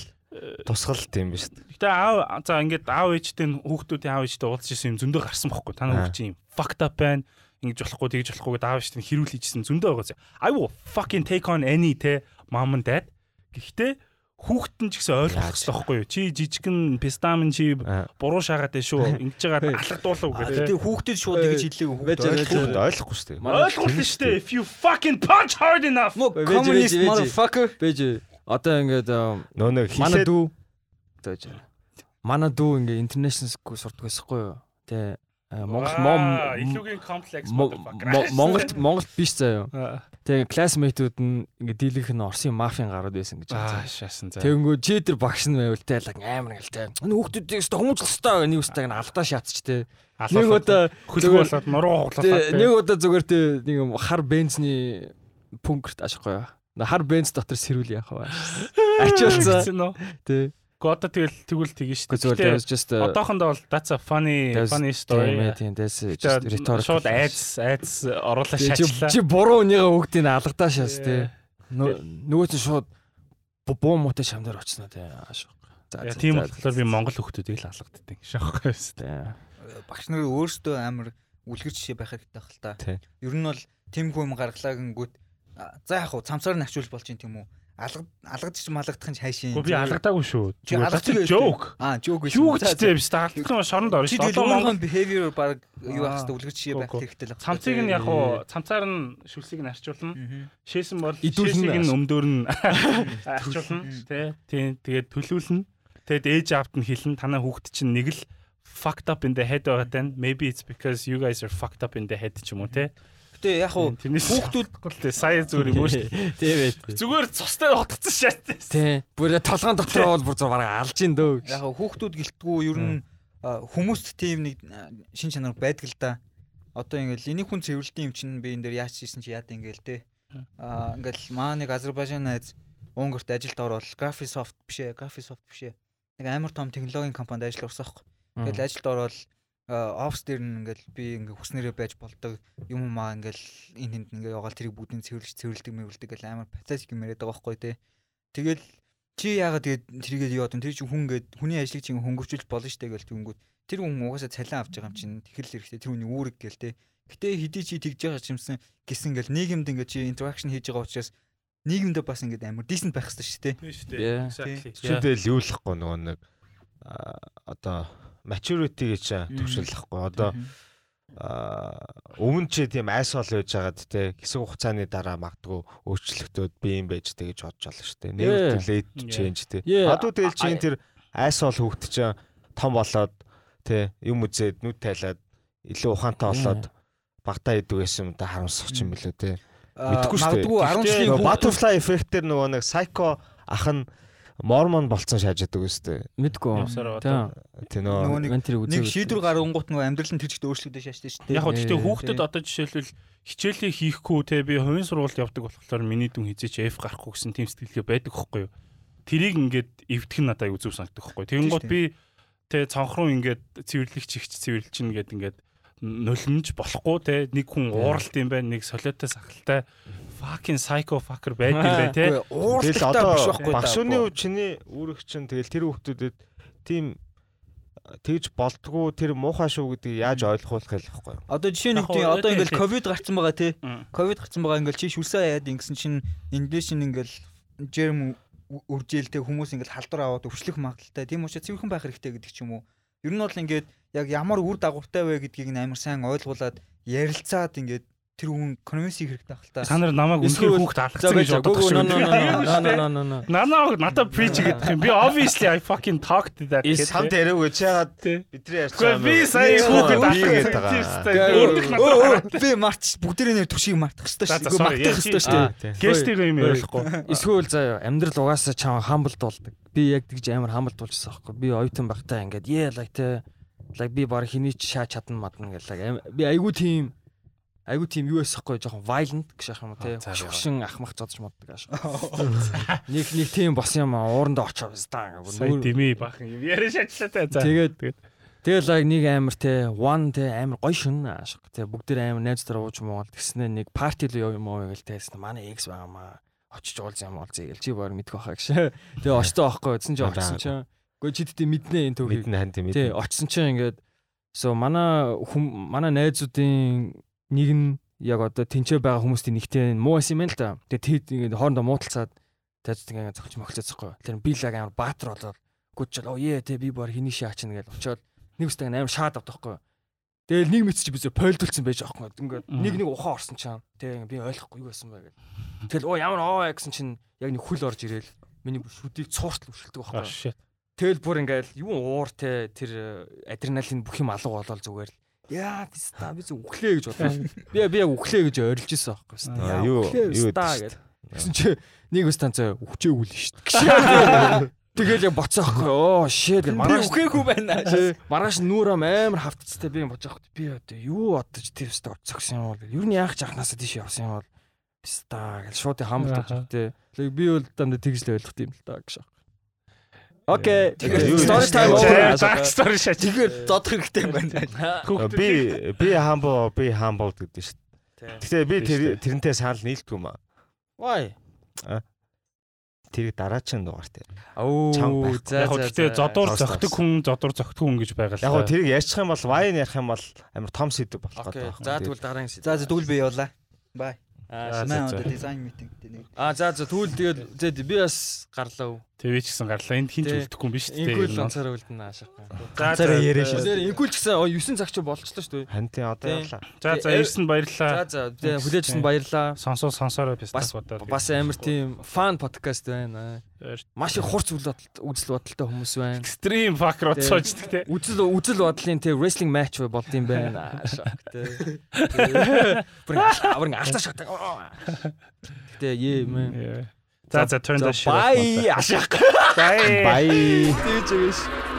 тусгал тийм биш? Гэтэ аав за ингээд аав ээжтэй хүүхдүүдийн аав ээжтэй уулзж исэн юм зөндөө гарсан бохгүй. Та нар хүүхд чинь fucked up байна. Ингэж болохгүй тэгж болохгүй гэдээ аав ээжтэй хэрүүл хийжсэн зөндөө байгаа. I will fucking take on any те mom and dad. Гэхдээ хүүхэд нь ч гэсэн ойлгох хэрэгтэй байхгүй юу? Чи жижигхэн пистамин чи буруу шаагаад байна шүү. Ингэж байгаа алгадуулав гэдэг. тэгээ хүүхдэд шууд ингэж хэлээгүй Байж. Хүүхэд ойлгохгүй шүү дээ. Ойлгуулна шүү дээ. If you fucking punch hard enough. Вэж. motherfucker. Бэж одоо ингээд Нөө нэг манай хийлээд дүү. Манай дүү ингээд international school сурдаг байсахгүй юу? Тэ Монгол мом илүүгийн комплекс Мо- Мо- Монголд Монголд биш заяа. Тэгээ классмейтүүд нь ингээд дийлэнх нь Оросын мафийн гарууд байсан гэж байна. шаасан за. Тэгэнгүү чи тэр багш нь байвал тайлаг амар гэл тэ. Энэ хүүхдүүдийг өстө хүмүүжлэх ёстой нэг өстөг нь алдаа шатч тэ. Нэг удаа хөлөг болоод нуруу тэ, хуглуулаад нэг удаа зүгээр тэ нэг хар бензний пункт ашихгүй. Хар бенз дотор сэрүүл яах вэ? Ачуулсан. Тэ. Гота тэгэл тэгвэл тэгэн шүү дээ. a- Одоохондоо бол that's a funny funny Тийм story. тийм that's just Гэтэ rhetorical. Шууд айц айц оруулаа шаачлаа. Чи буруу үнийгээ хүүхдийг алгадаа шаас Тий. Нөгөө чинь шууд бу- буу муутай шамдаар очсноо тэ. Аашгүй. За Тийм болохоор би Монгол хүүхдүүдийг л алгаддаг шахахгүй шүү дээ. Багш нар өөрсдөө амар үлгэр жишээ байх хэрэгтэй байх л та. Тий. Ер нь бол тэм хүм гаргалаа гингүүт за яг хуу цамцаар нь ачуул болж юм тийм үү? Алгад алгадчих малгадах нь хайшин. Гэхдээ би алгадаагүй шүү. Зүгээр joke. Аа, жоок биш. Юу гэж дээ биш таалтлын шоронд орно шүү. Одоо Монгол behavior баг юу Аа, байх хэрэгтэй үлгэр жишээ гоо, байх хэрэгтэй л цамцыг нь яг уу цамцаар нь шүлсийг нь арчуулна. Шээсэн бол шээсийг нь өмдөр нь арчуулна. Тэ. Тийм тэгээд төлөвлөнө. Тэгээд ээж аавт нь хэлнэ танаа хүүхд чинь нэг л fucked up in the head байгаа тань. Maybe it's because you guys are fucked up in the head ч юм уу те. Гэтэ яг Тэрнээс хүүхдүүд хүүхдүүд сая зүгээр юм уу шүү. Тийм ээ. Зүгээр цустай утгацсан шат. Тий. Бүр толгоон дотроо бол бүр зур бараг алж ин дөө. яг хуу хүүхдүүд гэлтгүү ер нь хүмүүст тийм нэг шин чанар байдаг л да. Одоо ингээл энийг хүн цэвэрлдэг юм чинь би энэ дээр яаж хийсэн чи яад ингээл те. Аа ингээл маа нэг Азербайджан найз Унгарт ажилд ороод Graphisoft биш ээ, Graphisoft биш ээ. Нэг амар том технологийн компанид ажил орсон аахгүй. Тэгэл ажилд ороод офс дээр нь ингээл би ингээ хүснэрээ байж болдог юм маа ингээл энэ тэнд ингээ яваал тэрийг бүгдийг цэвэрлж цэвэрлдэг мэвэрлдэг гэл амар патетик юм яриад байгаа байхгүй те. Тэгэл чи яагаад тэгээд тэрийгээ юу одоо тэр чинь хүн гээд хүний ажлыг чинь хөнгөвчүүлж болно штэ гэл тэнгүүд тэр хүн угаасаа цалин авч байгаа юм чинь тэхэл хэрэгтэй тэр хүний үүрэг гээл те. Гэтэ хэдий чи тэгж байгаа ч юмсан гисэн гэл нийгэмд ингээ чи интеракшн хийж байгаа учраас нийгэмдээ бас ингээ амар decent байх хэрэгтэй штэ. Тийм шүү дээ. Exactly. Чүдэл юу лхгүй нөгөө нэг одоо maturity гэж төвшөлөхгүй. Одоо аа, өмнө ч тийм айсол байж байгаад те хэсэг хугацааны дараа магадгүй өөрчлөлтөд би юм байж тэ гэж бодож байна шүү дээ. Negative late change те. Одоо тэгэл чинь тэр айсол хөвгт чинь том болоод те юм үзээд нүд тайлаад илүү ухаантай болоод багтаа идэг байсан юм да харамсах юм билүү те. Мэдхгүй шүү дээ. Магадгүй 10 жилийн butterfly effect-ээр нөгөө нэг psycho ах нь мормон болцсон шааждаг үстэй. Мэдгүй. Явсараа Тий. Тэ нөгөө нэг шийдвэр гаргангууд нөгөө амьдрал нь тэр чигт өөрчлөгдөж шааштай шүү дээ. Яг гоо гэхдээ Ээ, хүүхдэд одоо жишээлбэл хичээлээ хийхгүй те би хувийн сургуульд явдаг болохоор миний дүн хизээч F гарахгүй гэсэн тийм сэтгэлгээ байдаг хөхгүй юу. Тэрийг ингээд эвдэх нь надад аюу зүв санагддаг хөхгүй. Тэгэн гот би те цонхруу ингээд цэвэрлэгч ихч цэвэрлэж чинь ингээд ингээд нулимж болохгүй те нэг хүн ууралт юм байна нэг солиотой сахалтай fucking psycho fucker байдаг юм байна те. Ууралтай биш одоо байхгүй багшууны үе чиний үүрэг чинь тэгэл тэр хүмүүстэд тийм тэгж болдгоо тэр муухай шүү гэдгийг яаж ойлгуулах вэ гэхгүй юу? Одоо жишээ нь тийм одоо ингээл ковид гарцсан байгаа тий. Ковид гарцсан байгаа ингээл чи шүлсээ яад ингэсэн чинь эндээс чинь ингээл жерм үржээлтэй хүмүүс ингээл халдвар аваад өвчлөх магадaltaй. Тийм учраас цэвэрхэн байх хэрэгтэй гэдэг ч юм уу. Ер нь бол ингээд яг ямар үр дагавартай вэ гэдгийг нь амар сайн ойлгуулад ярилцаад ингээд тэр хүн конвенси хэрэгтэй байх л та. Та нар намайг үнэхээр хүүхд алгацсан гэж no no. Нанаа надад preach гэдэг юм. Би obviously I fucking talked to that kid. Чи ягаад Тий. бидний ярьж Гэхдээ би сая гээд алгацсан. надад. би марч бүгдээ нэр төвшийг мартах хэрэгтэй шүү. sorry, Мартах яа, хэрэгтэй шүү. Аа, тий. Гестийг юм ярихгүй. Эсвэл заяа амьдрал угаасаа чам хамбалд болдог. Би яг тэгж амар хамбалд болчихсон аахгүй. Би оюутан багтаа ингээд yeah like те like би баг хэний ч шаа чадна мадна гэл like ам- би айгу тийм айгу тийм юу ясахгүй жоохон violent гэж ах юм уу те. Хушин ахмах зодж моддаг ааш. Нэг нэг тийм бос юм аа уурандаа очоо стаа гэнэ. дими бахан юм яриа шатлаа та. За. Тэгээд тэгээд. тэгэл like нэг амар те one те амар гоё шин ааш. Те бүгд дээр амар найз дараа ууж монгол тэгснэ нэг парти л юм уу гэл тесэн манай X байгаамаа очиж уулзсан юм уулзъя гэл чи баар мэдэх байхаа гэж. Тэгээ очтоо байхгүй гэсэн чи очсон чинь. Гэхдээ чи тэт мэднэ энэ төвхийг. мэднэ хань тийм Тий, мэднэ. очсон чинь ингээд so манай хүм манай найзуудын нэг нь яг одоо тэнцээ байгаа хүмүүсийн нэгтэй муу байсан юм л да. Тэгээ тэд ингээд хоорондоо муудалцаад тайзууд ингээд зогч мохлоцсохгүй. Тэр би лаг амар баатар болоод гүчэл оо е тэ би баар хиний шаачна гэж очиод нэг үстэй амар шаад авдахгүй. Тэгэл нэг мэдсэж би зөө пойлдулсан байж юм. Ингээд нэг нэг ухаан орсон чам. Тэг би ойлгохгүй юу байсан бэ гэл. Тэгэл оо ямар оо гэсэн чинь яг нэг хүл орж ирээл миний шүдийг цууртал өшөлдөг байхгүй. shit. Тэгэл бүр ингээл юу уур те тэр э, адреналин бүх юм алга болол зүгээр л яа теста би зүг өглөө гэж бодлоо. Би би яг өглөө гэж орилж исэн аахгүй теста. Аа, юу юу гэдэг. Гэсэн чи нэг станцаа өчөөгөл шүү дээ. Тэгэл яг боцоо аахгүй. Оо гэж Би маргааш үхээгүй байна. Тий, Маргааш нүүрам амар хавтцтай би байгаа. Би одоо юу бодож тэр өстө орцогсон юм бол ер нь яах жахнасаа тийш явсан юм бол писта гэж шууд хамт болж. Тэгээ би бол дандаа тэгж л ойлгох юм л та гэж. Окей. Тэгээ, юу Story time over. Dark story шат. Тэгээд зодох хэрэгтэй юм байна. Би би humble би humble гэдэг шүү дээ. Гэхдээ би тэр тэрнтэй санал нийлдэг юм аа. Why? Тэрийг дараагийн дугаартай. Оо Чанга байхгүй. за Яг гэхдээ зодуур зөгтөг хүн зодуур зөгтөг хүн гэж байгаа л. Яг тэрийг ярьчих юм бол вайн ярих юм бол амар том сэдв болох гэдэг. За тэгвэл дараагийн сэдв. За тэгвэл би явуулаа. Бай. Аа одоо дизайн митинг гэдэг нэг. Аа за за тэгвэл тэгээд би бас гарлаа. TV ч гэсэн гарлаа. Энд хинч Тий. үлдэхгүй юм биш үү? Инкул ланцаараа үлдэнэ аашаа. За Ганцаараа яриа за. шээ. Тэр инкул ч гэсэн 9 цаг чи болчихлоо шүү дээ. Одоо Тий. ярлаа. За за ирсэн баярлалаа. За за хүлээжсэн баярлаа. Сонсоо сонсороо Бас пистасуудаа. бас амар тийм фан подкаст байна. Маш их хурц үйл бодолтой үзэл бодолтой хүмүүс байна. Extreme fuck руу цоочдөг те. Үзэл үзэл бодлын тийм wrestling match болд юм байна. Шок тий. Бүр авар алтаа шатдаг. Гэтэ ээ мэн. За за turn the shit. off. Бай ашаах. Bye. Бай. Тэгж өгөөш.